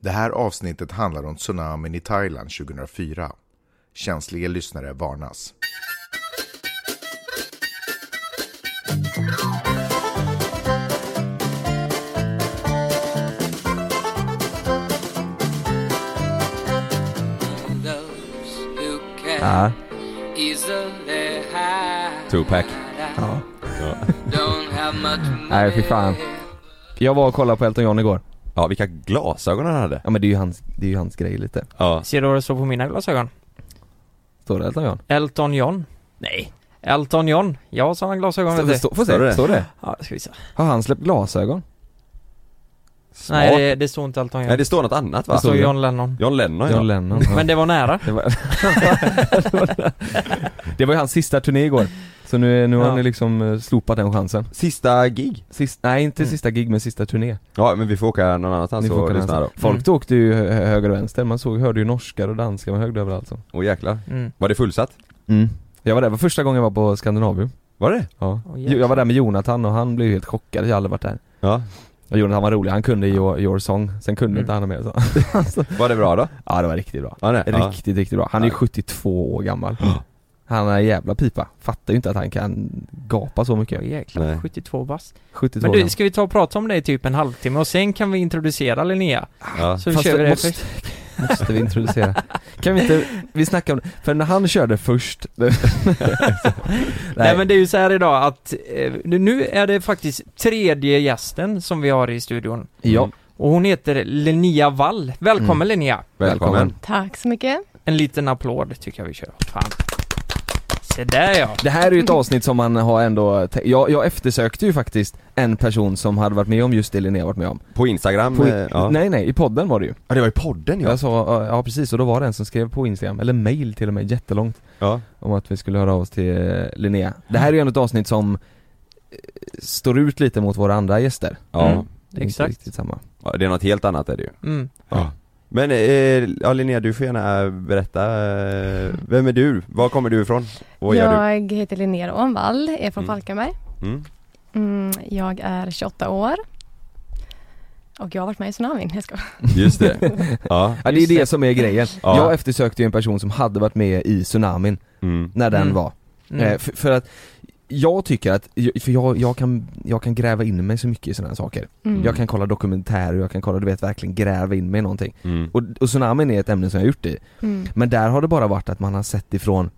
Det här avsnittet handlar om tsunamin i Thailand 2004. Känsliga lyssnare varnas. Ja. Tupac. Ja. Nej fy fan. Jag var och kollade på Elton John igår. Ja, vilka glasögon han hade. Ja men det är ju hans, det är ju hans grej lite. Ja. Ser du vad det står på mina glasögon? Står det Elton John? Elton John? Nej. Elton John? Jag har sådana glasögon Står, vet du. stå, får Står det? se, står det? Ja, det ska vi se. Har han släppt glasögon? Smart. Nej det, det står inte Elton John. Nej, det står något annat va? det står John Lennon. John Lennon ja. John Lennon. ja. Men det var nära. Det var, det var ju hans sista turné igår. Så nu, nu har ju liksom eh, slopat den chansen. Sista gig. Sist, nej inte Mm. sista gig men sista turné. Ja, men vi får åka någon annanstans Ni får och lyssna då. Folk Mm. åkte ju hö- höger och vänster, man såg, hörde ju norskar och danskar, man hörde överallt så. Åh jäklar. Mm. Var det fullsatt? Mm. Jag var där, det var första gången jag var på Skandinavium. Var det? Ja. Jäklar. jag var där med Jonathan och han blev helt chockad, jag har aldrig varit där. Ja. Och Jonathan var rolig, han kunde your, your song, sen kunde Mm. inte han mer så. Var det bra då? Ja det var riktigt bra. Ja, nej. Ja. Riktigt, riktigt bra. Han är Ja. 72 år gammal. Han är en jävla pipa. Fattar ju inte att han kan gapa så mycket. Jäklar, Nej. 72 bast. 72 Men du, ska vi ta och prata om det i typ en halvtimme och sen kan vi introducera Linnea? Ja. Så Fast kör vi det måste, först. måste vi introducera. Kan vi inte, vi snackar om för när han körde först Nej, Nej men det är ju så här idag att eh, nu är det faktiskt tredje gästen som vi har i studion. Ja, Och hon heter Linnea Wall. Välkommen Mm. Linnea! Välkommen. Välkommen. Tack så mycket. En liten applåd tycker jag vi kör. Fan. Se där ja! det här är ju ett avsnitt som man har ändå, jag, jag eftersökte ju faktiskt en person som hade varit med om just det Linnea varit med om. På Instagram? På, eh, ja. Nej nej, i podden var det ju. ja, det var i podden ja. Jag sa, ja precis, och då var det en som skrev på Instagram, eller mail till och med, jättelångt. Ja. om att vi skulle höra av oss till eh, Linnea. Det här är ju ändå ett avsnitt som eh, står ut lite mot våra andra gäster. Ja. Mm. Det är inte Exakt. riktigt samma. ja. Det är något helt annat är det ju. Mm. Ja. Men, eh, ja Linnea du får gärna eh, berätta, eh, vem är du? Var kommer du ifrån? Vad gör du? Jag heter Linnea Ånvall, är från Mm. Falkenberg. Mm. Mm, jag är 28 år. Och jag har varit med i tsunamin, jag ska. Just det. Ja. Ja det är det som är grejen. Ja. Jag eftersökte ju en person som hade varit med i tsunamin Mm. när den Mm. var. Mm. Eh, för, för att jag tycker att, för jag, jag, kan, jag kan gräva in mig så mycket i sådana här saker. Mm. Jag kan kolla dokumentärer, jag kan kolla, du vet verkligen gräva in mig i någonting. Mm. Och, och tsunamin är ett ämne som jag har gjort i. Mm. Men där har det bara varit att man har sett ifrån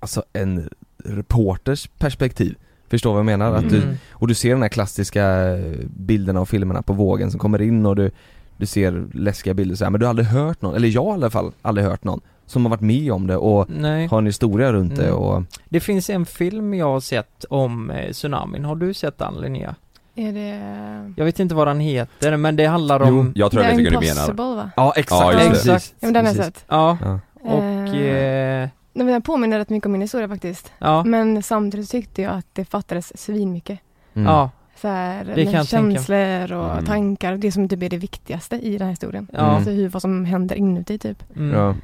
Alltså en reporters perspektiv Förstår vad jag menar? Att du, Mm. och du ser den här klassiska bilderna och filmerna på vågen som kommer in och du Du ser läskiga bilder så här, men du har aldrig hört någon, eller jag har i alla fall aldrig hört någon Som har varit med om det och Nej. har en historia runt det Mm. och Det finns en film jag har sett om eh, tsunamin. Har du sett den Linnea? Är det... Jag vet inte vad den heter men det handlar om... Jag tror det jag är vet vilken du menar. va? Ja exakt, Ja, just det. Exakt. Ja, men den har jag sett. Ja, Ja. och... Eh, Eh, nej, Den påminner rätt mycket om min historia faktiskt. ja, Men samtidigt tyckte jag att det fattades svinmycket. Mm. ja, Så här, Det känslor och Mm. tankar, det som typ är det viktigaste i den här historien. ja. Alltså hur, vad som händer inuti typ. Mm. Ja.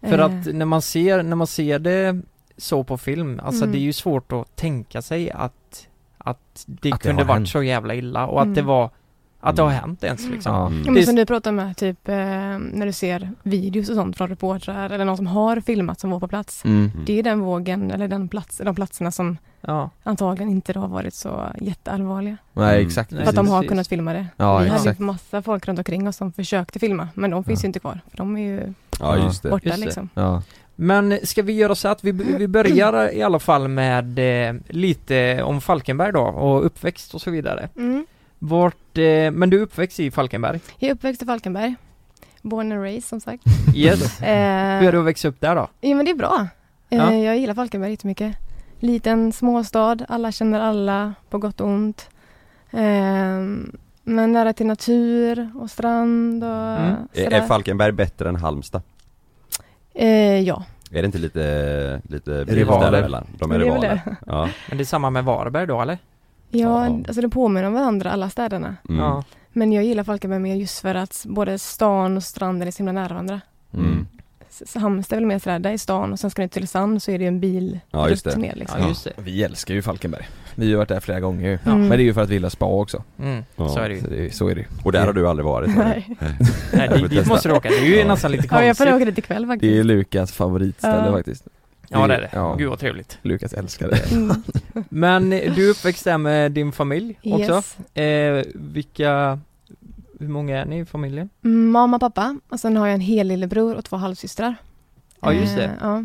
För Eh, att när man ser, när man ser det så på film, alltså Mm. det är ju svårt att tänka sig att, att det Att det kunde har varit hänt. så jävla illa och att Mm. det var, att det har Mm. hänt ens liksom. Ja. Mm. Ja, men som du pratar med, typ eh, när du ser videos och sånt från reportrar eller någon som har filmat som var på plats. Mm. Det är den vågen, eller den plats, de platserna som Ja, antagligen inte har varit så jätteallvarliga. Nej Mm. exakt För att de har kunnat filma det. Ja Vi hade exakt ju massa folk runt omkring oss som försökte filma, men de finns Ja. ju inte kvar. För de är ju Ja, just det. borta Just det. liksom. Ja. Men ska vi göra så att vi, vi börjar i alla fall med eh, lite om Falkenberg då och uppväxt och så vidare. Mm. Vart, eh, men du är uppväxt i Falkenberg? Jag är uppväxt i Falkenberg. Born and raised som sagt. Yes. Eh, Hur är det att växa upp där då? Ja men det är bra. Eh, Ja. Jag gillar Falkenberg jättemycket. Liten småstad, alla känner alla på gott och ont. Eh, men nära till natur och strand och Mm. Är, sådär. är Falkenberg bättre än Halmstad? eh, ja. Är det inte lite, lite Rivaler. däremellan? De är rivaler. Ja. Men det är samma med Varberg då eller? Ja, Ja. alltså det påminner om varandra alla städerna. Mm. Ja. Men jag gillar Falkenberg mer just för att både stan och stranden är så himla nära varandra. Mm. S- Halmstad är väl mer sådär, där är stan och sen ska ni till sand så är det ju en bil Ja, just det. ner liksom. Ja just det. Vi älskar ju Falkenberg. Vi har ju varit där flera gånger ju. Ja. Men det är ju för att vi gillar spa också. Mm, Ja. så är det ju. Så, det, är- så är det. Och där har du aldrig varit? Nej. Nej, dit, måste du åka. Det är ju Ja. nästan lite Ja, jag får konstigt. åka dit ikväll faktiskt. Det är Lukas favoritställe Ja. faktiskt. Ja det är det. Ja. Gud vad trevligt. Lukas älskar det. Mm. Men eh, du är uppväxt där med din familj också. Yes. Eh, vilka, hur många är ni i familjen? Mamma, pappa och sen har jag en hel lillebror och två halvsystrar. Ja just Eh, det. ja.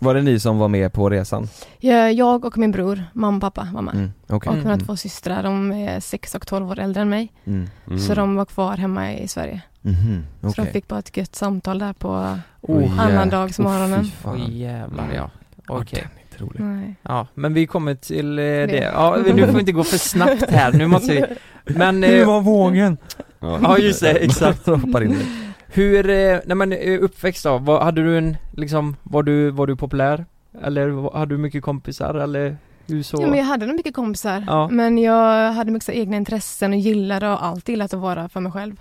Var det ni som var med på resan? Jag, jag och min bror, mamma och pappa var med. Mm, okej. Och mina Mm. två systrar, de är 6 och 12 år äldre än mig. Mm. Mm. Så de var kvar hemma i Sverige. Mhm, Så okej. de fick bara ett gött samtal där på Oh, annandagsmorgonen. Åh, fy fan. Oj jävlar ja. Okej. Ja. Nej. Ja, men vi kommer till eh, det. Det. Ja, nu får vi inte gå för snabbt här. Nu måste vi... Men... Eh, var vågen? ja just det, exakt. Hur, eh, nej men eh, uppväxt då, var, hade du en, liksom, var du, var du populär? Eller var- hade du mycket kompisar eller hur så? Ja, men jag hade nog mycket kompisar. Ja. Men jag hade mycket så egna intressen och gillade och alltid gillat att vara för mig själv.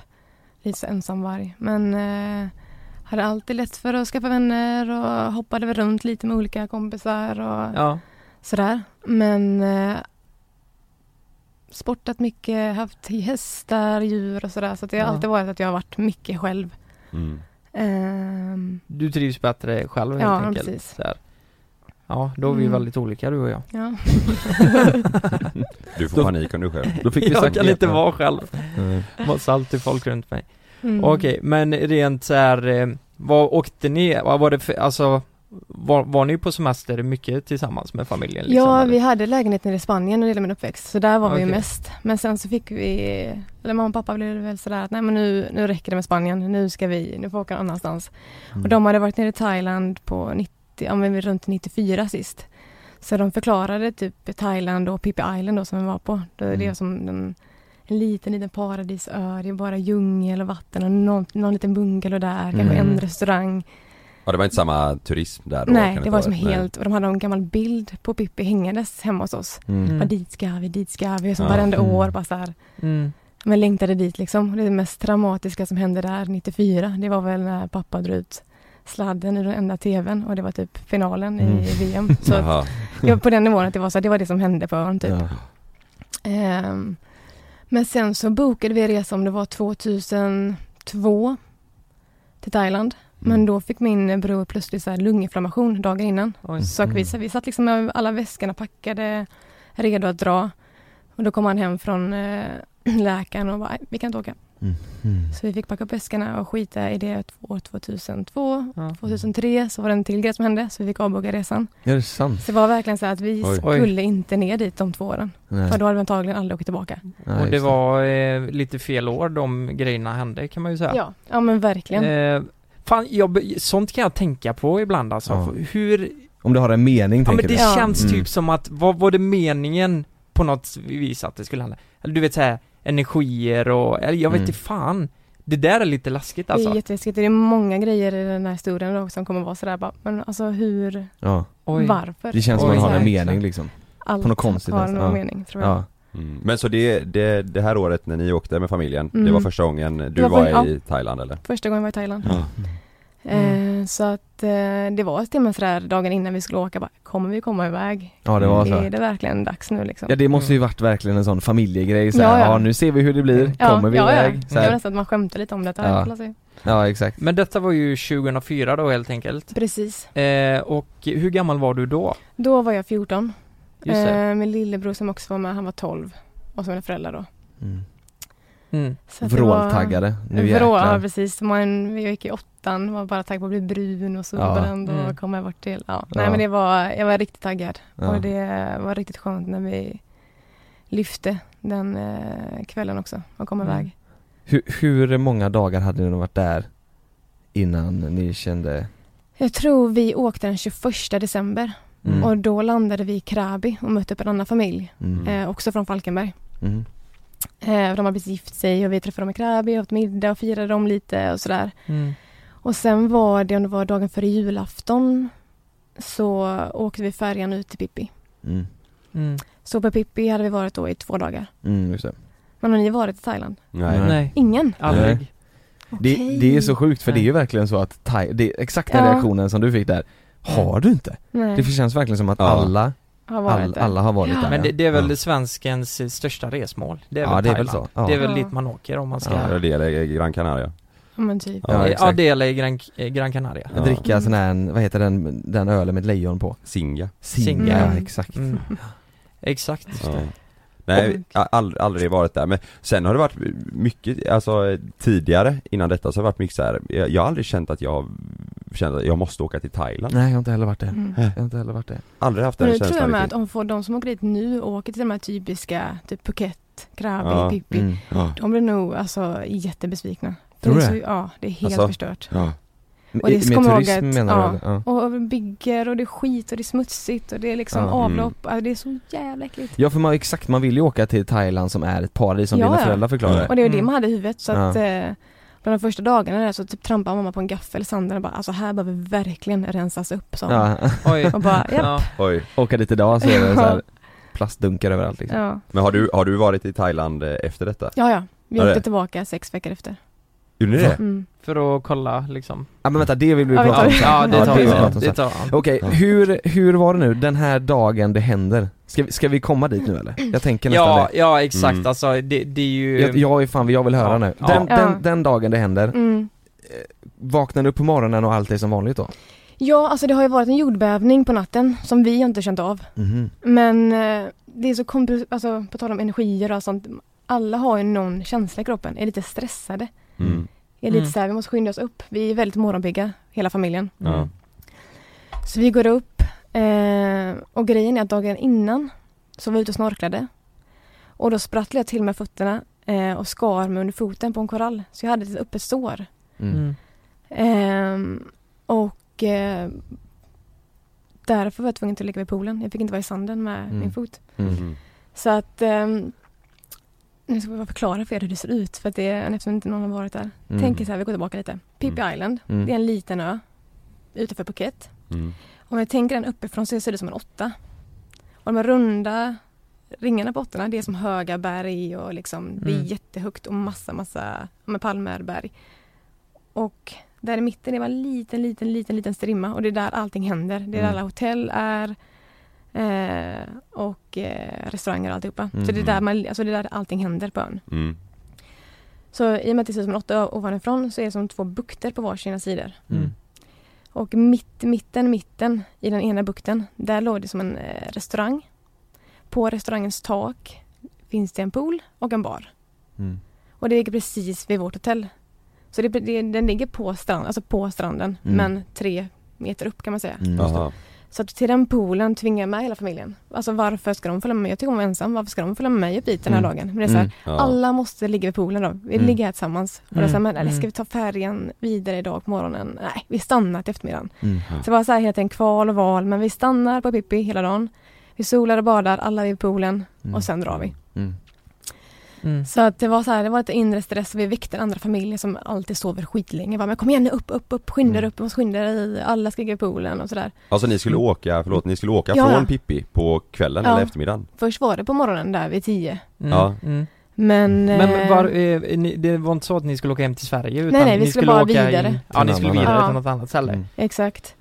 Lite ensamvarg. Men eh, hade alltid lätt för att skaffa vänner och hoppade väl runt lite med olika kompisar och Ja, sådär. Men eh, sportat mycket, haft hästar, djur och sådär. Så det har Ja. alltid varit att jag har varit mycket själv. Mm. Ehm, du trivs bättre själv helt Ja, enkelt. precis. Så här. Ja, då är vi Mm. väldigt olika du och jag. ja. Du får panik om du själv. Då fick vi Jag sagt kan inte vara själv. Mm. Måste alltid folk runt mig. Mm. Okej, men rent så här, eh, vad åkte ni, vad var det för, alltså var, var ni på semester mycket tillsammans med familjen? Liksom, Ja, eller? vi hade lägenhet nere i Spanien det gällde min uppväxt. Så där var vi Okej. ju mest. Men sen så fick vi, eller mamma och pappa blev väl sådär att nej men nu, nu räcker det med Spanien. Nu ska vi, nu får vi åka någon annanstans. Mm. Och de hade varit nere i Thailand på 90, ja men runt 94 sist. Så de förklarade typ Thailand och Phi Island då som vi var på. Det är Mm. det som en, en liten, liten paradisö. Det är bara djungel och vatten och någon, någon liten bungalow där, kanske Mm. en restaurang. Ja det var inte samma turism där då? nej, det var inte som nej. helt, och de hade en gammal bild på Pippi hängandes hemma hos oss. Mm. Bara dit ska vi, dit ska vi. Som Ja. varenda Mm. år bara så här. Mm. Men längtade dit liksom. Och Det mest dramatiska som hände där 94, det var väl när pappa drog ut sladden ur den enda tvn och det var typ finalen Mm. i VM. Så att, på den nivån att det var så, det var det som hände på ön typ. Ja. Ehm, men sen så bokade vi en resa om det var 2002 till Thailand. Men Mm. då fick min bror plötsligt så lunginflammation dagen innan. Oj. Så vi, så vi satt liksom med alla väskorna packade, redo att dra. Och då kom han hem från eh, läkaren och bara, "Nej, vi kan inte åka. Mm. Mm. Så vi fick packa upp väskorna och skita i det år 2002. Ja. 2003 så var det en till grej som hände så vi fick avboka resan. Är det sant? Så det var verkligen så att vi Oj. skulle inte ner dit de två åren. Nej. För då hade vi antagligen aldrig åkt tillbaka. Nej, Och det var eh, lite fel år de grejerna hände kan man ju säga. Ja, ja men verkligen. Eh, fan, jag, sånt kan jag tänka på ibland alltså. Ja. Hur, Om det har en mening ja tänker men det du? Ja. känns Mm. typ som att, vad var det meningen på något vis att det skulle hända? Eller du vet såhär, energier och, eller jag vet Mm. inte fan. Det där är lite läskigt Det alltså. är jätteläskigt. Det är många grejer i den här historien då som kommer vara sådär bara, men alltså hur, Ja, varför? det känns som Oj, man har en mening liksom. Allt på något konstigt har någon Ja. mening tror jag. Ja. Mm. Men så det, det, det här året när ni åkte med familjen, det Mm. var första gången du var var, i Thailand eller? Första gången jag var i Thailand. Ja. Eh, så att eh, det var till och med sådär dagen innan vi skulle åka bara, kommer vi komma iväg? Ja det var så. Är det verkligen dags nu liksom? Ja det måste ju varit verkligen en sån familjegrej så här, Ja, ja, ja. nu ser vi hur det blir, ja, kommer vi ja, iväg? Ja, Så det var nästan att man skämtade lite om det. Ja. Ja. Ja. ja exakt. Men detta var ju 2004 då helt enkelt. Precis. Eh, och hur gammal var du då? Då var jag 14. Just det. Eh, min lillebror som också var med, han var 12. Och så mina föräldrar då. Mm. Mm. Så Vråltaggade, nu Vrå, jäklar. ja precis. Man, vi gick i åttan, var bara taggad på att bli brun och solbränd Ja. och Mm. komma bort till. Ja. Ja. Nej men det var, jag var riktigt taggad. Ja. Och det var riktigt skönt när vi lyfte den eh, kvällen också och kom Mm. iväg. Hur, hur många dagar hade ni varit där innan ni kände Jag tror vi åkte den 21 december Mm. och då landade vi i Krabi och mötte upp en annan familj, Mm. eh, också från Falkenberg. Mm. Eh, de har precis gift sig och vi träffade dem i Krabi, åt middag och firade dem lite och sådär. Mm. Och sen var det, om det var dagen före julafton, så åkte vi färjan ut till Pippi. Mm. Mm. Så på Pippi hade vi varit då i två dagar. Mm, just det. Men har ni varit i Thailand? Nej. Nej. Ingen? Aldrig. Nej. Det, Okej. det är så sjukt för det är ju verkligen så att thai, det är exakt den Ja. reaktionen som du fick där Har du inte? Nej. Det känns verkligen som att Ja. alla, har varit all, där. alla har varit Ja. där Men det, det är väl ja. svenskens största resmål. Det är Ja, väl det är väl så. Ja. Det är väl Ja. dit man åker om man ska... Ja. Det är Gran Canaria. Ja men typ. Ja, Ja, det i Gran, eh, Gran Canaria. Ja. Dricka sån här, vad heter den, den ölen med ett lejon på? Singa. Singa, Mm. ja exakt Mm. Exakt. Ja. Nej, jag har ald- aldrig varit där men sen har det varit mycket, alltså tidigare innan detta så har det varit mycket så här. Jag, jag har aldrig känt att jag känt att jag måste åka till Thailand Nej jag har inte heller varit det, Mm. jag har inte heller varit det Aldrig haft Men den nu tror jag känslan med att om får de som åker dit nu åker till de här typiska, typ Phuket, Krabi, Ja. Pippi. mm. Ja. De blir nog alltså jättebesvikna. Tror det är du så, Ja, det är helt Alltså? förstört. Ja. Och det Med turism att- menar ja. du? Ja. Och bygger och det är skit och det är smutsigt och det är liksom Ja. avlopp. Alltså, det är så jävla äckligt. Ja för man, exakt, man vill ju åka till Thailand som är ett paradis som Ja, dina ja. föräldrar förklarade Och det var det Mm. man hade i huvudet. Så Ja. att eh, bland de första dagarna där så typ trampade mamma på en gaffel i sanden och bara alltså här behöver verkligen rensas upp hon. Ja, Oj. Och bara japp. Ja. Oj. åka dit idag så är det så här plastdunkar överallt liksom. Ja. Men har du, har du varit i Thailand eh, efter detta? ja, ja. Vi Ja, åkte tillbaka sex veckor efter. Gjorde ni det? Mm. För att kolla liksom. Ja men vänta, det vill vi Ja, prata om sen. Ja, det tar vi sen. Det tar vi. Okej, Ja. hur, hur var det nu, den här dagen det händer? Ska vi, ska vi komma dit nu eller? Jag tänker nästan Ja, det ja exakt Mm. alltså det, det är ju... jag, jag är fan, jag vill höra Ja. nu. Ja. Den, Ja. den, den dagen det händer, Mm. vaknar du upp på morgonen och allt är som vanligt då? Ja, alltså det har ju varit en jordbävning på natten som vi inte känt av. Mhm. Men eh, det är så kompl- alltså på tal om energier och sånt. Alla har ju någon känsla i kroppen, är lite stressade. Mm. Är lite Mm. så här, vi måste skynda oss upp. Vi är väldigt morgonpigga, hela familjen. Ja. Så vi går upp eh, och grejen är att dagen innan så var vi ute och snorklade. Och då sprattlade jag till med fötterna eh, och skar mig under foten på en korall. Så jag hade ett öppet sår. Mm. Mm. Ehm, och eh, därför var jag tvungen att ligga vid poolen. Jag fick inte vara i sanden med Mm. min fot. Mm. Mm. Så att ehm, nu ska jag bara förklara för er hur det ser ut för att det eftersom inte någon har varit där. Mm. Tänk er så här, vi går tillbaka lite. Pippi Mm. Island, Mm. det är en liten ö utanför Phuket. Mm. Om jag tänker den uppifrån så ser det ut som en åtta. Och de här runda ringarna på åttorna, det är som höga berg och liksom, det är Mm. jättehögt och massa, massa med palmer, berg. Och där i mitten är bara en liten, liten, liten, liten strimma och det är där allting händer. Det är där Mm. alla hotell är eh, och eh, restauranger och alltihopa. Så det är, Mm. där man, alltså det är där allting händer på ön. Mm. Så i och med att det ser ut som en åtta ovanifrån så är det som två bukter på varsina sidor. Mm. Och mitt, mitten, mitten i den ena bukten, där låg det som en eh, restaurang. På restaurangens tak finns det en pool och en bar. Mm. Och det ligger precis vid vårt hotell. Så det, det, den ligger på, strand, alltså på stranden, Mm. men tre meter upp kan man säga. Mm. Så att till den poolen tvingar jag med hela familjen. Alltså varför ska de följa med mig? Jag tycker om att vara ensam. Varför ska de följa med mig upp dit den här Mm. dagen? Men det är så här, Mm. Ja. alla måste ligga vid poolen då. Vi Mm. ligger här tillsammans. Och Mm. det är så här, men, eller ska Mm. vi ta färjan vidare idag på morgonen? Nej, vi stannar till eftermiddagen. Mm. Så det var så här hela tiden kval och val, men vi stannar på Pippi hela dagen. Vi solar och badar, alla vid poolen Mm. och sen drar vi. Mm. Mm. Så att det var så här, det var ett inre stress och vi väckte andra familjer som alltid sover skitlänge. Bara, men kom igen nu, upp, upp, upp, skynda Mm. upp, måste skynda er, alla ska ligga i poolen och sådär. Alltså ni skulle åka, förlåt, ni skulle åka Ja, från ja. Pippi på kvällen Ja. eller eftermiddagen? Först var det på morgonen där vid tio. Mm. Ja. Mm. Men... Men eh, var, eh, ni, det var inte så att ni skulle åka hem till Sverige utan nej, vi ni skulle bara åka vidare. In, ja, ni skulle vidare annan. till något annat ställe. Mm. Exakt.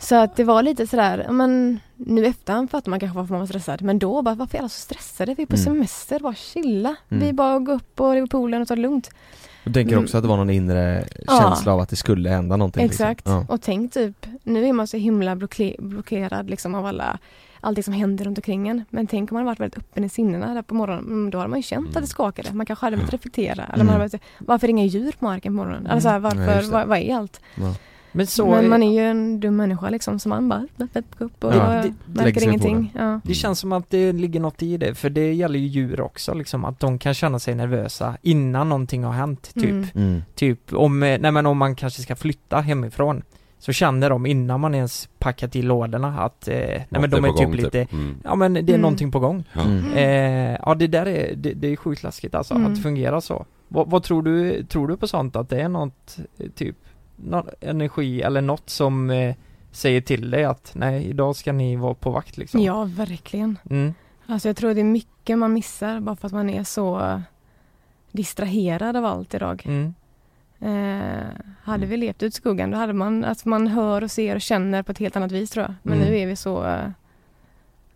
Så att det var lite sådär, ja, men nu efterhand fattar man kanske varför man var stressad. Men då bara, varför är alla så stressade? Vi är på Mm. semester, bara chilla. Mm. Vi bara gå upp och ligga på poolen och ta det lugnt. Jag tänker Mm. också att det var någon inre Ja. känsla av att det skulle hända någonting Exakt. liksom. Och tänk typ, nu är man så himla blocke- blockerad liksom av alla allting som händer runt omkring en. Men tänk om man varit väldigt öppen i sinnena där på morgonen, mm, då hade man ju känt att det skakade. Man kanske hade behövt reflektera. Eller man hade behövt, varför är det inga djur på marken på morgonen? Eller så här, Mm. Ja, varför, det. vad, vad är allt? Ja. Men så, Men man är ju en dum människa liksom, så man bara gå upp och Ja, det- märker ingenting. Ja. Det känns som att det ligger något i det, för det gäller ju djur också liksom, att de kan känna sig nervösa innan någonting har hänt, typ. Mm. Mm. Typ om, eh, nej men om man kanske ska flytta hemifrån Så känner de innan man ens packat i lådorna att, eh, nej men de är är typ gång, typ. lite, Mm. ja men det är Mm. någonting på gång Ja. Mm. eh, Ja det där är, det, det är sjukt läskigt alltså, Mm. att det fungerar så vad, vad tror du, tror du på sånt att det är något, eh, typ, någon energi eller något som eh, säger till dig att nej idag ska ni vara på vakt liksom? ja, verkligen. Mm. Alltså jag tror det är mycket man missar bara för att man är så distraherad av allt idag. Mm. Eh, hade vi levt ut i skogen då hade man, att man hör och ser och känner på ett helt annat vis tror jag. Men Mm. nu är vi så, eh,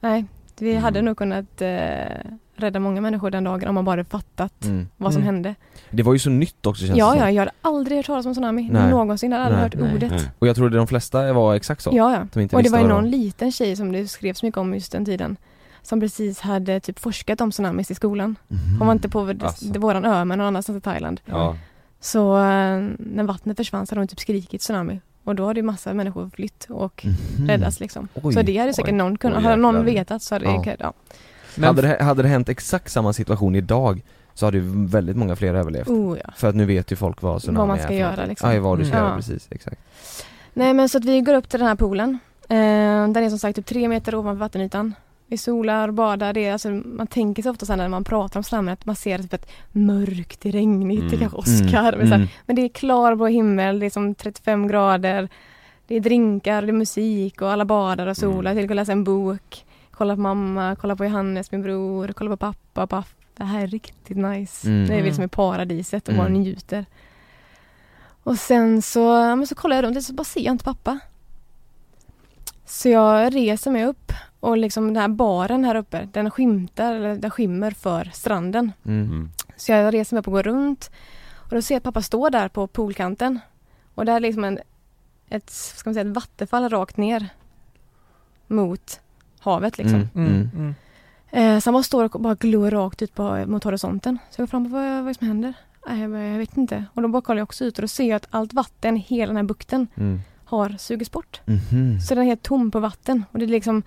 nej, vi Mm. hade nog kunnat eh, rädda många människor den dagen om man bara hade fattat Mm. vad som Mm. hände. Det var ju så nytt också känns Ja, det ja, som. jag hade aldrig hört talas om tsunami Nej. någonsin. Jag hade aldrig Nej, hört nej, ordet. nej. Och jag tror det de flesta var exakt så. Ja, ja. De inte Och det var ju någon liten tjej som det skrevs mycket om just den tiden. Som precis hade typ forskat om tsunamis i skolan. Mhm. Hon var inte på Alltså. våran ö men någon annanstans i Thailand. Ja. Så eh, när vattnet försvann så hade hon typ skrikit tsunami. Och då hade ju massa människor flytt och Mhm. räddats liksom. Oj, så det hade säkert oj. någon kunnat, hade någon vetat så hade Ja. det, ja. Men hade, det, hade det hänt exakt samma situation idag så hade ju väldigt många fler överlevt. Oh, ja. För att nu vet ju folk vad tsunami Vad man är ska för göra, liksom. Ja, vad du ska Mm. göra precis, exakt. Nej men så att vi går upp till den här poolen. Eh, den är som sagt typ tre meter ovanför vattenytan. Vi solar, badar, det är alltså, man tänker sig ofta sen när man pratar om slammet att man ser typ ett mörkt, det är regnigt, det är Mm. kanske Oscar. Men, så här, Mm. men det är klarblå himmel, det är som 35 grader. Det är drinkar, det är musik och alla badar och solar. Mm. Till och läsa en bok. Kolla på mamma, kolla på Johannes, min bror, kolla på pappa, pappa. Det här är riktigt nice. Mm. Det är liksom i paradiset och Mm. bara njuter. Och sen så, men så kollar jag runt och så bara ser jag inte pappa. Så jag reser mig upp och liksom den här baren här uppe, den skymtar, eller den skymmer för stranden. Mm. Mm. Så jag reser mig upp och går runt och då ser jag att pappa står där på poolkanten. Och där är liksom en, ett, ska man säga, ett vattenfall rakt ner mot havet liksom. Mm. mm, mm. Eh, så han bara står och bara glor rakt ut på, mot horisonten. Så jag går fram och vad, vad är det som händer? Nej, jag, bara, jag vet inte. Och då bara kollar jag också ut och då ser jag att allt vatten i hela den här bukten Mm. har sugits bort. Mhm. Så den är helt tom på vatten och det är liksom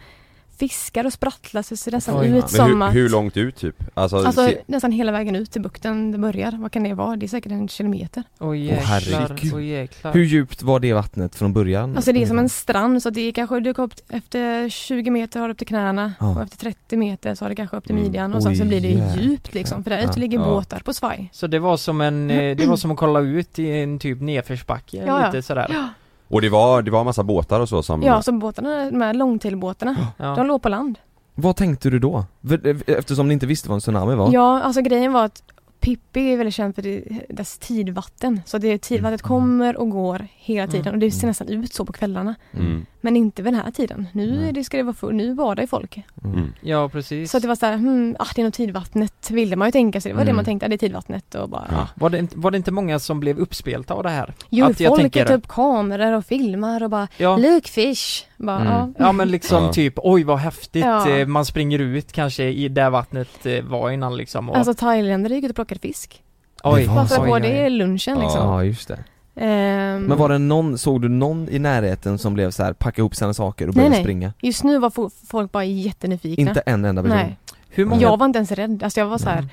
fiskar och sprattlar så det ser nästan Oj. ut som hur, att hur långt ut typ? Alltså, Alltså se, nästan hela vägen ut till bukten det börjar. Vad kan det vara? Det är säkert en kilometer. Åh jäklar, herregud. åh jäklar Hur djupt var det vattnet från början? Alltså det är som en strand så det är kanske, du går upp efter 20 meter har du upp till knäna Ja. och efter 30 meter så har du kanske upp till Mm. midjan och sen så blir det jäklar. djupt liksom. För där ute ligger båtar på svaj. Så det var som en, eh, det var som att kolla ut i en typ nedförsbacke ja. lite sådär Ja, och det var, det var massa båtar och så som ja så båtarna, de här långtailbåtarna, Ja. de låg på land. Vad tänkte du då? För- Eftersom ni inte visste vad en tsunami var? Ja, alltså grejen var att Pippi är väldigt känd för det, dess tidvatten. Så det är tidvattnet Mm. kommer och går hela tiden Mm. och det ser Mm. nästan ut så på kvällarna. Mm. Men inte vid den här tiden. Nu det, ska det vara full, nu badar ju folk. Mm. Ja precis Så det var så här, hmm, ah, det är nog tidvattnet ville man ju tänka sig. Det var det Mm. man tänkte, ah, det är tidvattnet och bara Ja. var, det, inte- var det inte många som blev uppspelta av det här? Jo, Att folk tänker- tar upp kameror och filmar och bara Ja, Look fish! Bara, Mm. ja. ja men liksom Ja. typ, oj vad häftigt, Ja. eh, man springer ut kanske i där vattnet eh, var innan liksom och, Alltså thailändare gick ut och plockade fisk. oj, det Bara för att oj, det i lunchen Ja. liksom. Ja, just det. Ehm, Men var det någon, såg du någon i närheten som blev så här, packa ihop sina saker och Nej, började nej. springa? Just nu var fo- folk bara jättenyfikna. Inte en enda person? Nej. Hur många? Jag var inte ens rädd. Alltså jag var så här, Mm.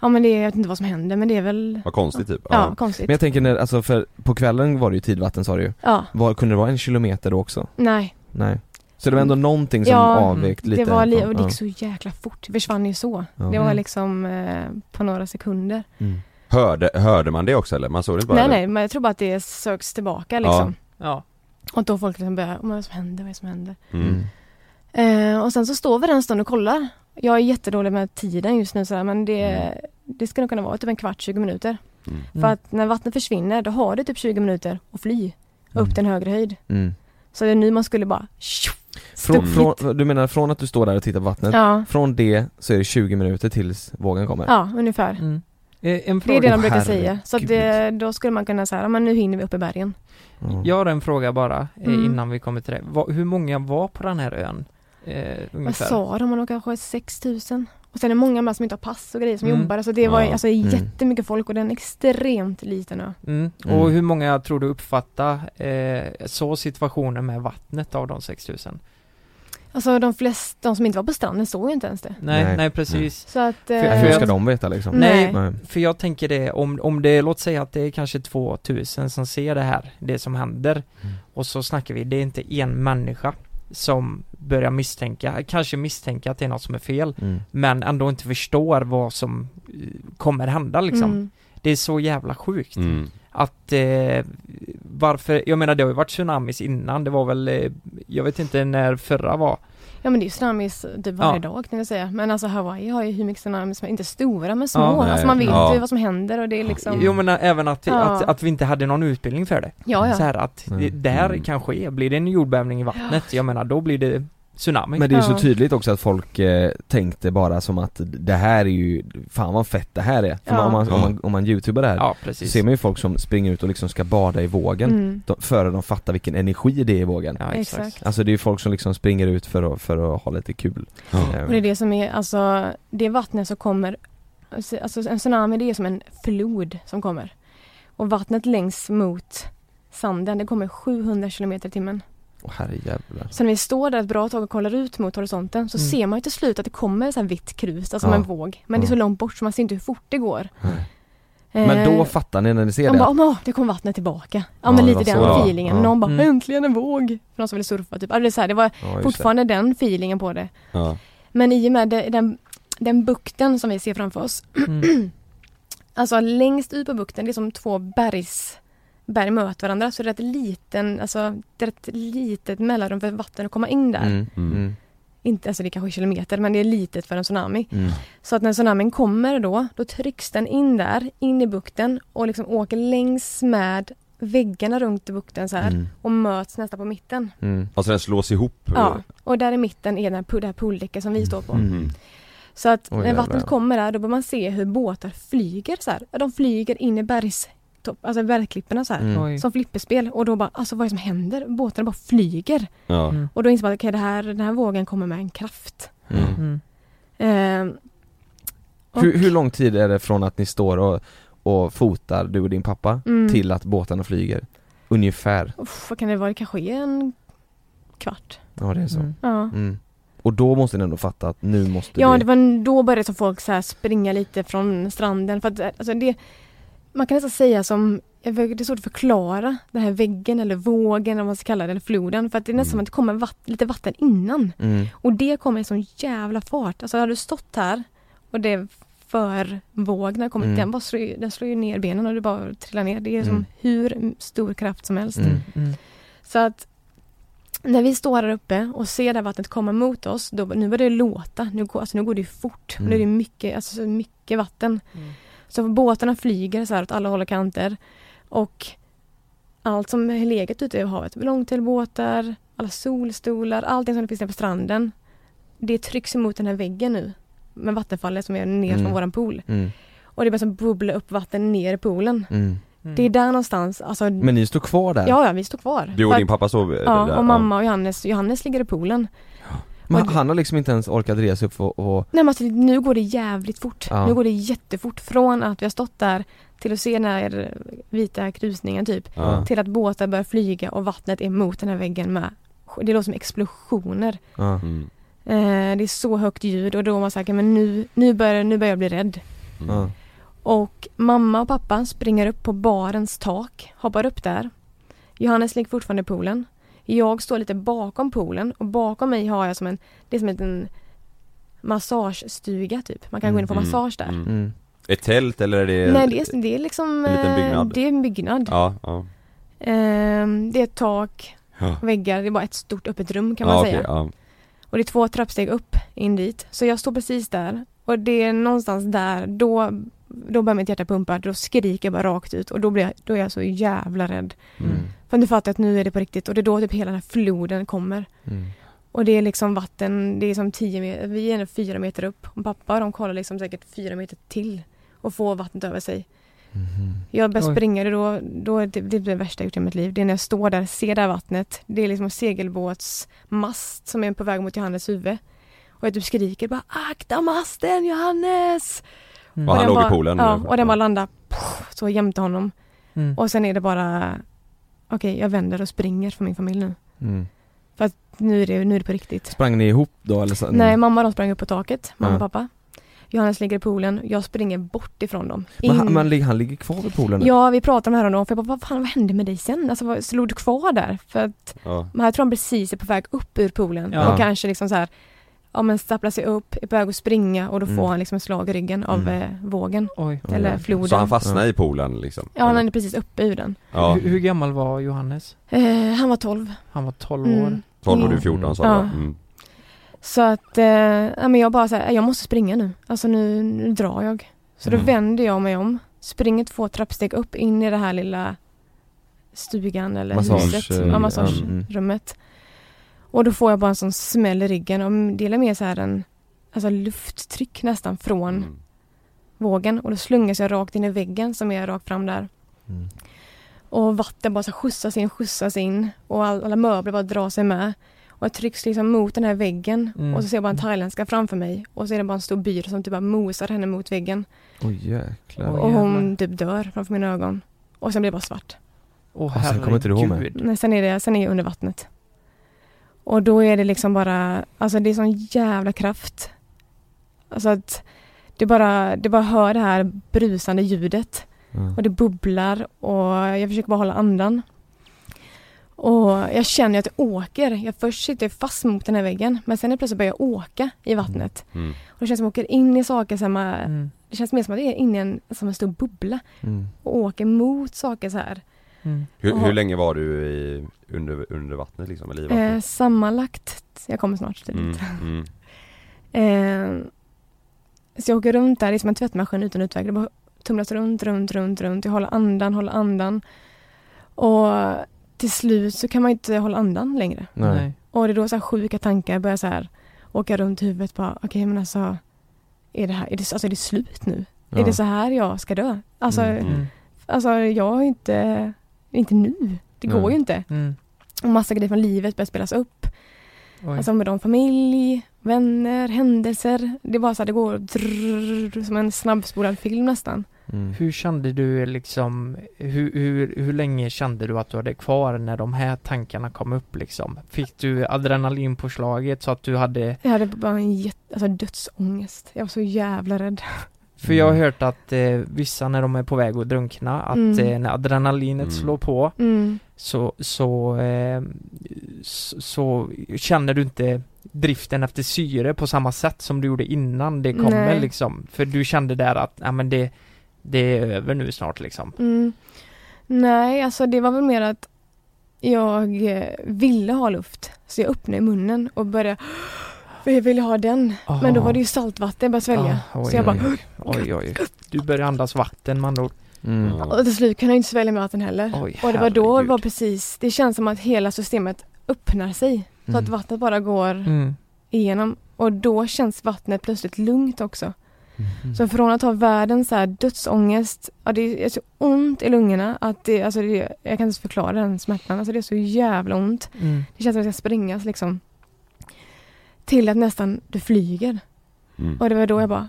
ja men det är, jag vet inte vad som händer men det är väl, Vad konstigt typ ja, konstigt. Men jag tänker när, alltså för på kvällen var det ju tidvatten sa du ju. Ja, Var, kunde det vara en kilometer då också? nej. Nej. Så det var ändå någonting som Ja, avvek lite? Det var li- och det ja. gick så jäkla fort. Det försvann ju så. Ja. Det var Mm. liksom eh, på några sekunder. Mm. Hörde, hörde man det också eller? Man såg det bara nej eller? nej, men jag tror bara att det söks tillbaka liksom. Ja, Och då folk liksom börjar, "Oh, men vad är det som händer, vad är det som händer? Mm. Eh, och sen så står vi där en stund och kollar. Jag är jättedålig med tiden just nu så här, men det, Mm. det ska nog kunna vara typ en kvart, 20 minuter. Mm. För att när vattnet försvinner då har det typ 20 minuter att fly Mm. upp till en högre höjd. Mm. Så det är nu man skulle bara Från, från, du menar från att du står där och tittar på vattnet, Ja, från det så är det 20 minuter tills vågen kommer? ja, ungefär. mm. eh, En Det är fråga, det de brukar herregud. säga. Så att det, då skulle man kunna säga, men nu hinner vi upp i bergen. Ja. jag har en fråga bara eh, Mm. innan vi kommer till det. Hur många var på den här ön? Eh, Vad sa de? Man kanske 6000. Och sen är det många med som inte har pass och grejer som Mm. jobbar. Så det var Ja. alltså Mm. jättemycket folk och det är en extremt liten ö. Mm. Mm. Och hur många tror du uppfattar eh, så situationen med vattnet av de 6000? Alltså de flesta, de som inte var på stranden såg ju inte ens det. Nej, Nej. nej, precis. Så att... För- eh, för Hur ska de veta liksom? Nej. Nej, för jag tänker det, om, om det, låt säga att det är kanske 2000 som ser det här, det som händer Mm. Och så snackar vi, det är inte en människa som börjar misstänka, kanske misstänka att det är något som är fel Mm. Men ändå inte förstår vad som eh, kommer hända liksom Mm. Det är så jävla sjukt Mm. att eh, varför, jag menar det har ju varit tsunamis innan, det var väl, eh, jag vet inte när förra var Ja men det är ju tsunamis typ varje Ja. dag kan jag säga. Men alltså Hawaii har ju hur mycket tsunamis som inte stora men små. Ja, nej. alltså man vet Ja. ju vad som händer och det är liksom Jo men även att, Ja. att, att vi inte hade någon utbildning för det Ja ja. Så här att det, Mm. det här Mm. kan ske, blir det en jordbävning i vattnet, jag menar då blir det tsunami Men det är ju så tydligt också att folk eh, tänkte bara som att det här är ju, fan vad fett det här är. För Ja. om, man, om, man, om man youtubar det här Ja så precis ser man ju folk som springer ut och liksom ska bada i vågen Mm. de, före de fattar vilken energi det är i vågen. Ja exakt, Exakt. Alltså det är ju folk som liksom springer ut för att, för att ha lite kul. Ja. Eh, Och det är det som är, alltså det vattnet som kommer Alltså en tsunami det är som en flod som kommer. Och vattnet längs mot sanden det kommer 700 kilometer i timmen. Åh herrejävlar. Så när vi står där ett bra tag och kollar ut mot horisonten så Mm. ser man ju till slut att det kommer så här vitt krus, alltså Ja. som en våg. Men det är så långt bort så man ser inte hur fort det går. Men Eh, då fattar ni när ni ser de det? bara, "Åh, det kom vattnet tillbaka. Ja, Ja, men det lite den så. Feelingen. ja. Någon bara, Mm. äntligen en våg! För någon som ville surfa typ. Ja, det, är så här, det var fortfarande den feelingen på det. Ja. Men i och med det, den, den bukten som vi ser framför oss. mm. Alltså längst ut på bukten, det är som två bergs berg möter varandra så det är ett liten, alltså det är ett litet mellanrum för vatten att komma in där. Mm. Mm. Mm. Inte, alltså det är kanske kilometer men det är litet för en tsunami. Mm. Så att när tsunamin kommer då, då trycks den in där, in i bukten och liksom åker längs med väggarna runt bukten så här Mm. och möts nästan på mitten. Mm. Alltså den slås ihop? Ja, och där i mitten är den här, det här pooldäcket som vi står på. Mm. Så att Oj, när jävlar. vattnet kommer där, då bör man se hur båtar flyger så här. De flyger in i bergs, topp, alltså bergklipporna så här. Mm. Som flipperspel och då bara, alltså vad är det som händer? Båtarna bara flyger. Ja. Mm. Och då inser man att okej, det här, den här vågen kommer med en kraft. Mm. Och- Hur, hur lång tid är det från att ni står och, och fotar, du och din pappa, Mm. till att båtarna flyger? Ungefär? Uff, vad kan det vara? Det kanske är en kvart. Ja det är så. Mm. Ja. Mm. Och då måste ni ändå fatta att nu måste Ja, vi... det var då började folk så här springa lite från stranden för att alltså det Man kan nästan säga som Det är svårt att förklara den här väggen eller vågen eller vad man ska kalla eller floden för att det är nästan som Mm. att det kommer vatt, lite vatten innan. Mm. Och det kommer i sån jävla fart. Alltså hade du stått här och det för vågorna kommer, Mm. den bara slår, den slår ju ner benen och du bara trillar ner. Det är som Mm. hur stor kraft som helst. Mm. Mm. Så att när vi står där uppe och ser det här vattnet komma mot oss, då, nu börjar det låta. Nu går, alltså, nu går det fort. Mm. Nu är det mycket, alltså, så mycket vatten. Mm. Så båtarna flyger så här åt alla håll och kanter. Och allt som är legat ute i havet, långtailbåtar, alla solstolar, allting som finns nere på stranden. Det trycks emot den här väggen nu. Med vattenfallet som är ner Mm. från våran pool. Mm. Och det börjar som bubbla upp vatten ner i poolen. Mm. Mm. Det är där någonstans, alltså Men ni står kvar där? Ja, ja, vi står kvar. Du och För din pappa sov Ja, där? och mamma och Johannes, Johannes ligger i poolen. Men han har liksom inte ens orkat resa upp och, och Nej men alltså, nu går det jävligt fort. Ja. Nu går det jättefort. Från att vi har stått där till att se den här vita krusningen typ. Ja. Till att båtar börjar flyga och vattnet är mot den här väggen med. Det låter som explosioner. ja. Mm. Eh, det är så högt ljud och då var man säker men nu, nu, börjar, nu börjar jag bli rädd. Mm. Ja. Och mamma och pappa springer upp på barens tak, hoppar upp där. Johannes ligger fortfarande i poolen. Jag står lite bakom poolen och bakom mig har jag som en, det är som en liten massagestuga typ. Man kan gå in och få Mm, massage där. mm. Mm. Ett tält eller är det? Nej det är, det är liksom en liten eh, byggnad? Det är en byggnad. Ja, ja. Ehm, det är ett tak, Ja. väggar, det är bara ett stort öppet rum kan man ja, säga. ja. Och det är två trappsteg upp in dit. Så jag står precis där och det är någonstans där, då, då börjar mitt hjärta pumpa, då skriker jag bara rakt ut och då, blir jag, då är jag så jävla rädd. Mm. För nu fattar jag att nu är det på riktigt och det är då typ hela den här floden kommer. Mm. Och det är liksom vatten, det är som 10 meter, vi är fyra meter upp. Och pappa och de kollar liksom säkert fyra meter till och får vattnet över sig. Jag börjar Oj. springa och då, då det, det blir det värsta jag gjort i mitt liv. Det är när jag står där, ser det här vattnet. Det är liksom en segelbåtsmast som är på väg mot Johannes huvud. Och jag typ skriker bara akta masten Johannes! Mm. Och han den låg i bara, poolen? Ja, och den bara landar så jämte honom. Mm. Och sen är det bara okej jag vänder och springer för min familj nu. Mm. För att nu är det, nu är det på riktigt. Sprang ni ihop då eller? Så, Nej, mamma de sprang upp på taket, mamma Ja. och pappa. Johannes ligger i poolen, jag springer bort ifrån dem. Men han, In- men ligger- han ligger kvar vid poolen nu? Ja, vi pratade om det här om för jag bara, vad fan vad hände med dig sen? Alltså vad, slog du kvar där? För att, Ja. men jag tror han precis är på väg upp ur poolen Ja. och kanske liksom så här Ja men stapplar sig upp, är på väg att springa och då Mm. får han liksom ett slag i ryggen av Mm. eh, vågen. Oj. Eller Ja. floden. Så han fastnade i poolen liksom? Ja, han är precis uppe ur den. Ja, Hur, hur gammal var Johannes? Eh, han var 12. Han var 12 Mm. år. 12 och du Mm. 14 sa du Ja. mm. Så att, eh, ja, men jag bara så här, jag måste springa nu. Alltså nu, nu drar jag. Så då Mm. vänder jag mig om, springer två trappsteg upp in i det här lilla stugan eller Massage, huset, eh, ja, massagerummet. mm. Och då får jag bara en sån smäll i ryggen och det är mer så här en alltså lufttryck nästan från Mm. vågen och då slungas jag rakt in i väggen som är rakt fram där. Mm. Och vatten bara så skjutsas in, skjutsas in och all, alla möbler bara drar sig med. Och jag trycks liksom mot den här väggen Mm. och så ser jag bara en thailändska framför mig och så är det bara en stor byrå som typ bara mosar henne mot väggen. Oj jäklar. Och hon typ dör framför mina ögon. Och sen blir det bara svart. Åh Och sen kommer inte du ihåg mig. herregud. Nej, sen är, det, sen är jag under vattnet. Och då är det liksom bara, alltså det är sån jävla kraft. Alltså att det bara, det bara hör det här brusande ljudet. Ja. Och det bubblar och jag försöker bara hålla andan. Och jag känner att jag åker. Jag först sitter jag fast mot den här väggen men sen är det plötsligt börjar jag åka i vattnet. Mm. Och det känns som att jag åker in i saker som är, Mm. Det känns mer som att jag är inne i en, som en stor bubbla Mm. och åker mot saker så här. Mm. Hur, hur länge var du i, under, under vattnet liksom, eller i Eh, vattnet? sammanlagt, jag kommer snart till Mm, mm. Eh, så jag åker runt där, det är som en tvättmaskin utan utväg. Det bara tumlas runt, runt, runt, runt. Jag håller andan, håller andan. Och till slut så kan man inte hålla andan längre. Nej. Och det är då så här sjuka tankar börjar så här åka runt huvudet. Bara, Okej men alltså, är det, här, är det, alltså, är det slut nu? Ja. Är det så här jag ska dö? Alltså, Mm. Mm. alltså jag har inte, inte nu. Det går Nej. ju inte. Mm. Och massa grejer från livet börjar spelas upp. Oj. Alltså med de familj, vänner, händelser. Det bara så här, det går drrrr, som en snabbspolad film nästan. Mm. Hur kände du liksom, hur, hur, hur länge kände du att du hade kvar när de här tankarna kom upp liksom? Fick du adrenalinpåslaget så att du hade, Jag hade bara en jätte, alltså dödsångest. Jag var så jävla rädd. För jag har hört att eh, vissa när de är på väg att drunkna, att Mm. eh, när adrenalinet Mm. slår på Mm. så, så, eh, så, så känner du inte driften efter syre på samma sätt som du gjorde innan det kommer Nej. liksom. För du kände där att, ja men det, det är över nu snart liksom. Mm. Nej, alltså det var väl mer att jag eh, ville ha luft. Så jag öppnade munnen och började jag ville ha den. Men då var det ju saltvatten jag började svälja. Ah, oj, så jag bara oj, oj. Du började andas vatten med andra ord. Mm. Och till slut kunde jag inte svälja med vatten heller. Oj, och det var då det var precis, det känns som att hela systemet öppnar sig. Så Mm. att vattnet bara går Mm. igenom. Och då känns vattnet plötsligt lugnt också. Mm. Så från att ha världens så här dödsångest, ja, det är så ont i lungorna att det, alltså det, jag kan inte förklara den smärtan. Alltså det är så jävla ont. Mm. Det känns som att jag ska springas liksom. Till att nästan du flyger. Mm. Och det var då jag bara,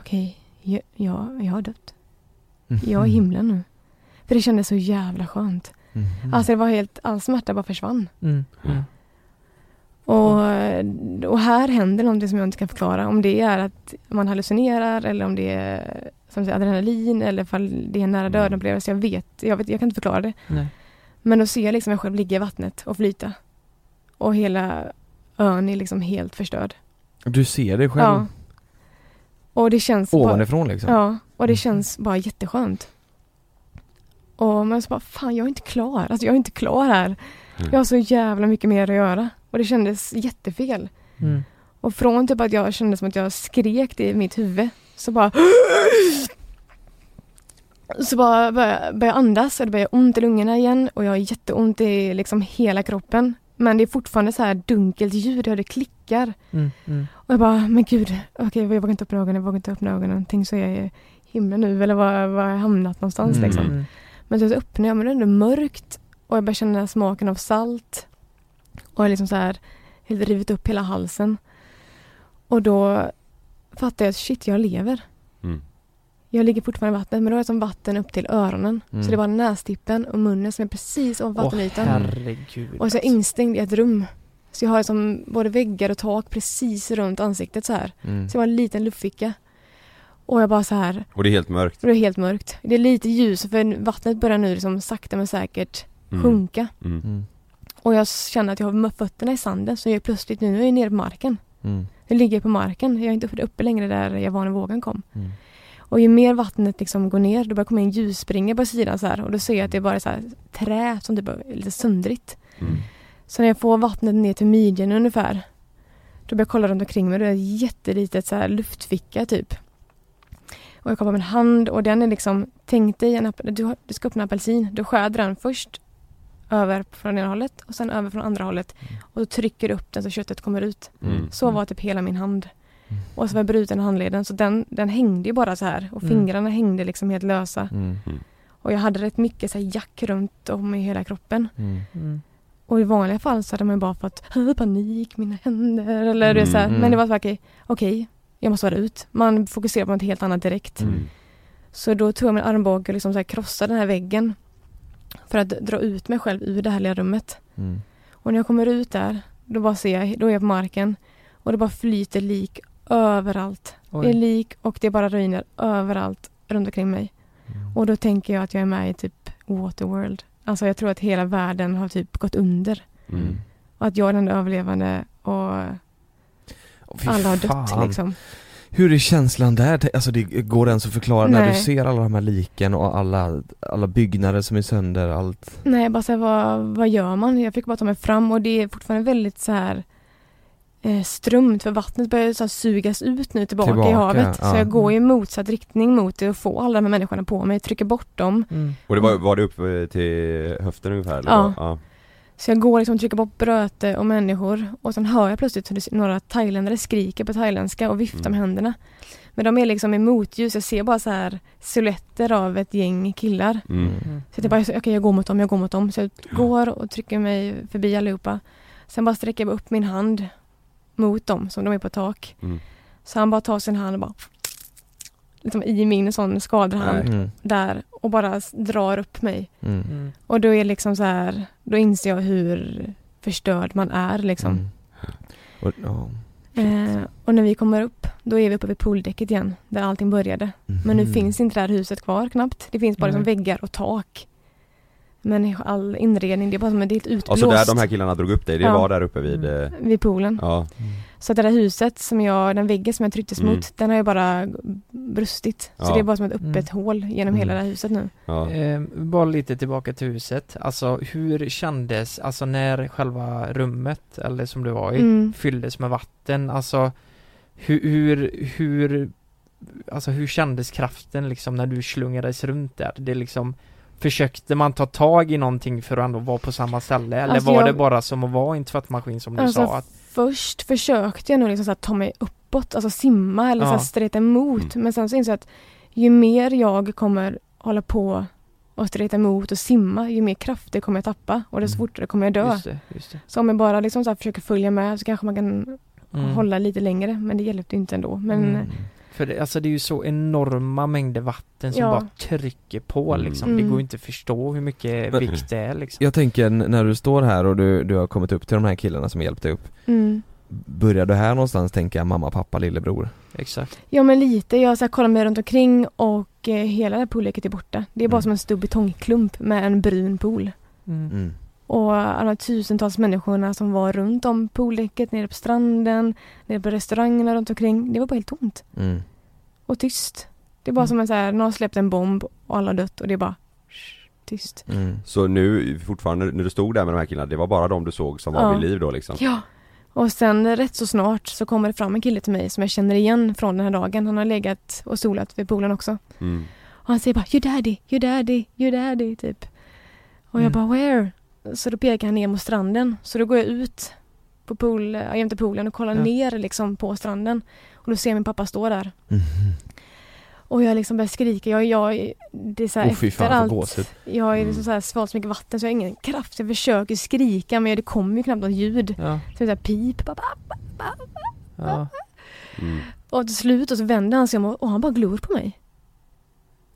okej, jag, jag, jag har dött. Mm. Jag är i himlen nu. För det kändes så jävla skönt. Mm. Alltså det var helt, all smärta bara försvann. Mm. Mm. Och, och här händer någonting som jag inte kan förklara. Om det är att man hallucinerar eller om det är som säger, adrenalin eller ifall det är en nära Mm. döden upplevelse. Jag vet, jag vet, jag kan inte förklara det. Nej. Men då ser jag liksom mig själv ligga i vattnet och flyta. Och hela ön är liksom helt förstörd. Du ser det själv? Ja. Och det känns Ovanifrån bara, liksom? Ja, och det Mm. känns bara jätteskönt. Och man så bara, fan jag är inte klar. Alltså jag är inte klar här. Jag har så jävla mycket mer att göra. Och det kändes jättefel. Mm. Och från typ att jag kände som att jag skrek i mitt huvud så bara så bara började jag andas och det började ont i lungorna igen och jag har jätteont i liksom hela kroppen. Men det är fortfarande så här dunkelt ljud, och det klickar. Mm. Mm. Och jag bara, men gud, okej jag vågar inte öppna ögonen, jag vågar inte öppna ögonen. Tänk så är jag himlen nu eller var, var har jag hamnat någonstans Mm. liksom. Mm. Men så öppnar jag, men det är ändå mörkt och jag börjar känna smaken av salt. Och jag liksom så här helt rivit upp hela halsen. Och då fattar jag att shit, jag lever. Mm. Jag ligger fortfarande i vattnet men då är det som vatten upp till öronen. Mm. Så det var nästippen och munnen som är precis ovanför Åh vattenytan. herregud och så är jag instängd i ett rum. Så jag har liksom både väggar och tak precis runt ansiktet så här. Mm. Så jag har en liten luftficka. Och jag bara så här, Och det är helt mörkt. och det är helt mörkt. Det är lite ljus för vattnet börjar nu liksom sakta men säkert Mm. sjunka. Mm. Mm. Och jag känner att jag har fötterna i sanden så jag är plötsligt nu, är jag nere på marken. Mm. Jag ligger på marken. Jag är inte uppe, uppe längre där jag var när vågen kom. Mm. Och ju mer vattnet liksom går ner, då börjar komma in ljusspringor på sidan så här. Och då ser jag att det är bara så här trä som typ är lite söndrigt. Mm. Så när jag får vattnet ner till midjan ungefär, då börjar jag kolla runt omkring mig. Då är det ett jättelitet så här luftficka typ. Och jag kollar på min hand och den är liksom, tänk dig en du, du ska öppna apelsin. Du skär den först över från ena hållet och sen över från andra hållet. Och så trycker du upp den så köttet kommer ut. Mm. Så var typ hela min hand. Mm. Och så var jag bruten handleden så den, den hängde ju bara så här och Mm. fingrarna hängde liksom helt lösa. Mm. Och jag hade rätt mycket så här jack runt om i hela kroppen. Mm. Mm. Och i vanliga fall så hade man ju bara fått "Åh, panik, mina händer eller det så här. Mm, Men det mm. var så okej, okej, jag måste vara ut. Man fokuserar på något helt annat direkt. Mm. Så då tog jag min armbåge och liksom så här krossade den här väggen. För att dra ut mig själv ur det här lilla rummet. Mm. Och när jag kommer ut där, då bara ser jag, då är jag på marken. Och det bara flyter lik överallt. Oj. Är lik och det bara röjnar överallt runt omkring mig. Mm. Och då tänker jag att jag är med i typ Waterworld. Alltså jag tror att hela världen har typ gått under. Mm. Och att jag är den överlevande och fy alla har dött fan. liksom. Hur är känslan där? Alltså det går ens att förklara när du Nej. ser alla de här liken och alla, alla byggnader som är sönder, allt Nej, bara så här, vad, vad gör man? Jag fick bara ta mig fram och det är fortfarande väldigt så här eh, strömt för vattnet börjar så sugas ut nu tillbaka, Tillbaka, i havet. ja. Så jag går i motsatt riktning mot det och får alla de här människorna på mig, trycker bort dem. Mm. Och det var, var det upp eh, till höften ungefär? Eller? Ja. ja. Så jag går liksom och trycker bort bröte och människor och sen hör jag plötsligt hur några thailändare skriker på thailändska och viftar Mm. med händerna. Men de är liksom i motljus, jag ser bara så här silhuetter av ett gäng killar. Mm. Mm. Så jag bara, okej jag går mot dem, jag går mot dem. Så jag går och trycker mig förbi allihopa. Sen bara sträcker jag upp min hand mot dem som de är på tak. Mm. Så han bara tar sin hand och bara liksom i min sån skadad hand Nej. mm. där och bara drar upp mig. Mm. Mm. Och då är liksom så här, då inser jag hur förstörd man är liksom. Mm. Och, ja. Eh, och när vi kommer upp, då är vi uppe vid pooldäcket igen, där allting började. Men nu finns inte det här huset kvar knappt. Det finns bara liksom väggar och tak. Men all inredning, det är bara som ett helt utblåst Alltså där de här killarna drog upp dig, det Ja. var där uppe vid, eh, vid poolen. ja. Så det där huset som jag, den väggen som jag trycktes Mm. mot, den har ju bara brustit. Så Ja. det är bara som ett öppet Mm. hål genom Mm. hela det här huset nu. ja. Eh, bara lite tillbaka till huset, alltså hur kändes, alltså när själva rummet, eller som du var i, Mm. fylldes med vatten, alltså hur, hur, hur, alltså hur kändes kraften liksom när du slungades runt där? Det liksom Försökte man ta tag i någonting för att ändå vara på samma ställe eller Alltså, var jag- det bara som att vara i en tvättmaskin som du Alltså, sa? Att, Först försökte jag nog liksom så här ta mig uppåt, alltså simma eller så här Ja. streta emot. Men sen så insåg jag att ju mer jag kommer hålla på och streta emot och simma, ju mer krafter kommer jag tappa och desto Mm. fortare kommer jag dö. just det, just det. Så om jag bara liksom så här försöker följa med så kanske man kan Mm. hålla lite längre. Men det hjälpte ju inte ändå. Men Mm. För det, alltså det är ju så enorma mängder vatten som Ja. bara trycker på Mm. liksom. Det Mm. går ju inte att förstå hur mycket Men- vikt det är liksom. Jag tänker när du står här och du, du har kommit upp till de här killarna som hjälpte upp mm. Börjar du här någonstans tänka mamma, pappa, lillebror? Exakt. Ja men lite. Jag så här, kollar mig runt omkring och eh, hela det här poolleket är borta. Det är bara Mm. som en stor betongklump med en brun pool. Mm. Mm. Och alla tusentals människorna som var runt om pooldäcket, nere på stranden, nere på restaurangerna runt omkring. Det var bara helt tomt Mm. och tyst. Det är bara Mm. som en så här, någon har släppt en bomb och alla har dött och det är bara tyst. Mm. Så nu, fortfarande, när du stod där med de här killarna, det var bara de du såg som var Ja. vid liv då liksom? Ja. Och sen rätt så snart så kommer det fram en kille till mig som jag känner igen från den här dagen. Han har legat och solat vid poolen också. Mm. Och han säger bara your daddy, your daddy, your daddy typ. Och jag Mm. bara where? Så då pekar han ner mot stranden. Så då går jag ut på pool, ja, jämte poolen och kollar Ja. ner liksom på stranden. Och då ser jag min pappa stå där. Mhm. Och jag liksom börjar skrika, jag, jag det är så här Oh, efter fan, allt. Jag har Mm. liksom här svalt så mycket vatten så jag har ingen kraft, jag försöker skrika men det kommer ju knappt något ljud. Ja. Så det är så här pip, pappa. Ja. Mm. Och till slut och så vänder han sig om och, och han bara glor på mig.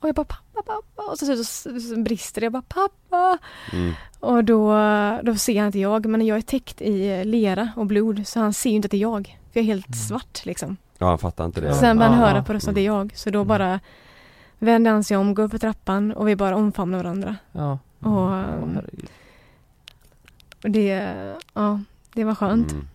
Och jag bara pappa, pappa. Och så, så, så, så brister det. Jag bara pappa. Mm. Och då, då ser han inte jag. Men jag är täckt i lera och blod så han ser ju inte att det är jag. För jag är helt svart liksom. Ja han fattar inte det. Sen börjar han höra på rösten att det är jag. Så då bara vänder han sig om, går upp för trappan och vi bara omfamnar varandra. Ja. Och, herregud. och det, ja, det var skönt. Mm.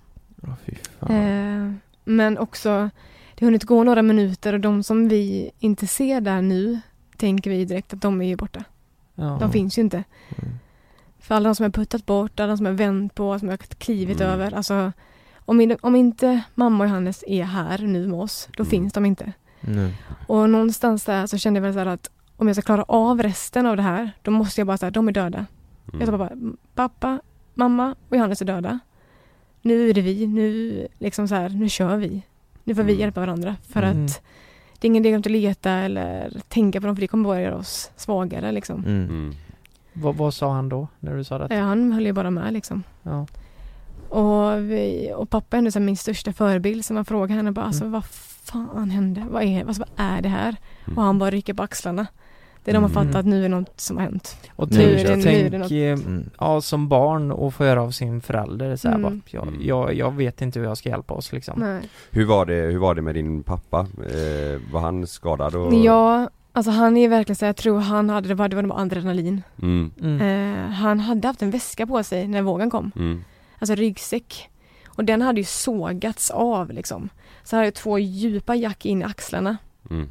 Fan. Eh, men också, det har hunnit gå några minuter och de som vi inte ser där nu tänker vi direkt att de är ju borta. Ja. De finns ju inte. Mm. För alla de som har puttat bort, alla som har vänt på, som har klivit Mm. över. Alltså, om, om inte mamma och Johannes är här nu med oss, då Mm. finns de inte. Nu. Och någonstans där så kände jag väl så här att om jag ska klara av resten av det här, då måste jag bara säga de är döda. Jag sa Mm. bara, pappa, mamma och Johannes är döda. Nu är det vi, nu liksom så här, nu kör vi. Nu får vi Mm. hjälpa varandra för Mm. att det är ingen idé att leta eller tänka på dem för det kommer bara göra oss svagare liksom. Mm. Mm. Vad, vad sa han då när du sa det? Ja, han höll ju bara med liksom. Ja. Och, vi, och pappa är ändå så min största förebild så man frågar henne bara alltså Mm. vad fan hände? Vad är, alltså, vad är det här? Mm. Och han bara rycker på axlarna. Det är de har Mm. fattat att nu är något som har hänt. Och Nu tänk, är det- nu är det tänk något- eh, Mm. ja, som barn och få höra av sin förälder så här, Mm. bara, jag, Mm. jag, jag vet inte hur jag ska hjälpa oss liksom. Nej. Hur var det, hur var det med din pappa? Eh, var han skadad och? Ja, alltså han är verkligen så jag tror han hade, det var, det var nog adrenalin. Mm. Mm. Eh, han hade haft en väska på sig när vågen kom. Mm. Alltså ryggsäck. Och den hade ju sågats av liksom. Så han hade ju två djupa jack in i axlarna. Mm.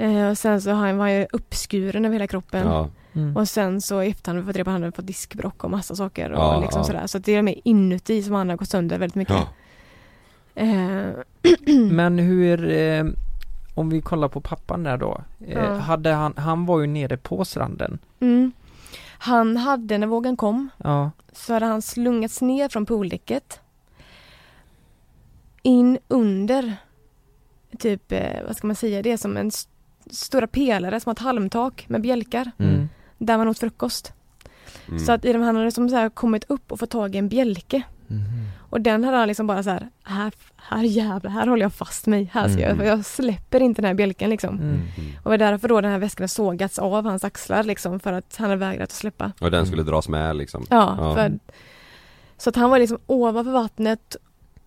Eh, och sen så har han- var han ju uppskuren över hela kroppen. Ja. Mm. Och sen så i efterhand har vi fått reda på att han hade fått diskbråck och massa saker. Och Ja, liksom ja. sådär. Så det är mer inuti som han har gått sönder väldigt mycket. Ja. Eh, Men hur, eh, om vi kollar på pappan där då. Eh, Ja. hade han, han var ju nere på stranden. mm. Han hade, när vågen kom, Ja. så hade han slungats ner från pooldäcket in under typ, eh, vad ska man säga, det är som en stora pelare som har ett halmtak med bjälkar Mm. där man åt frukost. Mm. Så att i de, han hade som så här kommit upp och fått tag i en bjälke Mhm. och den hade han liksom bara så här, här, här jävlar, här håller jag fast mig, här ska Mm. jag, jag släpper inte den här bjälken liksom. Mm. Mm. Och det var därför då den här väskan sågats av hans axlar liksom för att han hade vägrat att släppa. Och den skulle dras med liksom? Ja, Ja. För, så att han var liksom ovanför vattnet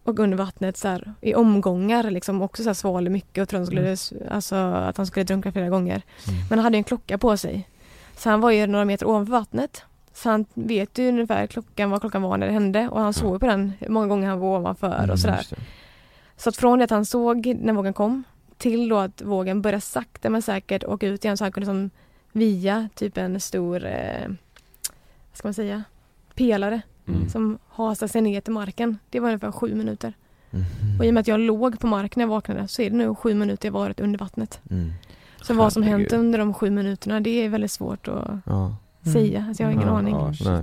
och under vattnet så här, i omgångar liksom också så här svalde mycket och trodde han skulle, alltså, att han skulle drunkna flera gånger. Mm. Men han hade ju en klocka på sig. Så han var ju några meter ovanför vattnet. Så han vet ju ungefär klockan, vad klockan var när det hände och han såg på den många gånger han var ovanför Mm, och sådär. Så att från det att han såg när vågen kom till då att vågen började sakta men säkert åka ut igen så han kunde som via typ en stor, eh, vad ska man säga, pelare Mm. som hasade sig ner till marken. Det var ungefär sju minuter. Mhm. Och i och med att jag låg på marken när jag vaknade så är det nu sju minuter jag varit under vattnet. Mm. Så vad som hänt under de sju minuterna det är väldigt svårt att Ja. säga. Alltså jag har ingen Ja, aning. ja.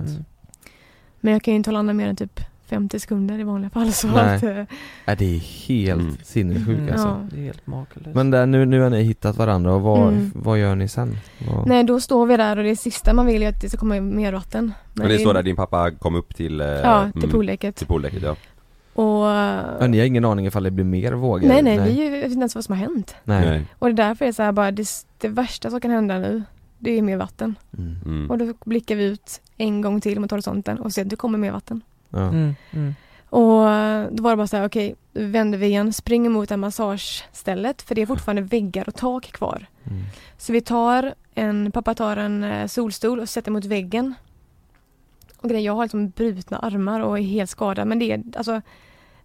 Men jag kan ju inte hålla andan mer än typ 50 sekunder i vanliga fall. Så Nej. att, Ja, det är helt Mm. sinnessjukt Mm. alltså. Ja. Det är helt makalöst. Men där, nu, nu har ni hittat varandra och vad, Mm. vad gör ni sen? Vad... Nej då står vi där och det sista man vill är att det ska komma mer vatten. Men det är- står där din pappa kom upp till eh, Ja, till mm, pooldäcket. Till pooldäcket ja. Och... Ja, ni har ingen aning ifall det blir mer vågor? Nej nej, vi vet inte ens vad som har hänt. Nej. Och det är därför det är så här bara, det, det värsta som kan hända nu, det är mer vatten. Mm. Mm. Och då blickar vi ut en gång till mot horisonten och ser att det kommer mer vatten. Ja. Mm. Mm. Och då var det bara så här, okej, då vänder vi igen, springer mot det här massagestället för det är fortfarande väggar och tak kvar. Mm. Så vi tar en, pappa tar en eh, solstol och sätter mot väggen. Och grejen, jag har liksom brutna armar och är helt skadad men det är alltså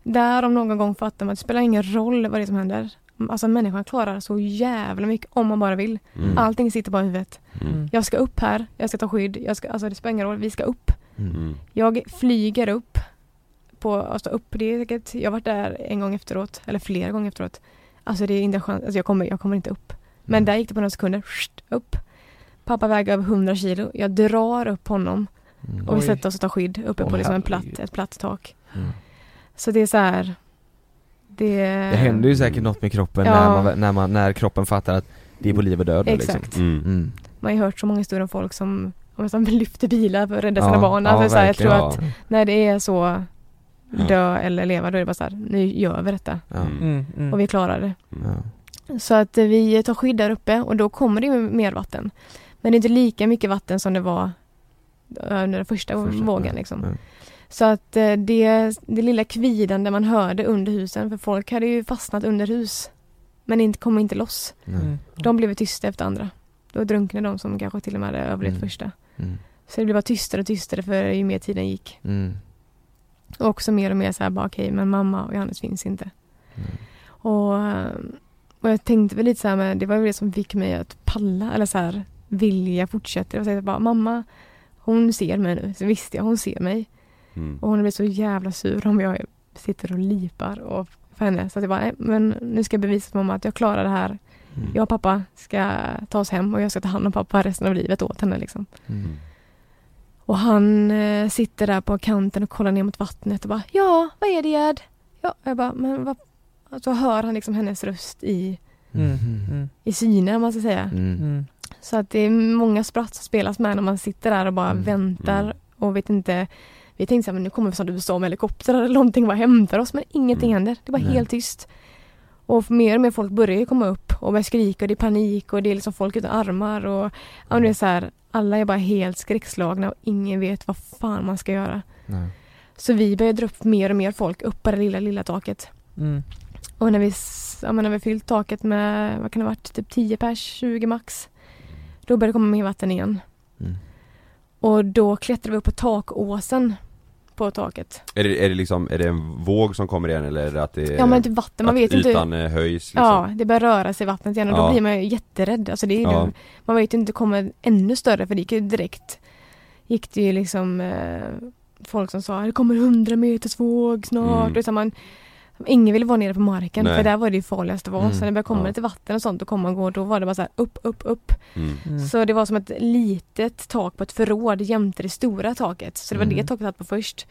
där om någon gång fattar man att det spelar ingen roll vad det är som händer. Alltså människan klarar så jävla mycket om man bara vill. Mm. Allting sitter bara i huvudet. Mm. Jag ska upp här, jag ska ta skydd, jag ska, alltså det spelar ingen roll, vi ska upp. Mm. Jag flyger upp. På, alltså upp, det är säkert, jag har varit där en gång efteråt, eller flera gånger efteråt. Alltså det är inte chans, alltså jag kommer, jag kommer inte upp. Men där gick det på några sekunder, upp. Pappa väger över 100 kilo, jag drar upp honom Mm. och vi sätter oss och tar skydd uppe Åh, på liksom en platt, ett platt tak. Mm. Så det är så här. Det, Det händer ju säkert något med kroppen Ja. när, man, när, man, när kroppen fattar att Det är på liv och död Exakt. liksom. Mm. Man har ju hört så många historier om folk som, om som lyfter bilar för att rädda sina Ja, barn. ja, Alltså, så här, jag tror att Ja. när det är så Ja. dö eller leva, då är det bara så här, nu gör vi detta. Ja. Mm, mm. Och vi klarar det. Ja. Så att eh, vi tar skydd där uppe och då kommer det mer vatten. Men det är inte lika mycket vatten som det var eh, under den första, Första, vågen ja, liksom. ja. Så att eh, det, det lilla kvidande man hörde under husen, för folk hade ju fastnat under hus. Men inte, kom inte loss. Mm. De blev tysta efter andra. Då drunknade de som kanske till och med hade överlevt Mm. första. Mm. Så det blev bara tystare och tystare för ju mer tiden gick. Mm. Och också mer och mer så här bara okej, men mamma och Johannes finns inte. Och, eh, och jag tänkte väl lite så här med, det var väl det som fick mig att palla eller så här vilja fortsätta. Jag säger bara mamma, hon ser mig nu. Så visste jag, hon ser mig. Mm. Och hon blir så jävla sur om jag sitter och lipar och för henne. Så att jag bara, nej, men nu ska jag bevisa för mamma att jag klarar det här. Mm. Jag och pappa ska ta oss hem och jag ska ta hand om pappa resten av livet åt henne liksom. Mm. Och han eh, sitter där på kanten och kollar ner mot vattnet och bara Ja, vad är det Gerd? Ja, jag bara, men vad? Så hör han liksom hennes röst i, Mm. Mm. i syne om man ska säga. Mm. Mm. Så att det är många spratt som spelas med när man sitter där och bara Mm. väntar Mm. och vet inte Vi tänkte så här, men nu kommer vi från USA med helikopter eller någonting och bara hämtar oss men ingenting Mm. händer. Det var Nej. helt tyst. Och mer och mer folk börjar ju komma upp och börjar skrika och det är panik och det är liksom folk utan armar och ja, det är så här, alla är bara helt skräckslagna och ingen vet vad fan man ska göra. Nej. Så vi började dra upp mer och mer folk upp på det lilla, lilla taket. Mm. Och när vi, ja, men när vi fyllt taket med, vad kan det ha varit, typ 10 pers, 20 max. Då började det komma mer vatten igen. Mm. Och då klättrade vi upp på takåsen på taket. Är det, är det liksom, är det en våg som kommer igen eller är det att det är Ja men typ vatten, man vet inte. ytan eh, höjs liksom? Ja, det börjar röra sig i vattnet igen och då Ja. blir man ju jätterädd. Alltså det är ju, Ja. Man vet ju inte, det kommer ännu större för det gick ju direkt Gick det ju liksom eh, Folk som sa det kommer 100 meters våg snart. Mm. Så man, ingen ville vara nere på marken Nej. för där var det ju farligast att vara. Mm. Så när det började komma Ja. lite vatten och sånt och komma och gå då var det bara så här upp, upp, upp. Mm. Mm. Så det var som ett litet tak på ett förråd jämte det stora taket. Så det var Mm. det taket hade på först.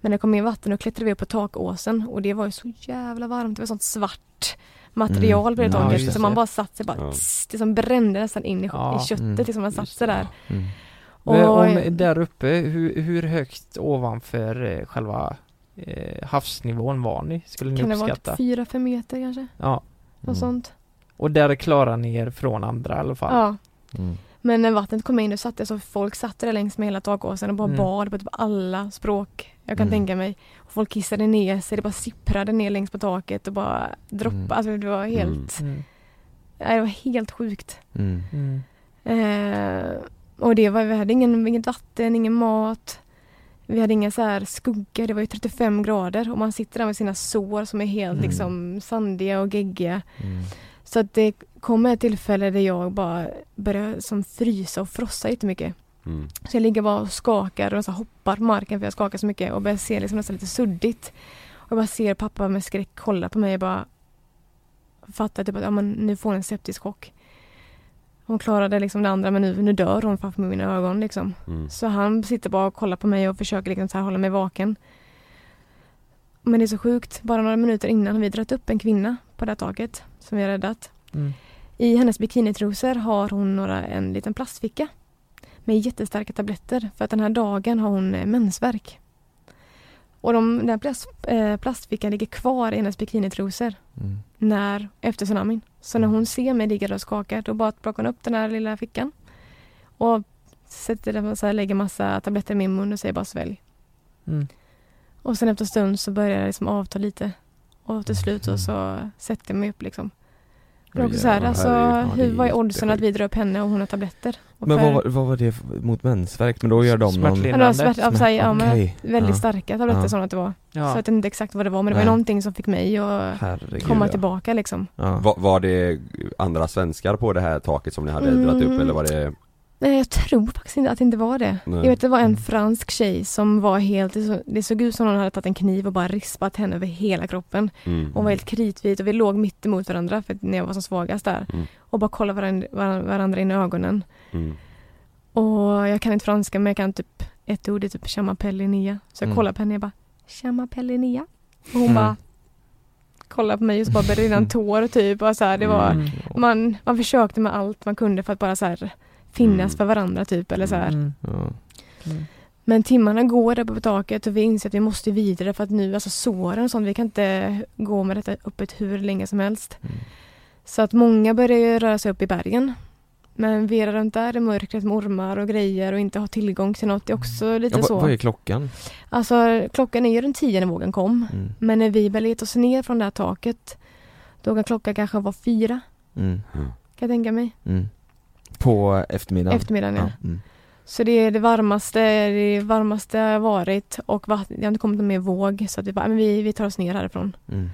Men när det kom mer vatten och klättrade vi upp på takåsen och det var ju så jävla varmt. Det var sånt svart material på det Mm. Ja, taket. just så man bara satt sig bara, Ja. tss, det som brände nästan in i, Ja. i köttet. Mm. Liksom man satt sig där. Mm. Men Och, om, där uppe, hur, hur högt ovanför eh, själva eh, havsnivån var ni? Skulle ni kan det vara uppskatta? typ fyra, fem meter kanske? Ja. Något sånt. Och där klarar ni er från andra i alla fall? Ja. Mm. Men när vattnet kom in då satt det så folk satt där längs med hela takåsen och bara Mm. bad på typ alla språk jag kan Mm. tänka mig. Och folk kissade ner sig, det bara sipprade ner längs på taket och bara droppade. Mm. Alltså det var helt, Mm. nej, det var helt sjukt. Mm. Mm. Eh, och det var, vi hade ingen, inget vatten, ingen mat. Vi hade inga så här skugga, det var ju 35 grader och man sitter där med sina sår som är helt Mm. liksom sandiga och geggiga. Mm. Så att det kom ett tillfälle där jag bara började som frysa och frossa jättemycket. Mm. Så jag ligger bara och skakar och så hoppar på marken för jag skakar så mycket och börjar se liksom nästan lite suddigt. Och jag bara ser pappa med skräck kolla på mig och bara fattar typ att ja, men nu får en septisk chock. Hon klarade liksom det andra men nu, nu dör hon framför mina ögon liksom. Mm. Så han sitter bara och kollar på mig och försöker liksom så här hålla mig vaken. Men det är så sjukt, bara några minuter innan har vi dragit upp en kvinna på det här taket som vi har räddat. Mm. I hennes bikinitrosor har hon några, en liten plastficka med jättestarka tabletter för att den här dagen har hon eh, mensvärk. Och de, den här plast, eh, plastfickan ligger kvar i hennes bikinitrosor Mm. när, efter tsunamin. Så när hon ser mig ligga där och skaka då bara plockar hon upp den här lilla fickan och sätter den, så här, lägger massa tabletter i min mun och säger bara svälj. Mm. Och sen efter en stund så börjar det liksom avta lite. Och till slut Mm. så, så sätter jag mig upp liksom. Oj, också så här, alltså, hur, vad är oddsen att vi drar upp henne och hon har tabletter? Och Men för- vad, var- vad var det för- mot mensvärk? Men då gör de någon... Smärtlindring. Ja, det var smärt, ja, så här, ja, men Okej. väldigt Ja. starka tabletter Ja. som att det var. Ja. Så jag vet inte exakt vad det var men det var Nej. någonting som fick mig att Herregud. komma ja. tillbaka liksom. Ja. Var, var det andra svenskar på det här taket som ni hade dragit upp Mm. eller var det Nej jag tror faktiskt inte att det inte var det. Nej. Jag vet det var en Mm. fransk tjej som var helt, det så- det såg ut som någon hade tagit en kniv och bara rispat henne över hela kroppen. mm. Hon var helt kritvit och vi låg mitt emot varandra för att när jag var som svagast där. Mm. Och bara kollade varandra, varandra, in i ögonen. Mm. Och jag kan inte franska men jag kan typ ett ord, det är typ chamapellinia. Så jag Mm. kollar på henne och jag bara chamapellinia. Och hon Mm. bara kollade på mig och så bara började rinna tår typ och så här, det var, Mm. man, man försökte med allt man kunde för att bara så här finnas för varandra typ eller så här. Mm. Ja. Men timmarna går där på taket och vi inser att vi måste vidare för att nu, alltså såren och sånt, vi kan inte gå med detta öppet hur länge som helst. Mm. Så att många börjar ju röra sig upp i bergen. Men vi är runt där i mörkret med ormar och grejer och inte ha tillgång till något. Det är också lite Ja, så. vad är klockan? Alltså klockan är ju runt tio när vågen kom. Mm. Men när vi väl gett oss ner från det här taket då kan klockan kanske vara fyra, Mm. kan jag tänka mig. Mm. På eftermiddagen? Eftermiddagen, ja. Mm. Så det är det varmaste, det varmaste har varit och det har inte kommit någon mer våg så att vi bara, men vi, vi tar oss ner härifrån. Mm.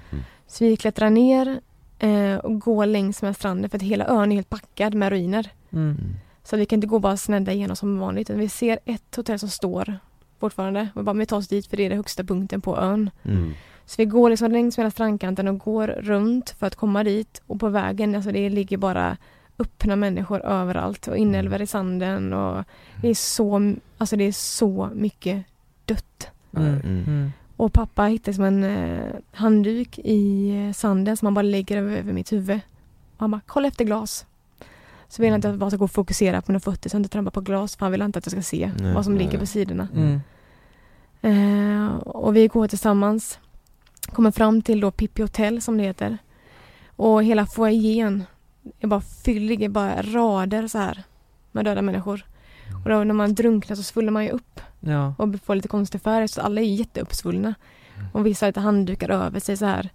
Så vi klättrar ner eh, och går längs med stranden för att hela ön är helt packad med ruiner. Mm. Så vi kan inte gå bara snedda igenom som vanligt. utan Vi ser ett hotell som står fortfarande. Och bara, men vi tar oss dit för det är den högsta punkten på ön. Mm. Så vi går liksom längs med hela strandkanten och går runt för att komma dit. Och på vägen, alltså det ligger bara öppna människor överallt och inälvor i sanden och det är så, alltså det är så mycket dött. Mm. Mm. Mm. Och pappa hittade som en eh, handduk i eh, sanden som han bara lägger över, över mitt huvud. Och han bara, kolla efter glas. Så vill han inte att jag bara ska gå och fokusera på mina fötter så jag inte trampar på glas för han vill inte att jag ska se Nej, vad som nej. ligger på sidorna. Mm. Eh, och vi går tillsammans. Kommer fram till då Pippi Hotel som det heter. Och hela foajén är bara fylld, ligger bara rader så här med döda människor. Och då när man drunknar så svullnar man ju upp Ja. och får lite konstig färg så alla är jätteuppsvullna. Och vissa har lite handdukar över sig så här.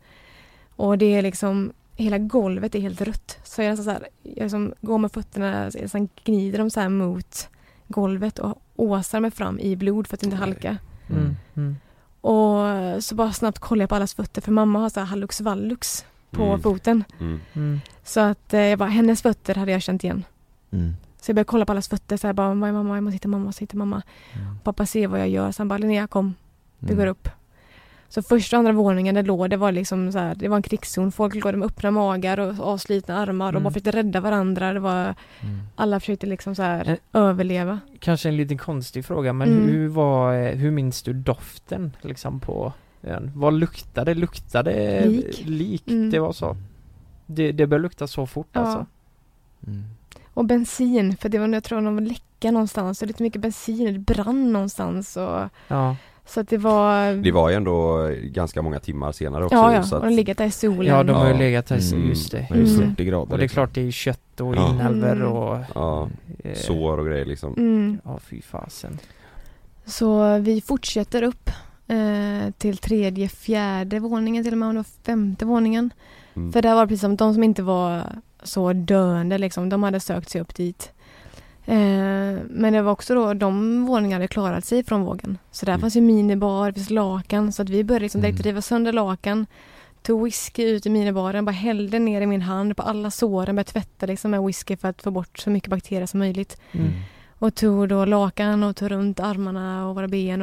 Och det är liksom Hela golvet är helt rött. Så jag, så här, jag liksom går med fötterna, så jag gnider dem så här mot golvet och åsar mig fram i blod för att inte halka. Mm. Mm. Och så bara snabbt kollar jag på allas fötter för mamma har så här hallux vallux på Mm. foten. Mm. Mm. Så att eh, jag bara, hennes fötter hade jag känt igen. Mm. Så jag började kolla på allas fötter så jag bara, vad är mamma, jag måste hitta mamma, jag måste hitta mamma. Pappa ser vad jag gör, så han bara, Linnea kom, vi går upp. Så första och andra våningen det låg, det var liksom så här, det var en krigszon. Folk låg med öppna magar och avslitna armar och Mm. bara försökte rädda varandra. Det var, alla försökte liksom så här Eh. överleva. Kanske en liten konstig fråga men Mm. hur var, eh, hur minns du doften liksom på ön? Vad luktade? Luktade Lik. lik Mm. det var så? Det, det började lukta så fort Ja. alltså? Mm. Och bensin, för det var, jag tror de var läcka någonstans. Så lite mycket bensin, det brann någonstans. Och, Ja. så att det var... Det var ju ändå ganska många timmar senare också ja, ja, så och att, de legat där i solen. Ja de har ju Ja. legat där, Mm. just det. Det är Mm. 40 grader Och det är liksom. klart det är kött och Ja. inälvor Mm. och ja, eh, sår och grejer liksom Mm. Ja fy fasen. Så vi fortsätter upp eh, till tredje, fjärde våningen till och med, om det var femte våningen. Mm. För där var det precis som de som inte var så döende liksom, de hade sökt sig upp dit. Eh, men det var också då de våningarna hade klarat sig från vågen. Så där Mm. fanns ju minibar, det finns lakan så att vi började liksom direkt Mm. riva sönder lakan. Tog whisky ut i minibaren, bara hällde ner i min hand på alla såren, började tvätta liksom med whisky för att få bort så mycket bakterier som möjligt. Mm. Och tog då lakan och tog runt armarna och våra ben.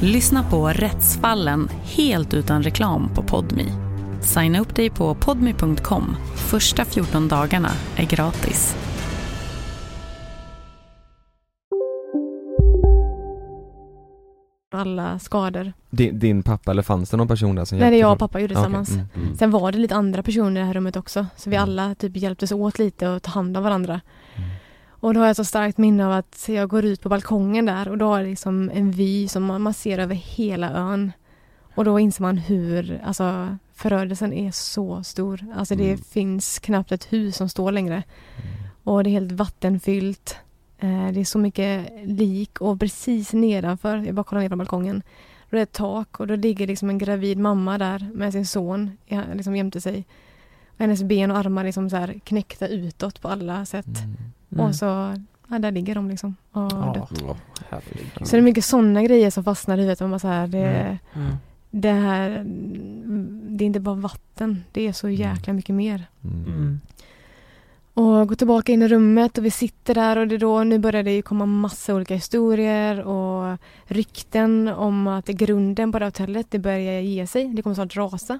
Lyssna på Rättsfallen helt utan reklam på Podmi. Signa upp dig på podmi.com. Första 14 dagarna är gratis. alla skador. Din, din pappa eller fanns det någon person där som Nej, det hjälpte jag och pappa gjorde okej. tillsammans. Mm. Mm. Sen var det lite andra personer i det här rummet också. Så vi alla typ hjälptes åt lite och ta hand om varandra. Och då har jag så starkt minne av att jag går ut på balkongen där och då har jag liksom en vy som man, man ser över hela ön. Och då inser man hur, alltså förödelsen är så stor. Alltså det finns knappt ett hus som står längre. Och det är helt vattenfyllt. Eh, det är så mycket lik och precis nedanför, jag bara kollar ner från balkongen, då är det ett tak och då ligger liksom en gravid mamma där med sin son liksom jämte sig. Och hennes ben och armar liksom så knäckta utåt på alla sätt. Mm. Och så, ja där ligger de liksom. Och Ja, herregud. Så det är mycket sådana grejer som fastnar i huvudet. Man bara så här, det, Mm. Mm. det här, det är inte bara vatten. Det är så jäkla mycket mer. Mm. Och gå tillbaka in i rummet och vi sitter där och det är då, nu börjar det ju komma massa olika historier och rykten om att grunden på det hotellet, det börjar ge sig. Det kommer snart rasa.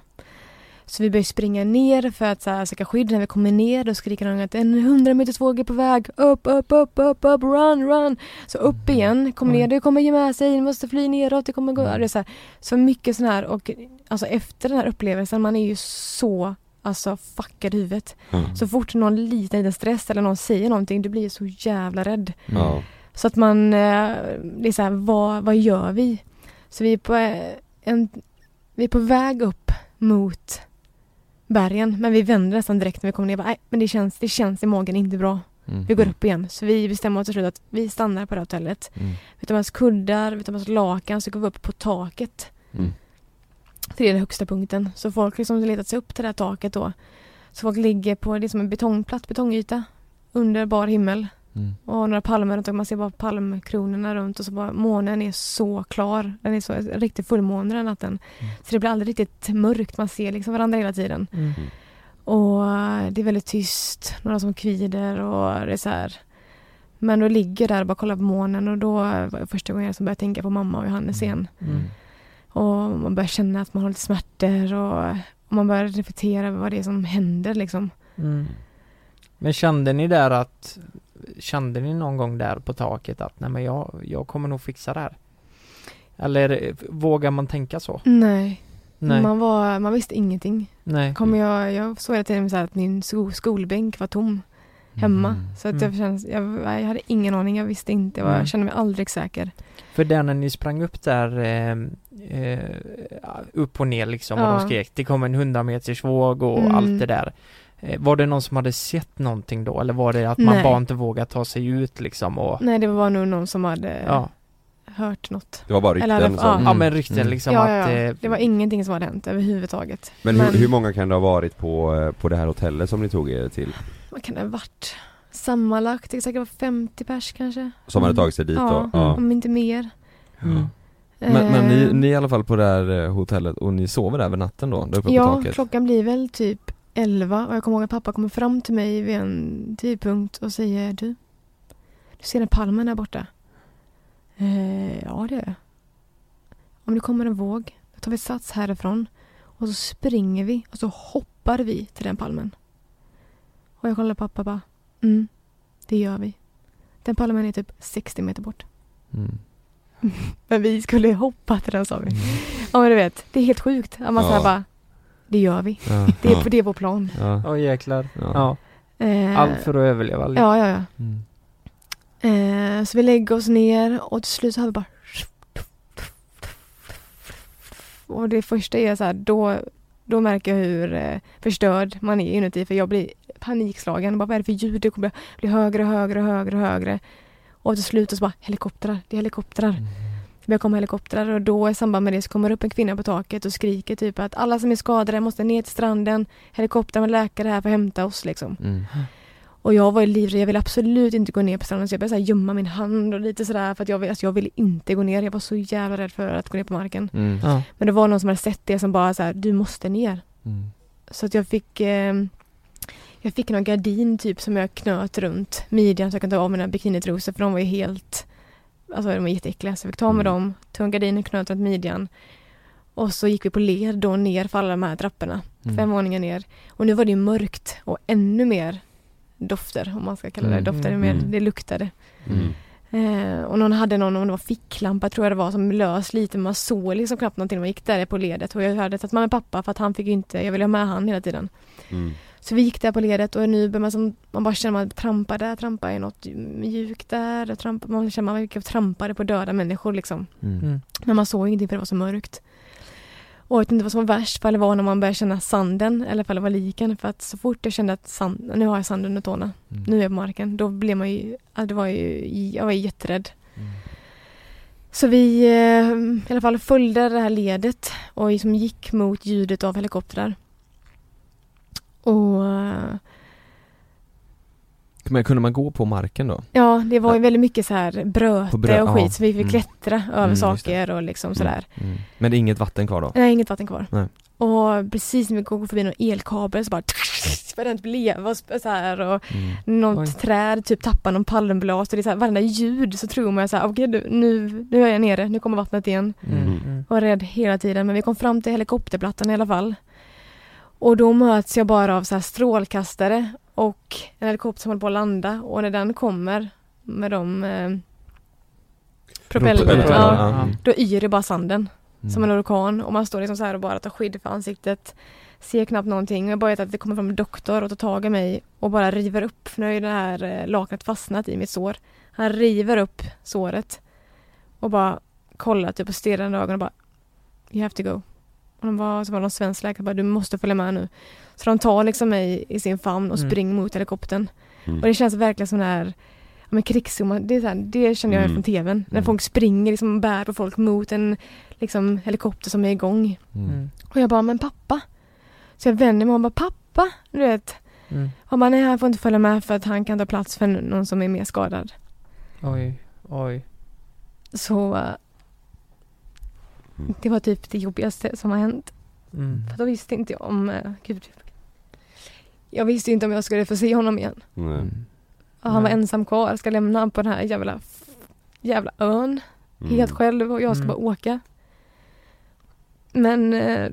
Så vi börjar springa ner för att så här, söka skydd. När vi kommer ner då skriker någon att en 100 meters våg är på väg. Upp, upp, upp, upp, upp, run, run. Så upp igen, kom ner, det kommer ge med sig, ni måste fly neråt, det kommer gå. Det är så, här, så mycket sån här och alltså efter den här upplevelsen, man är ju så alltså fuckad i huvudet. Mm. Så fort någon liten, liten stress eller någon säger någonting, du blir så jävla rädd. Ja. Så att man, eh, det är så här, vad, vad gör vi? Så vi är på eh, en, vi är på väg upp mot bergen, men vi vänder nästan direkt när vi kommer ner. Bara, Nej, men det känns, det känns i magen inte bra. Mm. Vi går upp igen. Så vi bestämmer oss till slut att vi stannar på det här hotellet. Mm. Vi tar med oss kuddar, vi tar med oss lakan, så går vi upp på taket. Mm. Är den högsta punkten. Så folk liksom letat sig upp till det här taket då. Så folk ligger på, det är som en betongplatt, betongyta. Under bar himmel. Mm. Och några palmer runt och man ser bara palmkronorna runt och så bara månen är så klar. Den är så en riktig fullmåne den natten. Så det blir aldrig riktigt mörkt, man ser liksom varandra hela tiden. Mm. Och eh, det är väldigt tyst, några som kvider och det är så här. Men då ligger där och bara kollar på månen och då var det första gången jag som började tänka på mamma och Johannes igen. Mm. Och man börjar känna att man har lite smärtor och, och man börjar reflektera över vad det är som händer liksom. Mm. Men kände ni där att Kände ni någon gång där på taket att nej men jag, jag kommer nog fixa det här? Eller eh, vågar man tänka så? Nej. Nej. Man, var, man visste ingenting. Nej. Kommer jag, jag såg hela tiden så att min sko, skolbänk var tom hemma. Så att jag, känns, jag, jag hade ingen aning, jag visste inte, jag, var, Mm. jag kände mig aldrig säker. För där när ni sprang upp där eh, eh, upp och ner liksom och Ja. de skrek det kom en 100 meters våg och Mm. allt det där. Eh, var det någon som hade sett någonting då eller var det att man Nej. bara inte vågade ta sig ut liksom och Nej, det var nog någon som hade Ja. hört något. Det var bara rykten Eller som- Ja men rykten liksom ja, att ja, ja. eh, Det var ingenting som hade hänt överhuvudtaget. Men, hur, hur många kan det ha varit på, eh, på det här hotellet som ni tog er till? Vad kan det ha varit? Sammanlagt, det säkert vara 50 pers kanske. Som hade tagit sig dit ja, då? Ja. om inte mer. Men, men ni, Eh, ni är i alla fall på det här eh, hotellet och ni sover där över natten då? Där uppe på Ja, taket? klockan blir väl typ 11 och jag kommer ihåg att pappa kommer fram till mig vid en tidpunkt och säger du, du ser den palmen där borta? Eh, ja, det gör jag. Om det kommer en våg, då tar vi sats härifrån och så springer vi och så hoppar vi till den palmen. Och jag kollar pappa och bara, mm, det gör vi. Den palmen är typ 60 meter bort. Mm. Men vi skulle hoppa till den sa vi. Ja men du vet, det är helt sjukt. Att man Ja. bara, det gör vi. Ja. Det, är, Ja. det är vår plan. Ja. Åh jäklar. Ja. Ja. Eh, Allt för att överleva. liksom. Ja, ja, ja. Mm. Eh, så vi lägger oss ner och till slut så hör vi bara och det första är så här, då, då märker jag hur eh, förstörd man är inuti för jag blir panikslagen. Bara, vad är det för ljud? Det kommer bli högre och högre och högre och högre. Och till slut så bara helikoptrar, det är helikoptrar. Det börjar komma helikoptrar och då i samband med det så kommer upp en kvinna på taket och skriker typ att alla som är skadade måste ner till stranden. Helikoptern med läkare här för att hämta oss liksom. Mm. Och jag var ju livrädd, jag ville absolut inte gå ner på stranden så jag började så här gömma min hand och lite sådär för att jag, alltså jag ville inte gå ner. Jag var så jävla rädd för att gå ner på marken. Mm. Ja. Men det var någon som hade sett det som bara så här, du måste ner. Mm. Så att jag fick eh, Jag fick någon gardin typ som jag knöt runt midjan så jag kunde ta av mina bikinitrosor för de var ju helt Alltså de var jätteäckliga så jag fick ta med Mm. dem, tog en gardin och knöt runt midjan Och så gick vi på led då ner för alla de här trapporna. Mm. Fem våningar ner. Och nu var det ju mörkt och ännu mer dofter om man ska kalla det Mm. dofter. Mm. Mer. Det luktade. Mm. Eh, och någon hade någon, om det var ficklampa tror jag det var, som lös lite. Man såg liksom knappt någonting när man gick där på ledet. Och jag hade tagit med mig pappa för att han fick inte, jag ville ha med han hela tiden. Mm. Så vi gick där på ledet och nu börjar man som, man bara känner man trampar där, trampar i något mjukt där, och trampar, man känner man gick och trampade på döda människor liksom. Mm. Mm. Men man såg ingenting för det var så mörkt. Och jag vet inte vad som var värst, för det var när man började känna sanden eller för det var liken. För att så fort jag kände att sand, nu har jag sand under tårna, Mm. nu är jag på marken, då blev man ju, det var ju, jag var jätterädd. Så vi eh, i alla fall följde det här ledet och liksom gick mot ljudet av helikoptrar. Och eh, Men kunde man gå på marken då? ja, det var ju väldigt mycket så här bröte brö- och skit ja. så vi fick Mm. klättra över Mm, saker och liksom sådär. Mm. Men det är inget vatten kvar då? Nej, inget vatten kvar. Nej. Och precis när vi går förbi någon elkabel så bara började den typ leva och så här och Mm. något Oj. träd typ tappar någon palmblad och det är så här, varenda ljud så tror man så här, okej nu, nu, nu är jag nere, nu kommer vattnet igen. Mm. Mm. Och var rädd hela tiden men vi kom fram till helikopterplattan i alla fall. Och då möts jag bara av så här strålkastare och en helikopter som håller på att landa och när den kommer med de eh, propellrarna, ja, då yr det bara sanden Mm. som en orkan och man står liksom så här och bara tar skydd för ansiktet. Ser knappt någonting och jag bara vet att det kommer fram en doktor och tar tag i mig och bara river upp, för nu har ju det här eh, lakanet fastnat i mitt sår. Han river upp såret och bara kollar typ och stirrar i ögonen och bara You have to go. Och de var, så var det någon svensk läkare bara du måste följa med nu. Så de tar liksom mig i sin famn och Mm. springer mot helikoptern. Mm. Och det känns verkligen som den här ja, men krigsfilm, det, är så här, det känner jag Mm. från tvn. När Mm. folk springer liksom och bär på folk mot en liksom, helikopter som är igång. Mm. Mm. Och jag bara, men pappa? Så jag vänder mig och bara, pappa? Du vet. Mm. Och bara, nej han får inte följa med för att han kan ta plats för någon som är mer skadad. Oj, oj. Så Mm. det var typ det jobbigaste som har hänt. Mm. För då visste inte jag om, eh, gud. Jag visste inte om jag skulle få se honom igen. Mm. Och han var ensam kvar, ska lämna på den här jävla, jävla ön. Mm. Helt själv och jag ska Mm. bara åka. Men eh,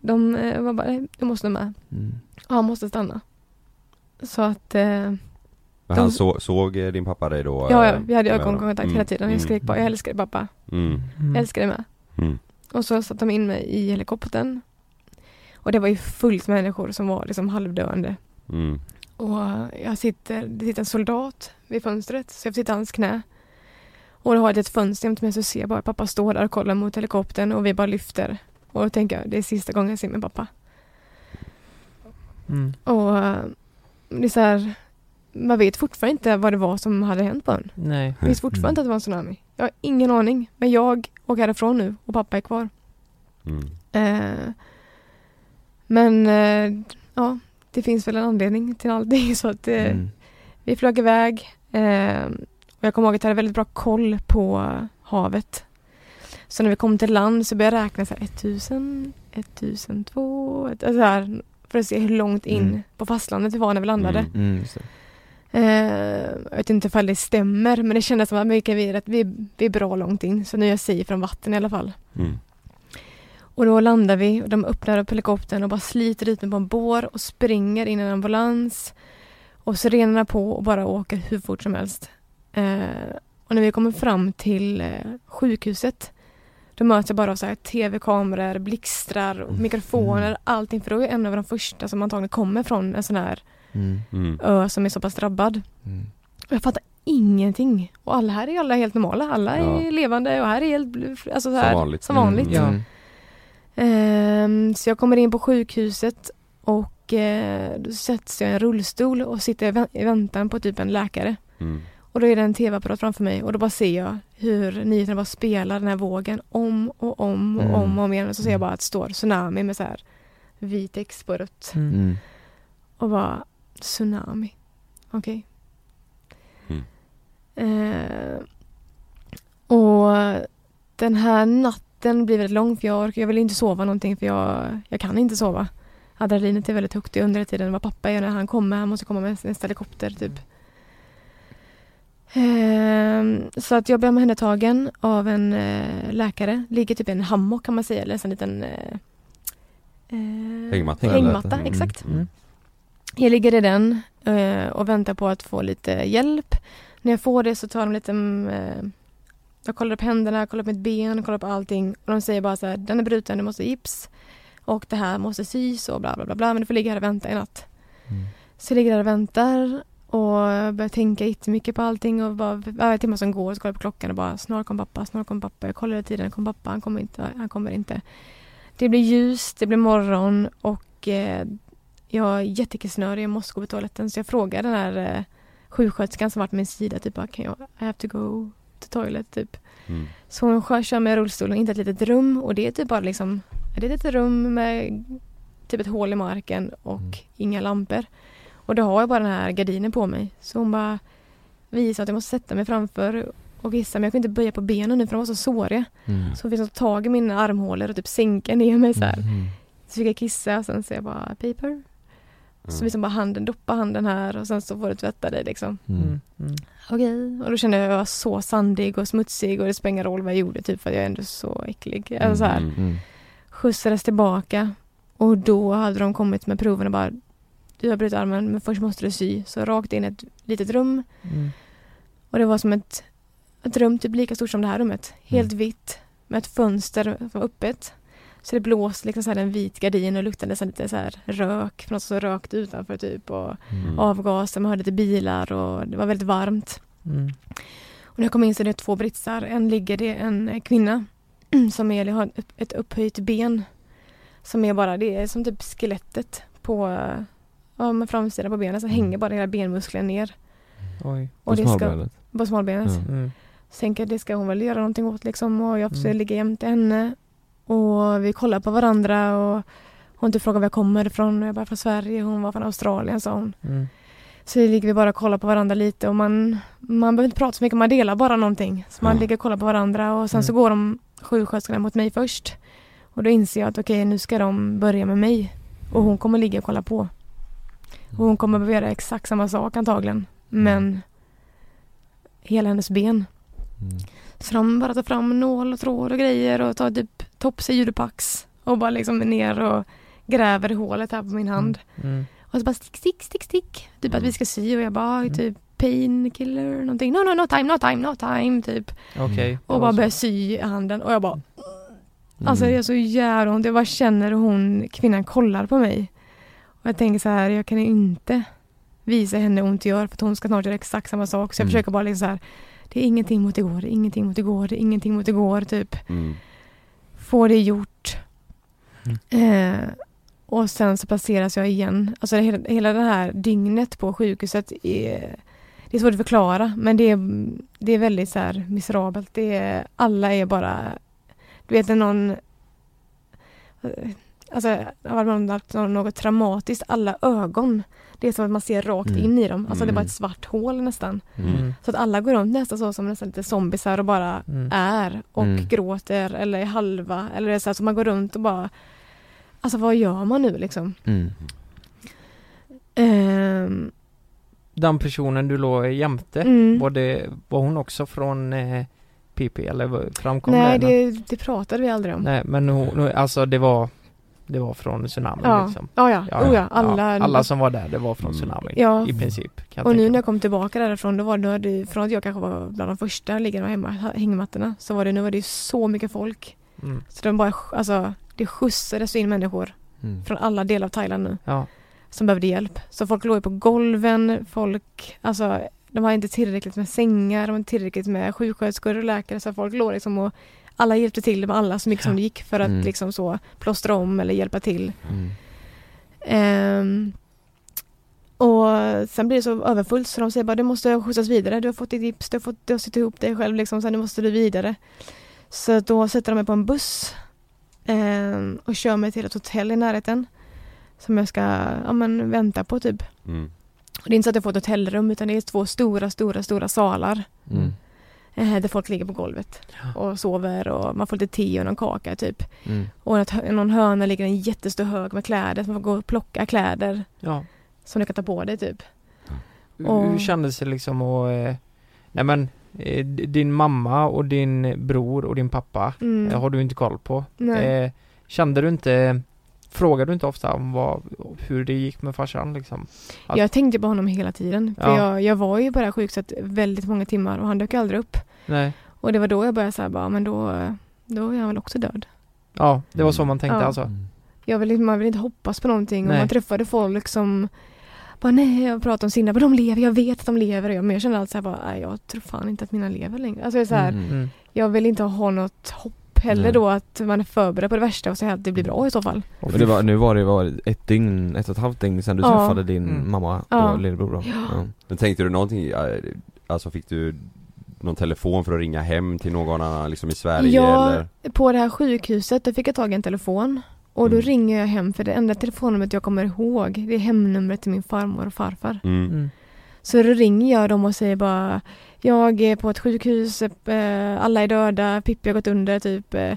de eh, var bara, du måste med. Mm. Och han måste stanna. Så att, eh, Men De- han så, såg din pappa dig då? ja, ja, vi hade ögonkontakt hela tiden. Jag skrek bara, jag älskar dig pappa. Mm. Mm. Jag älskar dig med. Mm. Och så satte de in mig i helikoptern. Och det var ju fullt med människor som var liksom halvdöende. Mm. Och jag sitter, det sitter en soldat vid fönstret så jag får sitta i hans knä. Och då har jag ett fönster jämte mig så ser jag bara pappa stå där och kollar mot helikoptern och vi bara lyfter. Och då tänker jag, det är sista gången jag ser min pappa. Mm. Och eh, det är så här, man vet fortfarande inte vad det var som hade hänt på ön. Nej. Jag visste fortfarande inte att det var en tsunami. Jag har ingen aning. Men jag åker härifrån nu och pappa är kvar. Mm. Eh, men eh, ja, det finns väl en anledning till allting så att eh, Mm. vi flög iväg. Eh, och jag kommer ihåg att jag hade väldigt bra koll på havet. Så när vi kom till land så började jag räkna så här 1000, 1002, ett- alltså här, för att se hur långt in Mm. på fastlandet vi var när vi landade. Eh, jag vet inte ifall det stämmer men det kändes som att vi, vi, är rätt- vi, vi är bra långt in. Så nu är jag safe från vatten i alla fall. Mm. Och då landar vi och de öppnar upp helikoptern och bara sliter ut mig på en bår och springer in i en ambulans. Och sirenerna på och bara åker hur fort som helst. Eh, och när vi kommer fram till eh, sjukhuset då möts jag bara av så här tv-kameror, blixtrar, Mm. mikrofoner, Mm. allting. För då är jag en av de första som antagligen kommer från en sån här Mm. Mm. ö som är så pass drabbad. Mm. Och jag fattar ingenting. Och alla här är alla helt normala. Alla är Ja. levande och här är helt alltså så här, Som vanligt. Som vanligt. Ja. Mm. Ehm, så jag kommer in på sjukhuset och eh, då sätts jag i en rullstol och sitter i vä- i väntan på typ en läkare. Mm. Och då är det en tv-apparat framför mig och då bara ser jag hur nyheterna bara spelar den här vågen om och om och Mm. om och om igen. Och så ser jag bara att det står tsunami med så här vit text på rött. Mm. Mm. Och bara tsunami. Okej. Mm. Eh, och den här natten blir väldigt lång för jag, orkar- jag vill inte sova någonting för jag, jag kan inte sova. Adrenalinet är väldigt högt. Jag undrar hela tiden vad pappa gör när han kommer. Han måste komma med nästa helikopter typ. Ehm, så att jag blev omhändertagen av en eh, läkare, ligger typ i en hammock kan man säga, eller en liten eh, eh, Hängmatta, hängmatta? Mm. exakt. Mm. Jag ligger i den eh, och väntar på att få lite hjälp. När jag får det så tar de lite mm, eh, Jag kollar upp händerna, kollar upp mitt ben, kollar upp allting och de säger bara så här, den är bruten, du måste gips och det här måste sys och bla bla bla, bla men du får ligga här och vänta i natt. Så jag ligger där och väntar och börjar tänka jättemycket på allting och bara varje timme som går så kollar jag på klockan och bara snart kommer pappa, snart kommer pappa. Jag kollar hela tiden, kommer pappa, han kommer inte, han kommer inte. Det blir ljus, det blir morgon och eh, jag är jättekissnödig, jag måste gå på toaletten så jag frågar den här eh, sjuksköterskan som varit min sida typ bara, kan jag, I have to go to toilet typ. Mm. Så hon kör- med rullstolen in till ett litet rum och det är typ bara liksom, det är ett litet rum med typ ett hål i marken och inga lampor. Och då har jag bara den här gardinen på mig. Så hon bara visar att jag måste sätta mig framför och kissa men jag kan inte böja på benen nu för de var så såriga. Mm. Så hon fick ta tag i mina armhålor och typ sänka ner mig så här. Mm. Så fick jag kissa och sen så jag bara paper. Så Mm. liksom bara handen, doppa handen här och sen så får du tvätta dig liksom. Mm. Okej, och då kände jag att jag var så sandig och smutsig och det spelar ingen roll vad jag gjorde typ för att jag är ändå så äcklig. Alltså så här. Mm. Skjutsades tillbaka och då hade de kommit med proven och bara du har brutit armen men först måste du sy. Så rakt in i ett litet rum Mm. och det var som ett, ett rum typ lika stort som det här rummet. Helt vitt med ett fönster som var öppet. Så det blåste liksom så här en vit gardin och luktade nästan lite så här rök, för något som rökt utanför typ och Mm. avgaser, man hörde lite bilar och det var väldigt varmt. Mm. Och när jag kom in så är det två britsar. En ligger det en kvinna som är, har ett- upphöjt ben. Som är bara, det är som typ skelettet på ja, framsidan på benen så hänger bara hela benmuskeln ner. Oj. Och På det ska- smalbenet? På smalbenet. Ja. Mm. Så tänker jag det ska hon väl göra någonting åt liksom och jag försöker Mm. ligga jämte henne. Och vi kollar på varandra och hon typ frågar var jag kommer ifrån. Jag bara från Sverige, hon var från Australien sa hon. Mm. Så ligger vi bara och kollar på varandra lite och man, man behöver inte prata så mycket, man delar bara någonting. Så man Ja. ligger och kollar på varandra och sen så Mm. går de sjuksköterskorna mot mig först. Och då inser jag att okej, nu ska de börja med mig. Och hon kommer ligga och kolla på. Och hon kommer behöva göra exakt samma sak antagligen. Men hela hennes ben. Så de bara tar fram nål och tråd och grejer och tar typ Topsy Judopax och bara liksom ner och gräver i hålet här på min hand. Mm. Och så bara stick, stick, stick, stick. Typ att vi ska sy och jag bara "Oj, typ painkiller någonting. No, no, no time, no time, no time typ. Okej. det Och bara börjar sy i handen och jag bara Mm. Alltså det är så jävla ont. Jag bara känner hur hon, kvinnan kollar på mig. Och jag tänker så här, jag kan inte visa henne ont det gör för att hon ska snart göra exakt samma sak. Så jag Mm. försöker bara liksom så här, det är ingenting mot igår, det är ingenting mot igår, det är ingenting mot igår typ. Mm. Få det gjort. Eh, och sen så placeras jag igen. Alltså hela, hela det här dygnet på sjukhuset är det är svårt att förklara men det är, det är väldigt så här miserabelt. Det är, alla är bara, du vet när någon Alltså har om något, något traumatiskt, alla ögon Det är som att man ser rakt Mm. in i dem, alltså det är bara Mm. ett svart hål nästan Mm. Så att alla går runt nästan så som nästan lite zombisar och bara Mm. är och Mm. gråter eller är halva eller det är så här så man går runt och bara Alltså vad gör man nu liksom? Mm. Ehm, Den personen du låg jämte, Mm. var, det, var hon också från eh, PP eller framkom nej det? det, det pratade vi aldrig om Nej men hon, alltså det var Det var från tsunamin Ja. liksom Ja, ja. Oh, ja. Alla- Alla som var där, det var från tsunamin Ja. i princip Och nu när jag kom tillbaka därifrån då var det, från att jag kanske var bland de första liggande hemma, hängmattorna så var det nu var det så mycket folk Mm. Så de bara, alltså det skjutsades in människor Mm. från alla delar av Thailand nu Ja. som behövde hjälp. Så folk låg på golven, folk, alltså de har inte tillräckligt med sängar, de har inte tillräckligt med sjuksköterskor och läkare så folk låg liksom och alla hjälpte till med alla så mycket som det gick för att Mm. liksom så plåstra om eller hjälpa till. Mm. Ehm, och sen blir det så överfullt så de säger bara du måste skjutsas vidare, du har fått ditt gips, du har, fått, du har ihop dig själv liksom, så nu måste du vidare. Så då sätter de mig på en buss ehm, och kör mig till ett hotell i närheten som jag ska ja, men, vänta på typ. Mm. Det är inte så att jag får ett hotellrum utan det är två stora, stora, stora salar. Mm. Eh, där folk ligger på golvet och sover och man får lite te och någon kaka typ. Mm. Och att någon hörna ligger en jättestor hög med kläder, så man får gå och plocka kläder Ja. som du kan ta på dig typ. Hur- Och- Hur kändes det liksom att eh, Nej men eh, din mamma och din bror och din pappa Mm. har du inte koll på. Nej. Kände du inte, frågade du inte ofta om vad, hur det gick med farsan liksom? Att- Jag tänkte på honom hela tiden. För Ja. jag, jag var ju på det här sjukhuset väldigt många timmar och han dök aldrig upp. Nej. Och det var då jag började säga bara, men då, då är han väl också död. Ja, det var så man tänkte Ja. alltså. Jag vill, man vill inte hoppas på någonting och Nej. man träffade folk som bara nej, jag pratar om sina, men de lever, jag vet att de lever. Och jag- Men jag kände alltid så här bara, nej, jag tror fan inte att mina lever längre. Alltså jag, är så här, Mm. Mm. jag vill inte ha något hopp heller Nej. då att man är förberedd på det värsta och säga att det blir bra i så fall. Och det var, nu var det var ett dygn, ett och ett halvt dygn sedan du Ja. träffade din Mm. mamma och Ja. lillebror då. Ja. Men tänkte du någonting, eh, alltså fick du någon telefon för att ringa hem till någon annan liksom i Sverige Ja, eller? på det här sjukhuset då fick jag tag i en telefon. Och då Mm. ringer jag hem för det enda telefonnumret jag kommer ihåg det är hemnumret till min farmor och farfar. Mm. Mm. Så då ringer jag dem och säger bara Jag är på ett sjukhus, eh, alla är döda, Pippi har gått under typ. eh.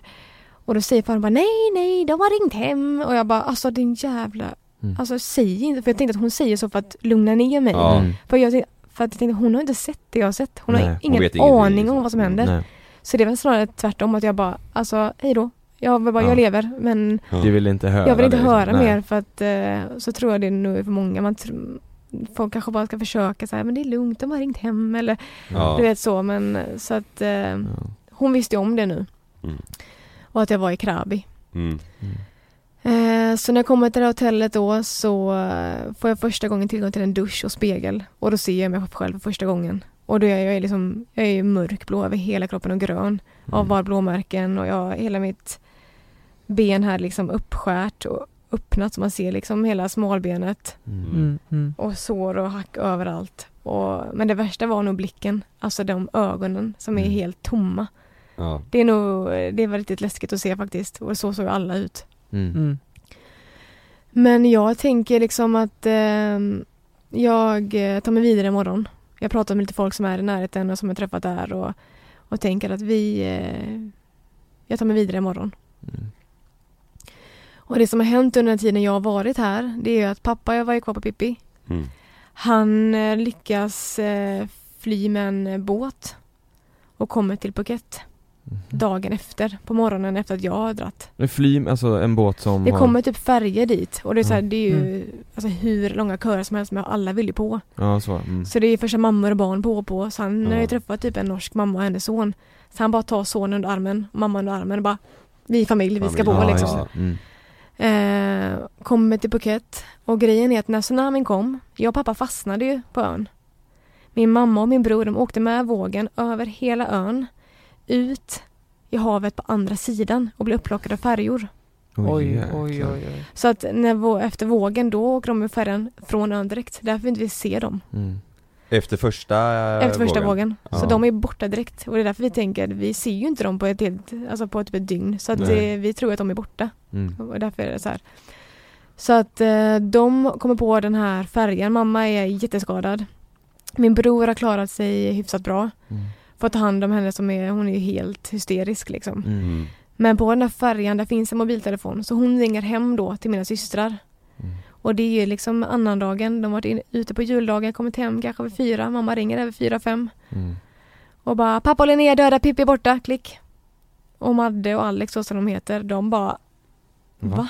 Och då säger farmor bara nej, nej, de har ringt hem. Och jag bara alltså din jävla Mm. Alltså säg inte, för jag tänkte att hon säger så för att lugna ner mig. Mm. För, jag, tänkte- för att jag tänkte hon har inte sett det jag har sett. Hon Nej, har hon ingen ingenting, aning liksom. om vad som händer. Nej. Så det var snarare tvärtom att jag bara, alltså hej då. Jag, vill bara, Ja. jag lever men. Du vill inte höra jag vill inte det, liksom. höra Nej. mer för att eh, så tror jag det nog är för många. Man tr- folk kanske bara ska försöka säga men det är lugnt, de har ringt hem eller Ja. du vet så men så att eh, Ja. hon visste ju om det nu. Mm. Och att jag var i Krabi. Mm. Eh, så när jag kommer till det här hotellet då så får jag första gången tillgång till en dusch och spegel. Och då ser jag mig själv för första gången. Och då är jag, liksom, jag är mörkblå över hela kroppen och grön av Mm. bara blåmärken och jag, hela mitt ben här liksom uppskärt och öppnat så man ser liksom hela smalbenet Mm. Mm. Mm. och sår och hack överallt. Och, men det värsta var nog blicken, alltså de ögonen som är Mm. helt tomma. Ja. Det är nog, det var riktigt läskigt att se faktiskt och så såg alla ut. Mm. Mm. Men jag tänker liksom att ehm, jag eh, tar mig vidare imorgon. Jag pratar med lite folk som är i närheten och som jag träffat där och, och tänker att vi eh, jag tar mig vidare imorgon. Mm. Och det som har hänt under den tiden jag har varit här det är ju att pappa, jag var ju kvar på Pippi. Mm. Han eh, lyckas eh, fly med en båt och kommer till Phuket. Dagen efter, på morgonen efter att jag har dratt. En fly, alltså en båt som Det har... kommer typ färger dit och det är, så här, Mm. det är ju alltså, hur långa köer som helst men alla vill ju på. Ja, så. Mm. Så det är första mammor och barn på och på. Så han Ja. har ju träffat typ en norsk mamma och hennes son. Så han bara tar sonen under armen och mamman under armen och bara Vi är familj, vi ska Familj. bo ja, liksom. det. Mm. Eh, kommer till Phuket och grejen är att när tsunamin kom, jag och pappa fastnade ju på ön. Min mamma och min bror de åkte med vågen över hela ön ut i havet på andra sidan och blev upplockade av färjor. Oj, oj, oj, oj. Så att när, efter vågen då åker de med färjan från ön direkt. Därför vill inte vi se dem. Mm. Efter första eh, Efter första vågen. Så Ja. de är borta direkt. Och det är därför vi tänker, vi ser ju inte dem på ett helt, alltså på typ ett dygn. Så att det, vi tror att de är borta. Mm. Och därför är det så här. Så att eh, de kommer på den här färjan. Mamma är jätteskadad. Min bror har klarat sig hyfsat bra. Mm. Fått ta hand om henne som är, hon är ju helt hysterisk liksom. Mm. Mm. Men på den här färjan där finns en mobiltelefon. Så hon ringer hem då till mina systrar. Mm. Och det är ju liksom annandagen. De har varit in, ute på juldagen, kommit hem kanske vid fyra. Mamma ringer över fyra, fem. Mm. Och bara pappa och Linnea är döda, Pippi är borta, klick. Och Madde och Alex så som de heter, de bara Va? Va?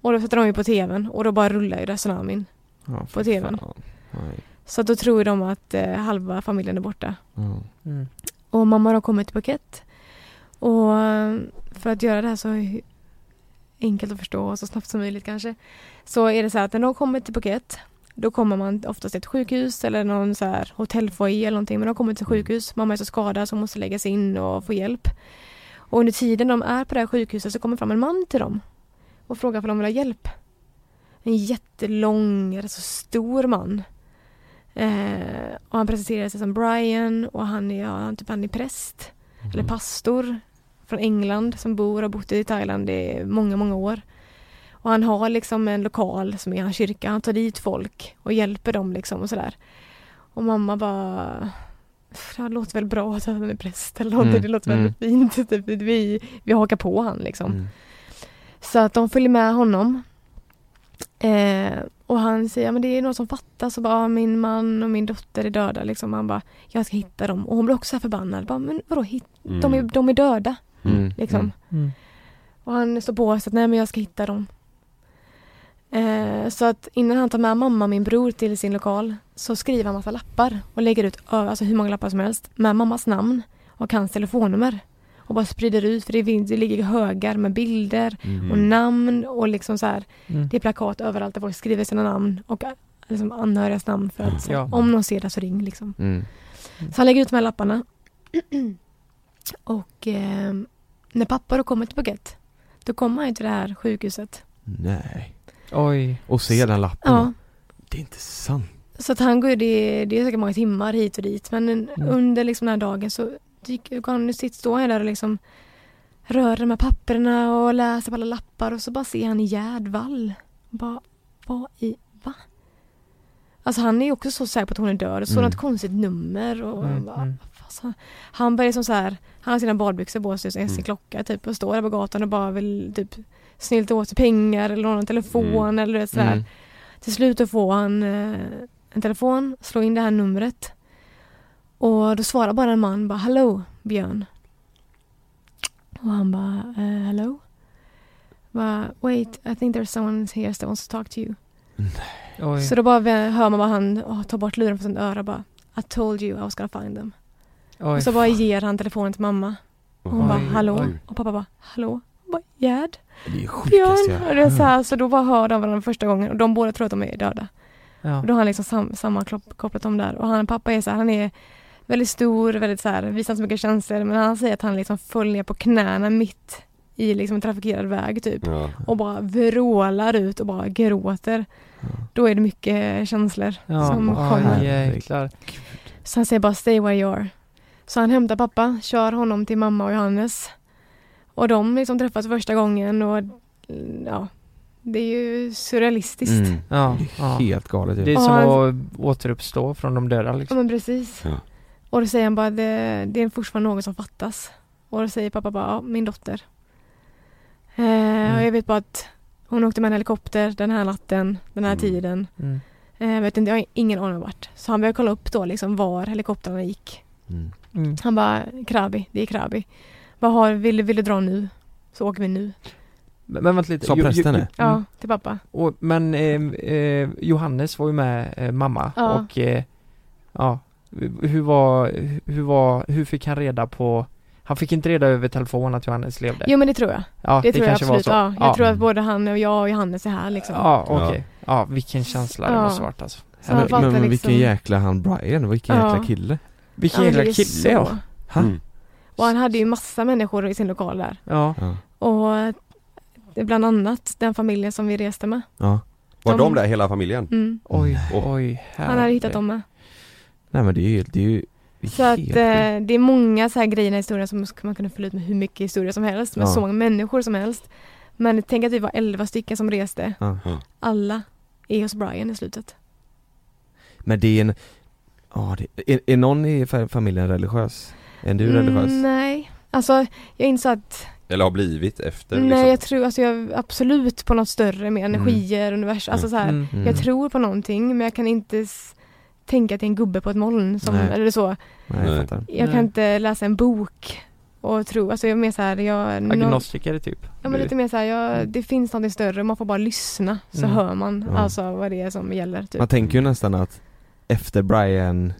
Och då sätter de ju på tvn och då bara rullar ju det tsunamin. Ja, På tvn. fan. Nej. Så då tror de att eh, halva familjen är borta. Ja. Mm. Och mamma har kommit till Phuket. Och för att göra det här så enkelt att förstå och så snabbt som möjligt kanske. Så är det så här att när de kommer till Phuket då kommer man oftast till ett sjukhus eller någon så här hotellfoyer eller någonting. Men de kommer till sjukhus. Mamma är så skadad så hon måste läggas in och få hjälp. Och under tiden de är på det här sjukhuset så kommer fram en man till dem och frågar om de vill ha hjälp. En jättelång, alltså stor man. Eh, och han presenterar sig som Brian och han är, ja, typ han är präst eller pastor från England som bor och har bott i Thailand i många, många år. Och han har liksom en lokal som är hans kyrka. Han tar dit folk och hjälper dem liksom och sådär. Och mamma bara det låter väl bra att han är präst eller någonting. Mm, Det låter mm. väldigt fint. Typ, vi, vi hakar på han liksom. Mm. Så att de följer med honom. Eh, och han säger, ja, men det är något som fattas och bara, "Ja, min man och min dotter är döda liksom. Han bara, jag ska hitta dem. Och hon blir också så här förbannad. Bara, men vadå, hit? De, är, Mm. de är döda. Mm. Liksom. Mm. Och han står på sig att nej men jag ska hitta dem. Eh, så att innan han tar med mamma och min bror till sin lokal så skriver han massa lappar och lägger ut alltså hur många lappar som helst med mammas namn och hans telefonnummer. Och bara sprider ut för det, finns- det ligger högar med bilder Mhm. och namn och liksom så här. Mm. Det är plakat överallt där folk skriver sina namn och eh, liksom anhörigas namn för att så, Ja. om någon ser det så ring liksom. Mm. Så han lägger ut de här lapparna. och eh, när pappa då kommer till Phuket då kommer han ju till det här sjukhuset. Nej. Oj. Och se den lappen. Ja. Det är inte sant. Så att han går ju, det, det är säkert många timmar hit och dit men en- Mm. under liksom den här dagen så dyker han, sitt, står han där och liksom rör de här papperna och läser på alla lappar och så bara ser han Gerd Wall. Bara, vad i, va? Alltså han är ju också så säker på att hon är död och så Mm. något konstigt nummer och Mm, bara, mm. alltså, Han börjar som så här, han har sina badbyxor på sig och sin Mm. klocka typ och står där på gatan och bara vill typ snylta åt sig pengar eller låna en telefon Mm. eller sådär. Mm. Till slut får han eh, en telefon, slår in det här numret. Och då svarar bara en man bara Hello Björn. Och han bara eh, Hello? Bara, Wait, I think there's someone here that wants to talk to you. Oj. Så då bara hör man bara han oh, tar bort luren från sitt öra bara I told you I was gonna find them. Oj. Och så bara ger han telefonen till mamma. Och hon Oj, bara hallå? oj. Och pappa bara hallå? Och bara Gerd? Det är sjukaste Björn? jag Och det är så, här, så då bara hör de varandra första gången och de båda tror att de är döda. Ja. Och då har han liksom sam, sammankopplat dem där. Och han, pappa är så här, han är väldigt stor, väldigt så här, visar inte så mycket känslor. Men han säger att han liksom föll ner på knäna mitt i liksom en trafikerad väg typ. Ja. Och bara vrålar ut och bara gråter. Då är det mycket känslor Ja, som kommer. jäklar. Så han säger bara stay where you are. Så han hämtar pappa, kör honom till mamma och Johannes. Och de liksom träffas första gången och ja, det är ju surrealistiskt. Mm. Ja, Det är ja. helt galet ju. Det är som han- att återuppstå från de döda Ja liksom. men precis. Och då säger han bara det, det är fortfarande något som fattas. Och då säger pappa bara, ja, min dotter. Eh, Och jag vet bara att hon åkte med en helikopter den här natten, den här Mm. tiden. Mm. Eh, jag vet inte, jag har ingen aning om vart. Så han började kolla upp då liksom var helikoptrarna gick. Mm. Mm. Han bara, Krabi, det är Krabi. Vad har, vill, vill du dra nu? Så åker vi nu. Men, men vänta lite. Sa prästen det? Ja, Mm. till pappa. Och, men eh, eh, Johannes var ju med eh, mamma Ja. och eh, ja, hur var, hur var, hur fick han reda på Han fick inte reda över telefon att Johannes levde? Jo men det tror jag. ja, det, tror jag kanske var absolut. så. Ja, jag tror att både han och jag och Johannes är här liksom. Ja, okej. Ja, vilken känsla det Ja. måste varit alltså. Så han Men, men liksom- vilken jäkla han Brian, vilken Ja. jäkla kille. Vilken Ja, jäkla det kille så. ja. Ha? Mm. Och han hade ju massa människor i sin lokal där. Ja. Ja. Och det är bland annat den familjen som vi reste med. ja. Var De- de där hela familjen? Mm. Oj, Åh. oj. Han hade hittat dem med. Nej men det är ju, det är ju Så att eh, det är många så här grejer i historien som man kunde fylla ut med hur mycket historia som helst. Med Ja. så många människor som helst. Men tänk att vi var elva stycken som reste. Ja. Alla är hos Brian i slutet. Men det är en, ja det, är, är någon i fa- familjen religiös? Är du religiös? Mm, nej, alltså jag insåg att Eller har blivit efter Nej liksom? jag tror, alltså jag absolut på något större med energier, universum, alltså så här, Mm. Mm. Jag tror på någonting men jag kan inte s- tänka att det är en gubbe på ett moln som, Nej. eller så. Nej jag fattar. Jag Nej. kan inte läsa en bok och tro, alltså jag är mer så här, jag, Agnostiker typ. ja men lite mer så här, jag, det finns någonting större, man får bara lyssna så Mm. hör man Ja. alltså vad det är som gäller typ. Man tänker ju nästan att efter Brian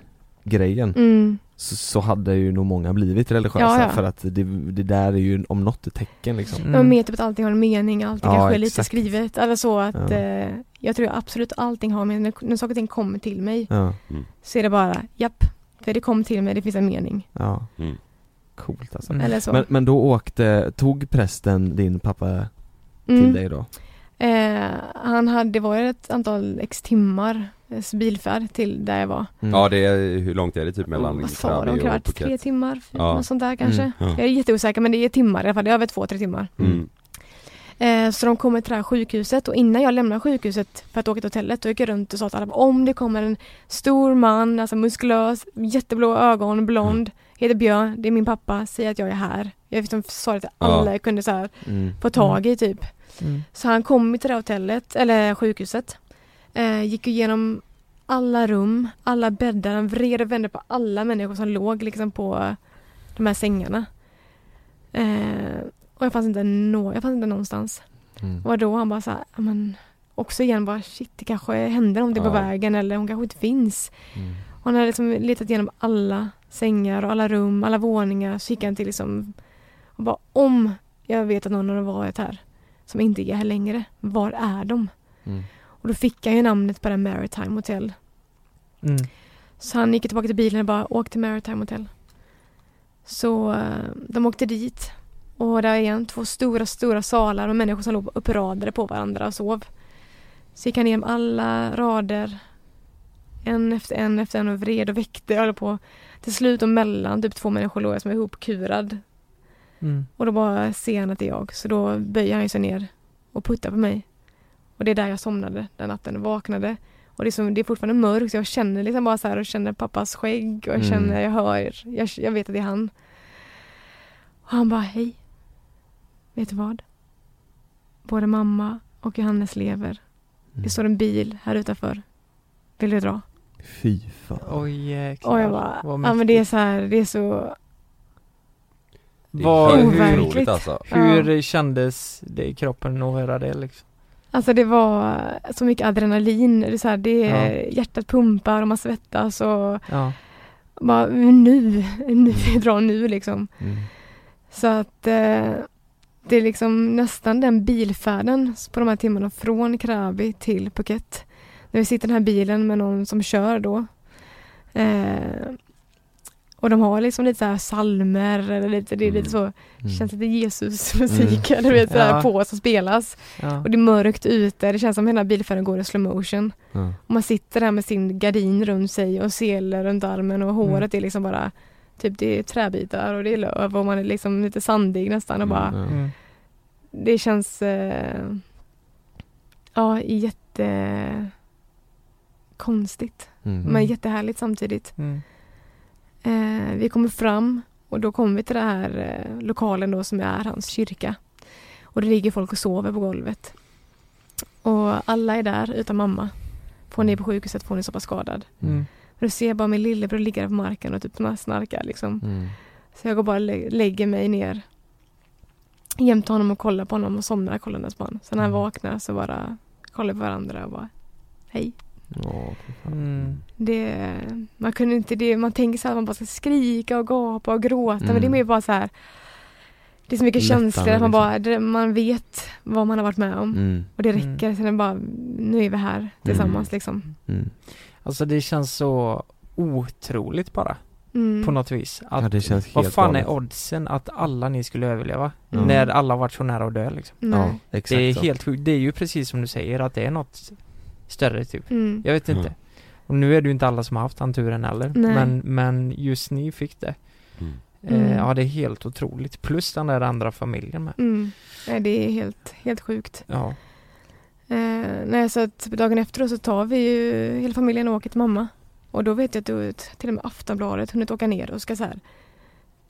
grejen Mm. Så, så hade ju nog många blivit religiösa Ja, ja. för att det, det där är ju om något ett tecken liksom. Mm. Jag är med typ att allting har en mening, allting Ja, kanske är lite skrivet, eller så att Ja. eh, jag tror absolut allting har med, när, när saker och ting kommer till mig Ja, så är det bara, japp, för det kom till mig, det finns en mening. ja. Mm. Coolt alltså. Mm. Eller så. Men, men då åkte, tog prästen din pappa till Mm. dig då? Eh, han hade, det var ett antal x timmar eh, bilfärd till där jag var. Mm. Ja det är, hur långt är det typ mellan Vad sa Krabi de? Kvart, tre timmar? Ja. Något sånt där kanske. Mm, ja. Jag är jätteosäker men det är timmar i alla fall, det är över två, tre timmar. Mm. Eh, så de kommer till det här sjukhuset och innan jag lämnar sjukhuset för att åka till hotellet då gick jag runt och sa till alla om det kommer en stor man, alltså muskulös, jätteblå ögon, blond, heter Björn, det är min pappa, säg att jag är här. Jag liksom sa det till alla Ja. jag kunde så här Mm. få tag i typ. Mm. Så han kom till det hotellet, eller sjukhuset. Eh, gick igenom alla rum, alla bäddar, han vred och vände på alla människor som låg liksom på de här sängarna. Eh, och jag fanns inte, nå- jag fanns inte någonstans. Mm. Och då han bara så här, ja, men också igen bara shit det kanske händer någonting på Ja. vägen eller hon kanske inte finns. Mm. Han hade liksom letat igenom alla sängar och alla rum, alla våningar. Så gick han till liksom och bara om jag vet att någon har varit här som inte är här längre, var är de? Mm. Och då fick han ju namnet på det här Maritime Hotel. Mm. Så han gick tillbaka till bilen och bara åk till Maritime Hotel. Så eh, de åkte dit. Och där är igen två stora, stora salar med människor som låg uppradade på varandra och sov. Så gick han igenom alla rader. En efter en efter en och vred och väckte och höll på. Till slut och mellan typ två människor låg jag som är ihopkurad. Mm. Och då bara ser han att det är jag. Så då böjer han ju sig ner och puttar på mig. Och det är där jag somnade den natten vaknade. Och det är, som, det är fortfarande mörkt så jag känner liksom bara så här och känner pappas skägg och jag Mm. känner, jag hör, jag, jag vet att det är han. Och han bara, hej. Vet du vad? Både mamma och Johannes lever. Det står en bil här utanför. Vill du dra? Fy fan. Oj jäklar. Och jag bara, ja men det är så här, det är så Helt hur, alltså. hur kändes det i kroppen att höra det liksom? Alltså det var så mycket adrenalin. Det är så här, det är, Ja. Hjärtat pumpar och man svettas och Ja. bara nu, nu, vi drar nu liksom. Mm. Så att eh, det är liksom nästan den bilfärden på de här timmarna från Krabi till Phuket. När vi sitter i den här bilen med någon som kör då. Eh, och de har liksom lite så här salmer eller lite, det är lite så, Mm. känns lite Jesusmusik eller du vet sådär Ja. på som spelas. Ja. Och det är mörkt ute, det känns som hela bilfärden går i slow motion. Ja. Och man sitter där med sin gardin runt sig och selar runt armen och håret Mm. är liksom bara Typ det är träbitar och det är löv och man är liksom lite sandig nästan och bara Mm, ja. Mm. Det känns eh, Ja jätte Konstigt Mm. men jättehärligt samtidigt. Mm. Eh, vi kommer fram och då kommer vi till den här eh, lokalen då som är hans kyrka. Och det ligger folk och sover på golvet. Och alla är där utan mamma. För hon är på sjukhuset för hon är så pass skadad. Mm. Och då ser jag bara min lillebror ligga på marken och typ snarkar liksom. Mm. Så jag går bara och lä- lägger mig ner jämte honom och kollar på honom och somnar kollandes på honom. Sen när han Mm. vaknar så bara kollar vi på varandra och bara hej. Ja, fan. Mm. Det, man kunde inte det, man tänker så att man bara ska skrika och gapa och gråta men det är Mm. mer bara så här Det är så mycket Lättande, känslor att man liksom. bara, det, man vet vad man har varit med om. Mm. Och det Mm. räcker, sen är det bara, nu är vi här tillsammans liksom. Mm. Alltså det känns så otroligt bara Mm. på något vis. Att, Ja, det känns helt vad fan galet. är oddsen att alla ni skulle överleva? Mm. När alla varit så nära att dö liksom. Ja, exakt Det är så. helt sjukt. Det är ju precis som du säger att det är något större typ. Mm. Jag vet inte. Och nu är det ju inte alla som har haft den turen heller. Nej. Men, men just ni fick det. Mm. Eh, Mm. ja det är helt otroligt. Plus den där andra familjen med. Mm. Nej, det är helt, helt sjukt. Ja. Eh, nej, så att dagen efter så tar vi ju hela familjen och åker till mamma. Och då vet jag att du, till och med Aftonbladet hunnit åka ner och ska så här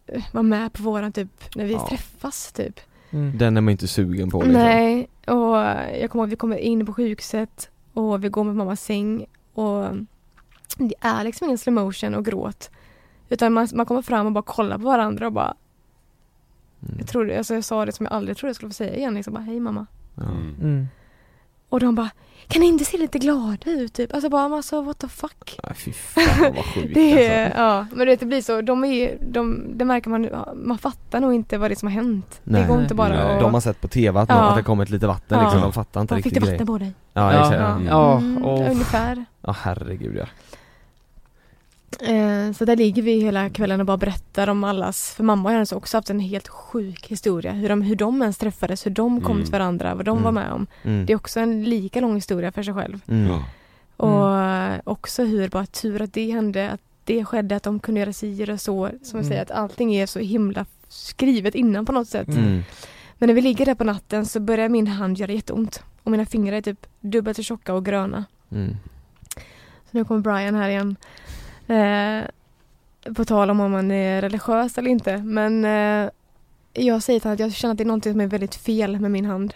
eh, vara med på våran typ, när vi Ja. träffas typ. Mm. Den är man inte sugen på liksom. Nej, och jag kommer ihåg att vi kommer in på sjukhuset och vi går med mammas säng och det är liksom ingen slow motion och gråt. Utan man, man kommer fram och bara kollar på varandra och bara Mm. jag, trodde, alltså jag sa det som jag aldrig trodde jag skulle få säga igen. Liksom bara, hej mamma. Ja. Mm. Och de bara, kan ni inte se lite glada ut typ? Alltså bara, alltså what the fuck. Nej fy fan vad sjukt Det är, alltså. ja, men du vet det blir så, de är ju- de, det märker man, man fattar nog inte vad det är som har hänt. Nej. Det går inte bara Nej. att... De har sett på TV att, Ja. någon, att det kommit lite vatten Ja. liksom, de fattar inte Bara, riktigt Fick du vatten på dig? Ja, Ja. Ja, Mm. Ja, mm, och- ungefär. Ja herregud ja. Eh, så där ligger vi hela kvällen och bara berättar om allas, för mamma och hennes har också haft en helt sjuk historia. Hur de, hur de ens träffades, hur de kom Mm. till varandra, vad de Mm. var med om. Mm. Det är också en lika lång historia för sig själv. Mm. Ja. Och eh, också hur bara tur att det hände, att det skedde, att de kunde göra si och så. Som jag Mm. säger, att allting är så himla skrivet innan på något sätt. Mm. Men när vi ligger där på natten så börjar min hand göra jätteont. Och mina fingrar är typ dubbelt så tjocka och gröna. Mm. Så nu kommer Brian här igen. Eh, på tal om om man är religiös eller inte. Men eh, jag säger till honom att jag känner att det är någonting som är väldigt fel med min hand.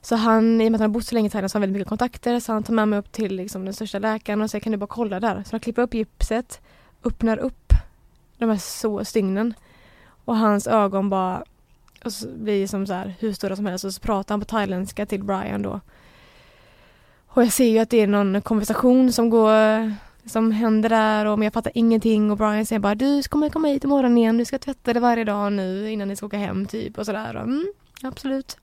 Så han, i och med att han har bott så länge i Thailand så har han väldigt mycket kontakter så han tar med mig upp till liksom, den största läkaren och säger kan du bara kolla där. Så han klipper upp gipset, öppnar upp de här så stygnen och hans ögon bara och så blir som så här hur stora som helst och så pratar han på thailändska till Brian då. Och jag ser ju att det är någon konversation som går som händer där och jag fattar ingenting och Brian säger bara du kommer komma hit imorgon igen, du ska tvätta det varje dag nu innan ni ska åka hem typ och sådär. Och, Mm, absolut.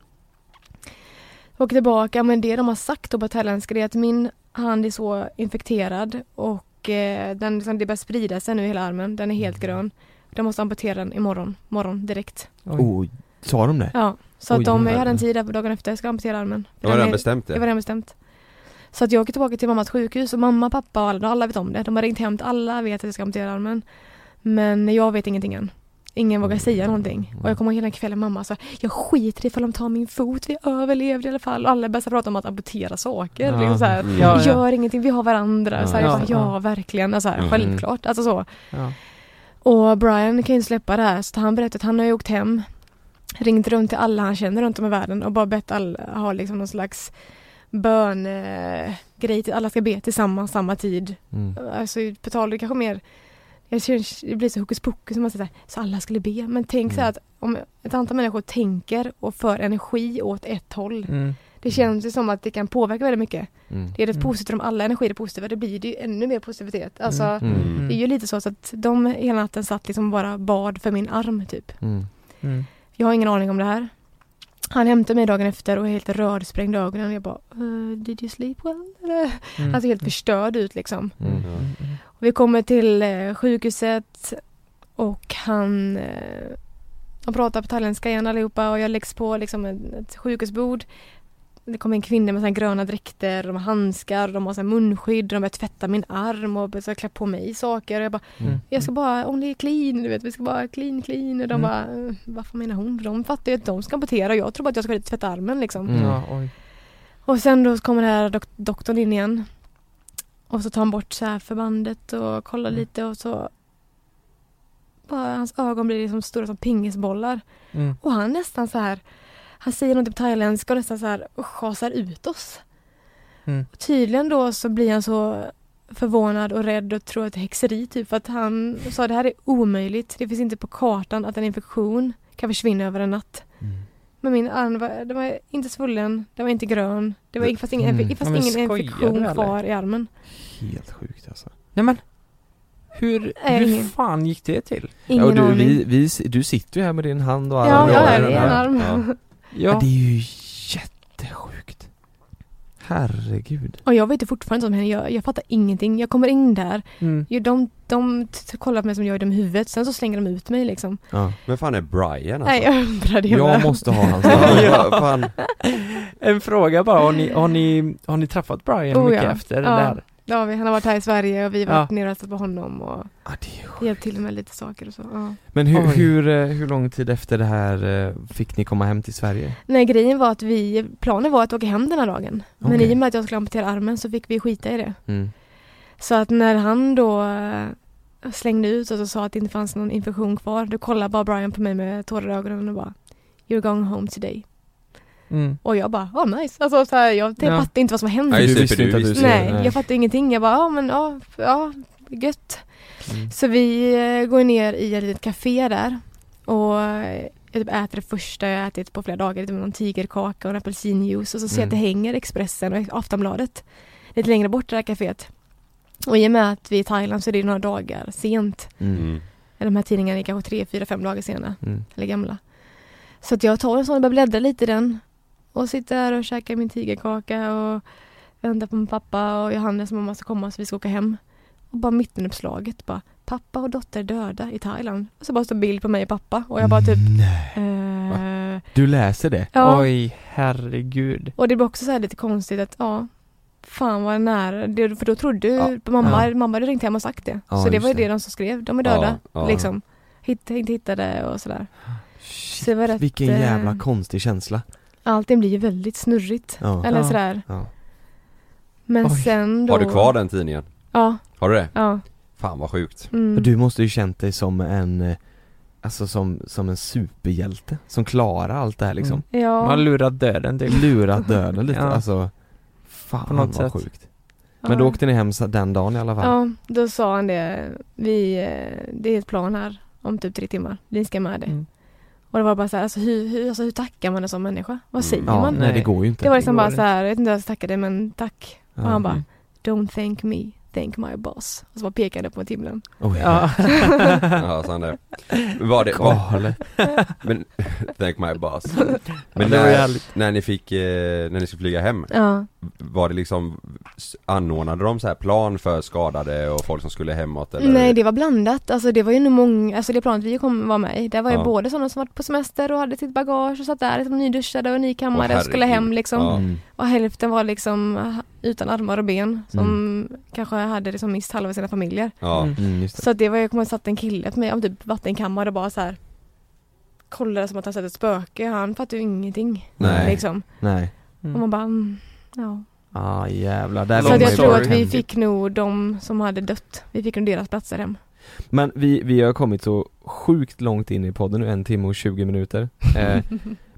Åker tillbaka men det de har sagt då på thailändska är att min hand är så infekterad och eh, den liksom, det börjar sprida sig nu i hela armen. Den är helt grön. De måste amputera den imorgon, morgon direkt. Oh, sa de det? Ja, så att Oj, de, jag hade en tid där på dagen efter, jag ska amputera armen. Det var Den redan bestämt det. Det var redan bestämt. Så att jag åker tillbaka till mammas sjukhus och mamma, pappa och alla, alla vet om det. De har ringt hem till alla, vet att jag ska amputera armen. Men jag vet ingenting än. Ingen vågar säga någonting. Och jag kommer ihåg hela kvällen mamma sa jag skiter i ifall de tar min fot, vi överlevde i alla fall. Och alla började prata om att amputera saker. Ja. Liksom så här, Mm. Ja, ja. Gör ingenting, vi har varandra. Ja, så här, jag ja, bara, ja, ja. verkligen. Alltså, här, Mm. Självklart, alltså så. Och Brian kan ju inte släppa det här så han berättade att han har ju åkt hem Ringt runt till alla han känner runt om i världen och bara bett alla ha liksom någon slags bön-grej till alla ska be tillsammans samma tid. Mm. Alltså på tal, det kanske mer jag känner, det blir så hokus pokus som man säger så alla skulle be. Men tänk så här att om ett antal människor tänker och för energi åt ett håll. Mm. Det känns ju som att det kan påverka väldigt mycket. Mm. Det är rätt Mm. positivt om alla energier är positiva. Det blir det ju ännu mer positivitet. Alltså, Mm. Det är ju lite så, så att de hela natten satt liksom bara bad för min arm typ. Mm. Mm. Jag har ingen aning om det här. Han hämtade mig dagen efter och är helt rödsprängd i ögonen. Jag bara, uh, did you sleep well? Mm. Han ser helt förstörd ut liksom. Mm. Och vi kommer till eh, sjukhuset och han eh, de pratar på thailändska igen allihopa och jag läggs på liksom ett, ett sjukhusbord. Det kommer en kvinna med här gröna dräkter, de har handskar, de har så här munskydd, de börjar tvätta min arm och börjar klä på mig saker. Och jag bara, Mm. jag ska bara, only clean, du vet, vi ska bara clean, clean. Och de Mm. bara, eh, vad fan menar hon? De fattar ju att de ska amputera och jag tror bara att jag ska tvätta armen liksom. Mm. Ja, oj. Och sen då kommer den här dok- doktorn in igen. Och så tar han bort så här förbandet och kollar Mm. lite och så bara hans ögon blir liksom stora som pingisbollar. Mm. Och han nästan så här han säger något på thailändska och nästan så här och schasar ut oss. Mm. Tydligen då så blir han så förvånad och rädd och tror att det är häxeri typ för att han sa det här är omöjligt. Det finns inte på kartan att en infektion kan försvinna över en natt. Mm. Men min arm var, den var inte svullen, den var inte grön. Det var fast ingen, Mm. fast Ja, ingen du, infektion kvar i armen. Helt sjukt alltså. Nej men Hur, Nej, hur fan gick det till? Ingen ja, du, vi, vi, du sitter ju här med din hand och arm Ja, och ja, öron det är en arm. Ja. Ja. Ja, det är ju jättesjukt. Herregud. Och jag vet ju fortfarande inte om henne, jag, jag fattar ingenting. Jag kommer in där, Mm. de, de t- kollar på mig som jag är dum i huvudet, sen så slänger de ut mig liksom. Ja. Men fan är Brian alltså? Nej, jag undrar det Jag med. måste ha hans Ja, fan. En fråga bara, har ni, har ni, har ni träffat Brian Oh, mycket ja. efter det Ja. där? Ja, vi, han har varit här i Sverige och vi har Ja. varit nere och hälsat på honom och Ja, det är hjälpt till med lite saker och så. Ja. Men hur, Oj. hur, eh, hur lång tid efter det här eh, fick ni komma hem till Sverige? Nej, grejen var att vi, planen var att åka hem den här dagen. Men Okej. i och med att jag skulle amputera armen så fick vi skita i det. Mm. Så att när han då eh, slängde ut oss och sa att det inte fanns någon infektion kvar, då kollade bara Brian på mig med tårar i ögonen och bara You're going home today. Mm. Och jag bara, oh nice. Alltså så här, jag Ja. fattade inte vad som hände. Just Du visste inte att du Nej, Nej. jag fattade ingenting. Jag bara, ja men ja, ja, gött. Mm. Så vi eh, går ner i ett litet café där och eh, jag typ äter det första jag ätit på flera dagar, typ någon tigerkaka och en apelsinjuice och så ser jag att det Mm. hänger Expressen och Aftonbladet lite längre bort det här caféet. Och i och med att vi är i Thailand så är det några dagar sent. Mm. Mm. De här tidningarna är kanske tre, fyra, fem dagar sena Mm. eller gamla. Så att jag tar en sån och börjar bläddra lite i den och sitter där och käkar min tigerkaka och väntar på min pappa och Johannes mamma ska komma så vi ska åka hem. Och bara mittenuppslaget bara pappa och dotter döda i Thailand. Och så bara står bild på mig och pappa och jag bara typ Nej. eh, Du läser det? Ja. Oj, herregud. Och det blir också så här lite konstigt att ja Fan vad nära, det, för då trodde ju mamma, Ja. mamma hade ringt hem och sagt det. Ja, så det var ju det. det de som skrev, de är döda. Ja, ja. Liksom. Hitt, inte hittade och sådär. Shit, Så det var rätt, vilken eh, jävla konstig känsla. Allting blir ju väldigt snurrigt. Ja. Eller Ja. sådär. Ja. Men Oj. sen då... Har du kvar den tidningen? Ja, Har du det? ja. Fan vad sjukt. Mm. Du måste ju känt dig som en, eh, Alltså som, som en superhjälte, som klarar allt det här liksom Mm. Ja. Man har lurat döden typ Lurat döden lite, Ja. alltså Fan På något vad sätt. sjukt Men då åkte ni hem den dagen i alla fall? Ja, då sa han det. Vi, eh, det är ett plan här om typ tre timmar. Vi ska med det. Mm. Och det var bara så här, alltså hur, hur, alltså hur tackar man en sån människa? Vad säger Ja, man? nej det går ju inte Det var liksom Det bara inte. så här, jag vet inte hur jag ska tacka dig men tack. Och han bara, Mm. don't thank me, thank my boss. Och så bara pekade på himlen. Oj. Ja. Ja, så han det. Var det, var, men, thank my boss. Men när, när ni fick, eh, när ni skulle flyga hem, Ja. var det liksom, anordnade de så här plan för skadade och folk som skulle hemåt eller? Nej det var blandat, alltså det var ju nog många, alltså det planet vi kom var med där var ju Ja. både sådana som varit på semester och hade sitt bagage och satt där liksom nyduschade och nykammade och skulle hem liksom. Ja. Mm. Och hälften var liksom ah, utan armar och ben som kanske hade liksom mist halva sina familjer. Ja. Mm. Mm, just det. Så att det var ju, kommer satt en kille med om typ vattenkammare och bara så här kollade som att han sett ett spöke. Han fattade ju ingenting. Nej. Liksom. Nej Och man bara, mm, ja. Ah jävlar, där Så jag tror att vi hem. fick nog de som hade dött. Vi fick nog deras platser hem. Men vi, vi har kommit så sjukt långt in i podden nu, en timme och 20 minuter eh,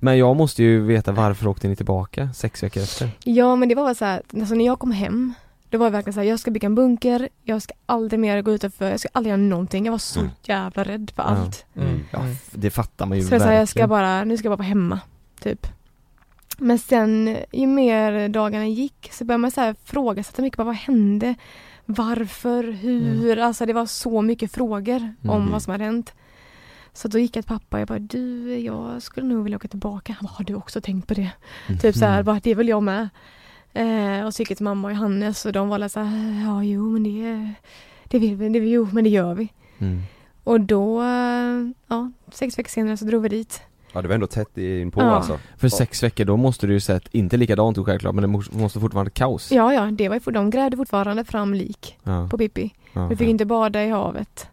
Men jag måste ju veta varför åkte ni tillbaka sex veckor efter? Ja men det var så här, alltså när jag kom hem då var verkligen så här, jag ska bygga en bunker, jag ska aldrig mer gå utanför, jag ska aldrig göra någonting. Jag var så Mm. jävla rädd för Ja. allt. Mm. Ja, f- det fattar man ju Så jag sa, jag ska bara, nu ska jag bara vara hemma, typ. Men sen ju mer dagarna gick så började man så här frågasätta mycket, bara, vad hände? Varför? Hur? Alltså det var så mycket frågor om Mhm. vad som hade hänt. Så då gick jag till pappa och jag bara, du, jag skulle nog vilja åka tillbaka. Han bara, har du också tänkt på det? Typ så här, Mm. bara, det vill jag med. Eh, och så gick jag till mamma och Johannes och de var så här, ja jo men det, det vill vi, det, jo men det gör vi. Mm. Och då, ja, sex veckor senare så drog vi dit. Ja det var ändå tätt in på Ja. alltså. För sex veckor, då måste du ju sett, inte likadant självklart men det måste fortfarande kaos Ja, ja, det var ju, de grävde fortfarande fram lik Ja. på Pippi. Ja. Vi fick inte bada i havet.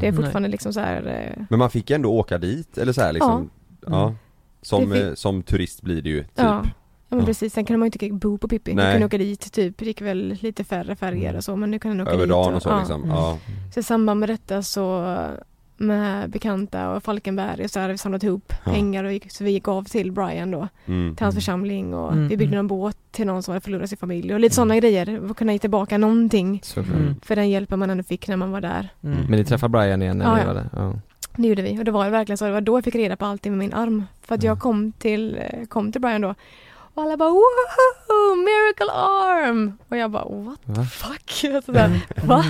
Det är Nej. fortfarande liksom så här, eh, Men man fick ändå åka dit, eller så här liksom, ja. Mm. Som, fick- som turist blir det ju, typ. ja. Ja men Ja. precis, sen kunde man ju inte bo på Pippi. Nej. Vi kunde åka dit typ, det gick väl lite färre färger och så men nu kan du åka Över dit. dagen och så ja. liksom, ja. Så i samband med detta så med bekanta och Falkenberg och så hade vi samlat ihop Ja. pengar och gick, så vi gick av till Brian då. Mm. Till hans församling och Mm, vi byggde mm. en båt till någon som hade förlorat sin familj och lite sådana grejer. Att kunna ge tillbaka någonting. Mm. för den hjälpen man ändå fick när man var där. Mm. Men ni träffade Brian igen när Ja, ni var där? Ja. Det gjorde vi och det var verkligen så. Det var då jag fick reda på allting med min arm. För att Ja. jag kom till, eh, kom till Brian då och alla bara wow, miracle arm! Och jag bara what Va? the fuck? Sådär, va?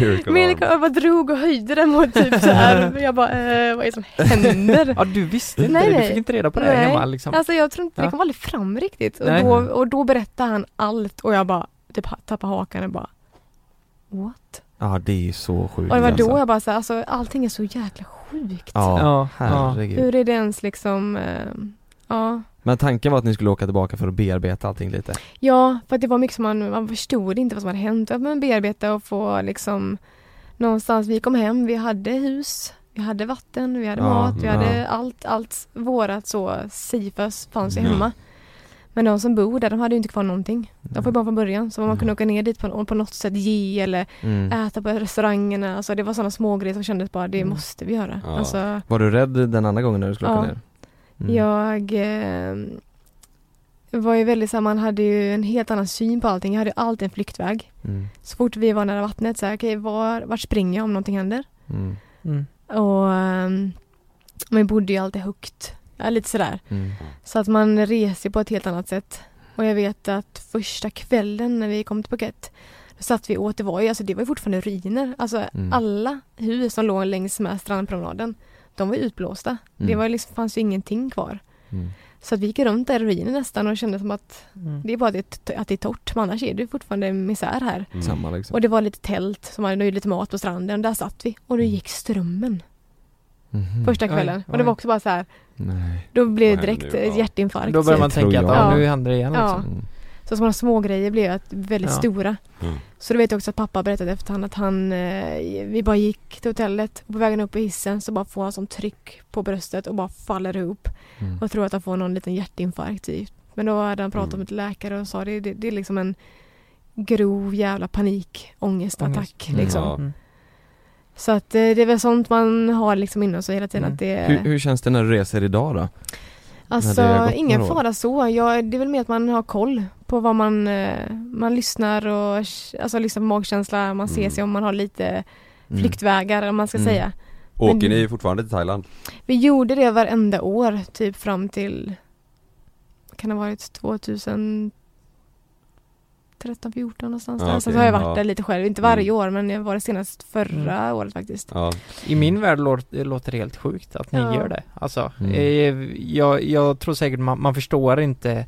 Miracle Miracle arm. arm, jag bara drog och höjde den mot typ så här. Jag bara eh, vad är det som händer? Ja du visste inte Nej, det, du fick inte reda på det Nej. hemma liksom Alltså jag tror inte, Ja. det kom aldrig fram riktigt. Och Nej. då, och då berättade han allt och jag bara typ tappade hakan och bara What? Ja det är ju så sjukt Och det var då alltså. jag bara så här, alltså allting är så jäkla sjukt. Ja, Ja, herregud Hur är det ens liksom, eh, ja. Men tanken var att ni skulle åka tillbaka för att bearbeta allting lite? Ja, för att det var mycket som man, man förstod inte vad som hade hänt. Att man bearbeta och få liksom någonstans, vi kom hem, vi hade hus, vi hade vatten, vi hade Ja, mat, vi ja. hade allt, allt vårat så Sifus fanns ju Ja. hemma. Men de som bor där, de hade ju inte kvar någonting. De får ju bara från början. Så man Mm. kunde åka ner dit på, på något sätt ge eller Mm. äta på restaurangerna. Alltså det var sådana små grejer som kändes bara, det Mm. måste vi göra. Alltså, Var du rädd den andra gången när du skulle åka ner? Mm. Jag eh, var ju väldigt så här, man hade ju en helt annan syn på allting. Jag hade ju alltid en flyktväg. Mm. Så fort vi var nära vattnet så här, okej var, vart springer jag om någonting händer? Mm. mm. Och um, man bodde ju alltid högt. Ja, lite sådär. Mm. Så att man reser på ett helt annat sätt. Och jag vet att första kvällen när vi kom till Phuket då satt vi åt, det var ju, alltså det var ju fortfarande ruiner. Alltså Mm. alla hus som låg längs med strandpromenaden, de var utblåsta. Det Mm. var liksom, fanns ju ingenting kvar. Mm. Så att vi gick runt där i ruiner nästan och kände som att Mm. det är bara det, att det är torrt, men annars är det ju fortfarande misär här. Mm. Samma liksom Och det var lite tält som hade lite mat på stranden, där satt vi och då Mm. gick strömmen Mhm. första Oj, kvällen. Och det oj. var också bara så här, Nej då blev det direkt nu? Ja. hjärtinfarkt. Då börjar man Det tänka att ja, Ja. nu händer det igen Ja. liksom. mm. Så sådana små grejer blev att väldigt Ja. stora. Mm. Så då vet jag också att pappa berättade efterhand att han, eh, vi bara gick till hotellet och på vägen upp i hissen så bara får han sånt tryck på bröstet och bara faller ihop Mm. och tror att han får någon liten hjärtinfarkt typ. Men då hade han pratat Mm. med ett läkare och sa det, det, det är liksom en grov jävla panikångestattack Ångest. Mm. liksom. Mm. Så att eh, det är väl sånt man har liksom inom sig hela tiden att det Hur, hur känns det när du reser idag då? Alltså ingen fara så. Jag, det är väl mer att man har koll på vad man, eh, man lyssnar och alltså liksom magkänsla, man ser Mm. sig om man har lite Mm. flyktvägar eller vad man ska Mm. säga. Åker ni fortfarande till Thailand? Vi gjorde det varenda år, typ fram till, kan det ha varit 2013, 14 någonstans Ja, där. Sen okej. så har jag varit Ja. där lite själv, inte varje Mm. år men jag var det senast förra året faktiskt. Ja. I min värld låter, låter det helt sjukt att ni Ja. gör det. Alltså, Mm. eh, jag, jag tror säkert man, man förstår inte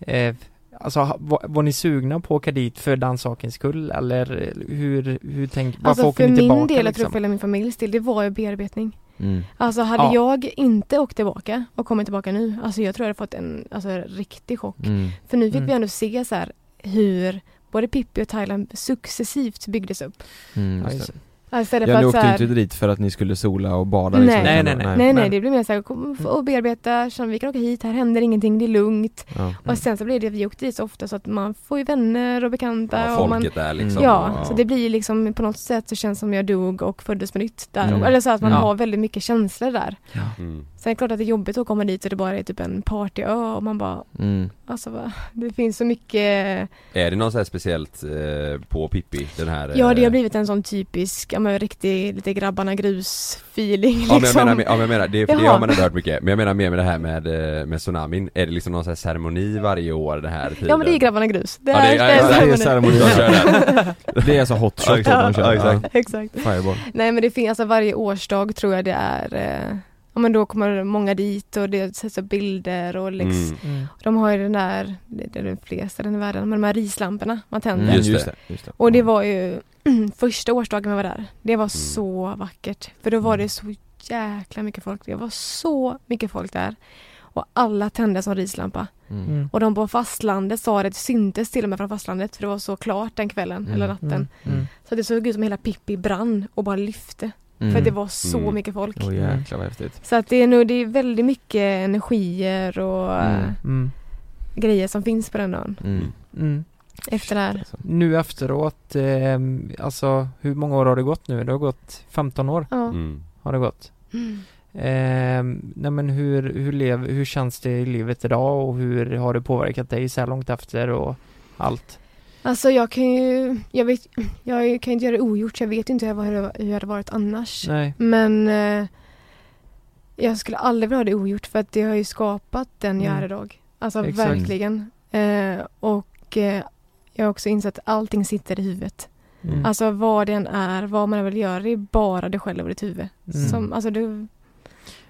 eh, Alltså var, var ni sugna på att åka dit för den sakens skull eller eh, hur, hur tänk, varför Alltså åker för ni tillbaka min del, jag tror liksom? för hela min familjs del, det var ju bearbetning. Mm. Alltså hade Ja. jag inte åkt tillbaka och kommit tillbaka nu, alltså jag tror jag hade fått en alltså, riktig chock. Mm. För nu fick Mm. vi ändå se så här hur både Pippi och Thailand successivt byggdes upp. Mm, Ja, just det. det. Ja, Istället Ja, för ni åkte här, inte dit för att ni skulle sola och bada Nej. liksom, Nej, nej, nej. Nej nej, Men- det blir mer såhär, kom och bearbeta, känna, vi kan åka hit, här händer ingenting, det är lugnt. Ja. Och sen så blir det, vi åkte dit så ofta så att man får ju vänner och bekanta Ja, och man, folket där liksom. Ja, så det blir liksom på något sätt så känns som jag dog och föddes på nytt där. Mm. Eller så att man Ja. har väldigt mycket känslor där. Mm. Sen är det klart att det är jobbigt att komma dit och det bara är typ en partyö och man bara, Mm. alltså va, det finns så mycket Är det något så här speciellt eh, på Pippi? Den här eh, Ja det har blivit en sån typisk, ja men riktig, lite grabbarna grus feeling Ja men jag liksom. menar, ja, men jag menar det, för det har man ändå hört mycket, men jag menar mer med det här med, eh, med tsunamin, är det liksom någon sån här ceremoni varje år den här tiden? Ja men det är grabbarna grus. Det Ja, är, det är- det är ja, det är ceremoni. ceremoni. Jag kör det. Det är alltså hot shot Ja, de kör. ja, exakt. Exakt. Fireball. Nej men det finns, alltså varje årsdag tror jag det är eh, Ja men då kommer många dit och det sätts upp bilder och läggs Mm. Mm. De har ju den där, det är den fler ställen i världen, men de här rislamporna man tänder. Mm, Just det. Just det. Och det var ju första årsdagen vi var där. Det var så vackert. För då var det så jäkla mycket folk. Det var så mycket folk där. Och alla tände som rislampa. Mm. Mm. Och de på fastlandet sa det, det syntes till och med från fastlandet för det var så klart den kvällen Mm. eller natten. Mm. Mm. Så det såg ut som hela Pippi brann och bara lyfte. Mm. För det var så Mm. mycket folk. Åh jäklar vad häftigt. Så att det är nog, det är väldigt mycket energier och Mm. eh, Mm. grejer som finns på den dagen. Mm. Mm. Efter det här. Alltså. Nu efteråt, eh, alltså hur många år har det gått nu? Det har gått 15 år Ja. Mm. har det gått. Mm. Eh, nej men hur, hur, lev, hur känns det i livet idag och hur har det påverkat dig så här långt efter och allt? Alltså jag kan ju, jag vet, jag kan inte göra det ogjort jag vet inte hur jag, hur hade varit annars. Nej. Men eh, jag skulle aldrig vilja ha det ogjort för att det har ju skapat den jag Mm. är idag. Alltså Exakt. verkligen. Eh, och eh, jag har också insett att allting sitter i huvudet. Mm. Alltså vad det än är, vad man vill göra, det är bara dig själv och ditt huvud. Mm. Som, alltså du,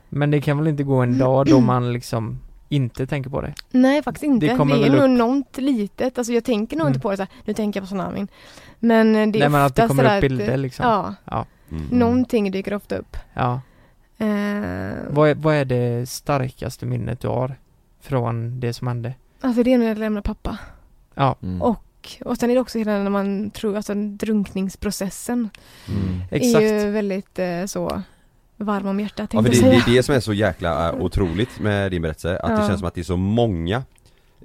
Men det kan väl inte gå en dag då man liksom inte tänker på det? nej faktiskt inte. Det Det, kommer är väl nog upp- något litet. Alltså jag tänker nog Mm. inte på det så här, nu tänker jag på tsunamin. Men eh, det är Nej men att det kommer upp bilder liksom? Ja, Ja. Mm. någonting dyker ofta upp. ja. Eh, Vad, är, vad är det starkaste minnet du har från det som hände? Alltså det är när jag lämnar pappa. Ja, Mm. Och, och sen är det också hela när man tror, alltså drunkningsprocessen Mm. exakt. är ju väldigt eh, så varm om hjärtat Ja för det, det är det som är så jäkla äh, otroligt med din berättelse, att det Ja. känns som att det är så många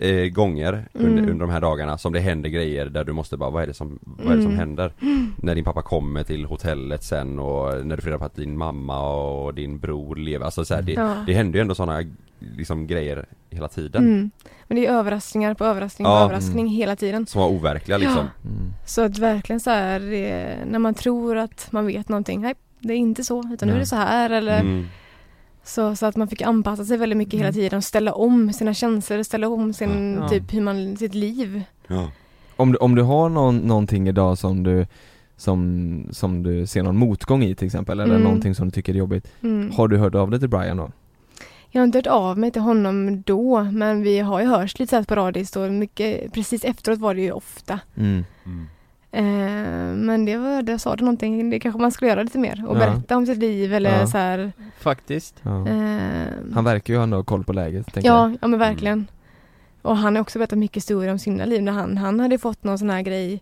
eh, gånger under, Mm. under de här dagarna som det händer grejer där du måste bara, vad är det som, vad är det som Mm. händer? När din pappa kommer till hotellet sen och när du får reda på att din mamma och din bror lever, alltså så här, det, Ja. det händer ju ändå sådana liksom grejer hela tiden Mm. Men det är överraskningar på överraskning på Ja. överraskning hela tiden. Som var overkliga liksom Mm. Så att verkligen så här, det, när man tror att man vet någonting, nej det är inte så, utan nu är Nej. det så här eller mm. så, så att man fick anpassa sig väldigt mycket hela Mm. tiden och ställa om sina känslor, ställa om sin, Ja. typ hur man, sitt liv. ja. Om, du, om du har någon, någonting idag som du som, som du ser någon motgång i till exempel, eller Mm. någonting som du tycker är jobbigt Mm. Har du hört av dig till Brian då? Jag har inte hört av mig till honom då, men vi har ju hörts lite så här sporadiskt och mycket, precis efteråt var det ju ofta. Mm. Mm. Eh, men det var, det sa du någonting, det kanske man skulle göra lite mer och Ja. berätta om sitt liv eller Ja. så här. Faktiskt. Ja. Eh, Han verkar ju ändå ha koll på läget, tänker ja, jag ja men verkligen. Och han har också berättat mycket historier om sina liv när han, han hade fått någon sån här grej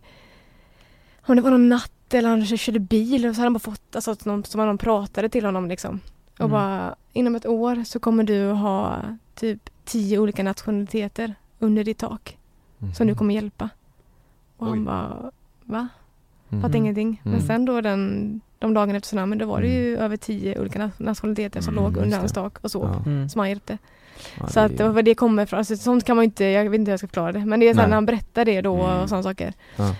om det var någon natt eller han körde bil och så hade han bara fått, alltså att någon, som någon pratade till honom liksom. Och Mm. bara, inom ett år så kommer du ha typ tio olika nationaliteter under ditt tak som du kommer hjälpa. Och Oj. han bara, va? Fattade Mhm. ingenting. Men Mm. sen då den, de dagarna efter tsunamin, då var det ju över tio olika na- nationaliteter som Mm, låg under hans tak och sov. Ja. Mm. Som han hjälpte. Ja, Så det att det var var det kommer ifrån. Alltså, sånt kan man inte, jag vet inte hur jag ska förklara det. Men det är Nej. när han berättar det då Mm. och sådana saker. Ja.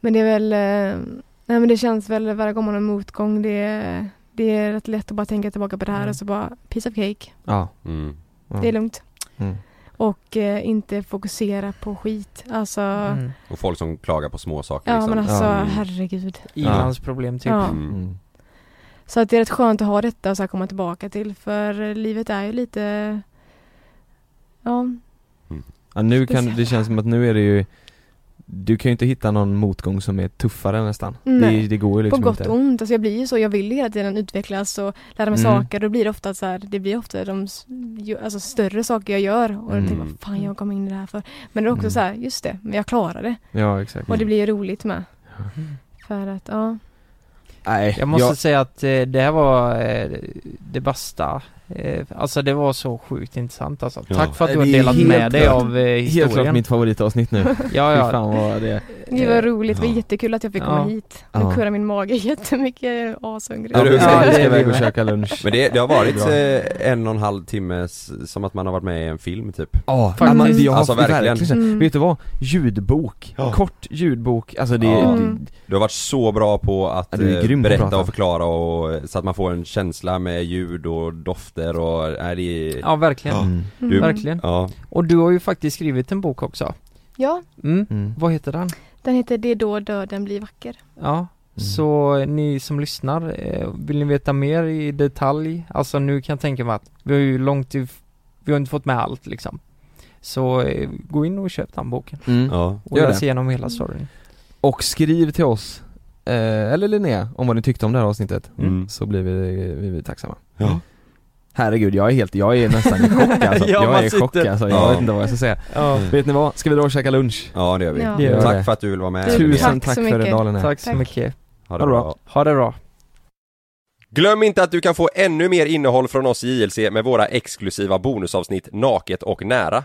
Men det är väl, eh, nej men det känns väl varje gång man har motgång, det är, det är rätt lätt att bara tänka tillbaka på det här Mm. och så bara, piece of cake. Ja. Mm. Det är lugnt. Mm. Och eh, inte fokusera på skit. Alltså, Mm. Och folk som klagar på små saker ja liksom. men alltså Ja. herregud. Irlands problem typ. Ja. Mm. Mm. Så att det är rätt skönt att ha detta och så här komma tillbaka till för livet är ju lite Ja, Ja, nu kan, det känns som att nu är det ju Du kan ju inte hitta någon motgång som är tuffare nästan Nej. det, det går ju på liksom gott inte och ont. Alltså jag blir ju så, jag vill hela tiden utvecklas och lära mig Mm. saker. Då blir det ofta så här, det blir ofta de alltså, större saker jag gör och jag tänker, Mm. vad fan jag kom in i det här för. Men det är också Mm. så här, just det, men jag klarar det. Ja exakt Och det blir ju roligt med. För att, ja. Nej, Jag måste säga att eh, det här var eh, det bästa Alltså det var så sjukt intressant alltså. Ja. Tack för att du har delat med dig klart- av eh, Helt klart historien mitt favoritavsnitt nu Ja ja, fan vad det Det var roligt, det var jättekul att jag fick komma Ja. hit. Nu Ja. kurrar min mage jättemycket, jag är ashungrig. Ja, vi ska, vi iväg och käka lunch Men det, det har varit eh, en och en halv timme som att man har varit med i en film typ Ja, Faktiskt. man, jag har Alltså, verkligen, verkligen. Mm. Vet du vad? Ljudbok, Ja. kort ljudbok, alltså det, Ja. det Du har varit så bra på att eh, berätta och förklara och så att man får en känsla med ljud och dofter och, nej det är, ja verkligen, mm. Du- verkligen ja, Och du har ju faktiskt skrivit en bok också Ja, mm. Mm. Vad heter den? den heter Det är då döden blir vacker. Ja, så ni som lyssnar, eh, vill ni veta mer i detalj? Alltså nu kan jag tänka mig att vi har ju långt if- vi har inte fått med allt liksom Så eh, gå in och köp den boken Mm. ja, och Gör läs det. igenom hela storyn Och skriv till oss, eh, eller Linnea, om vad ni tyckte om det här avsnittet Mm. Så blir vi, vi, vi tacksamma ja. Herregud, jag är helt, jag är nästan i chock alltså. Ja, Jag är i chock alltså, jag Ja. vet inte vad jag ska säga Ja, Vet ni vad? Ska vi dra och käka lunch? ja det gör vi. Ja. Det gör Tack vi. för att du vill vara med Tusen Tack tack för idag Linnea tack så mycket Ha Ha det bra. Ha det bra Glöm inte att du kan få ännu mer innehåll från oss i JLC med våra exklusiva bonusavsnitt Naket och nära.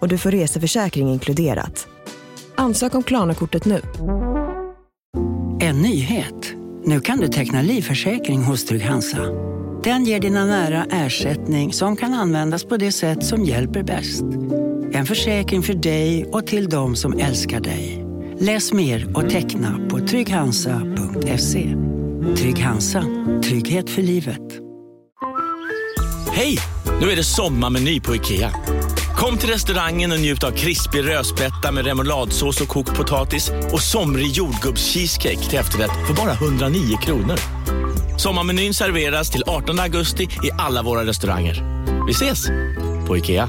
och du får reseförsäkring inkluderat. Ansök om Klarna-kortet nu. En nyhet. Nu kan du teckna livförsäkring hos Trygg-Hansa. Den ger dina nära ersättning som kan användas på det sätt som hjälper bäst. En försäkring för dig och till de som älskar dig. Läs mer och teckna på trygghansa.se. Trygg Hansa. Trygghet för livet. Hej! Nu är det sommarmeny på IKEA. Kom till restaurangen och njut av krispig rödspätta med remouladsås och kokt potatis och somrig jordgubbscheesecake till efterrätt för bara 109 kronor. Sommarmenyn serveras till 18 augusti i alla våra restauranger. Vi ses! På IKEA.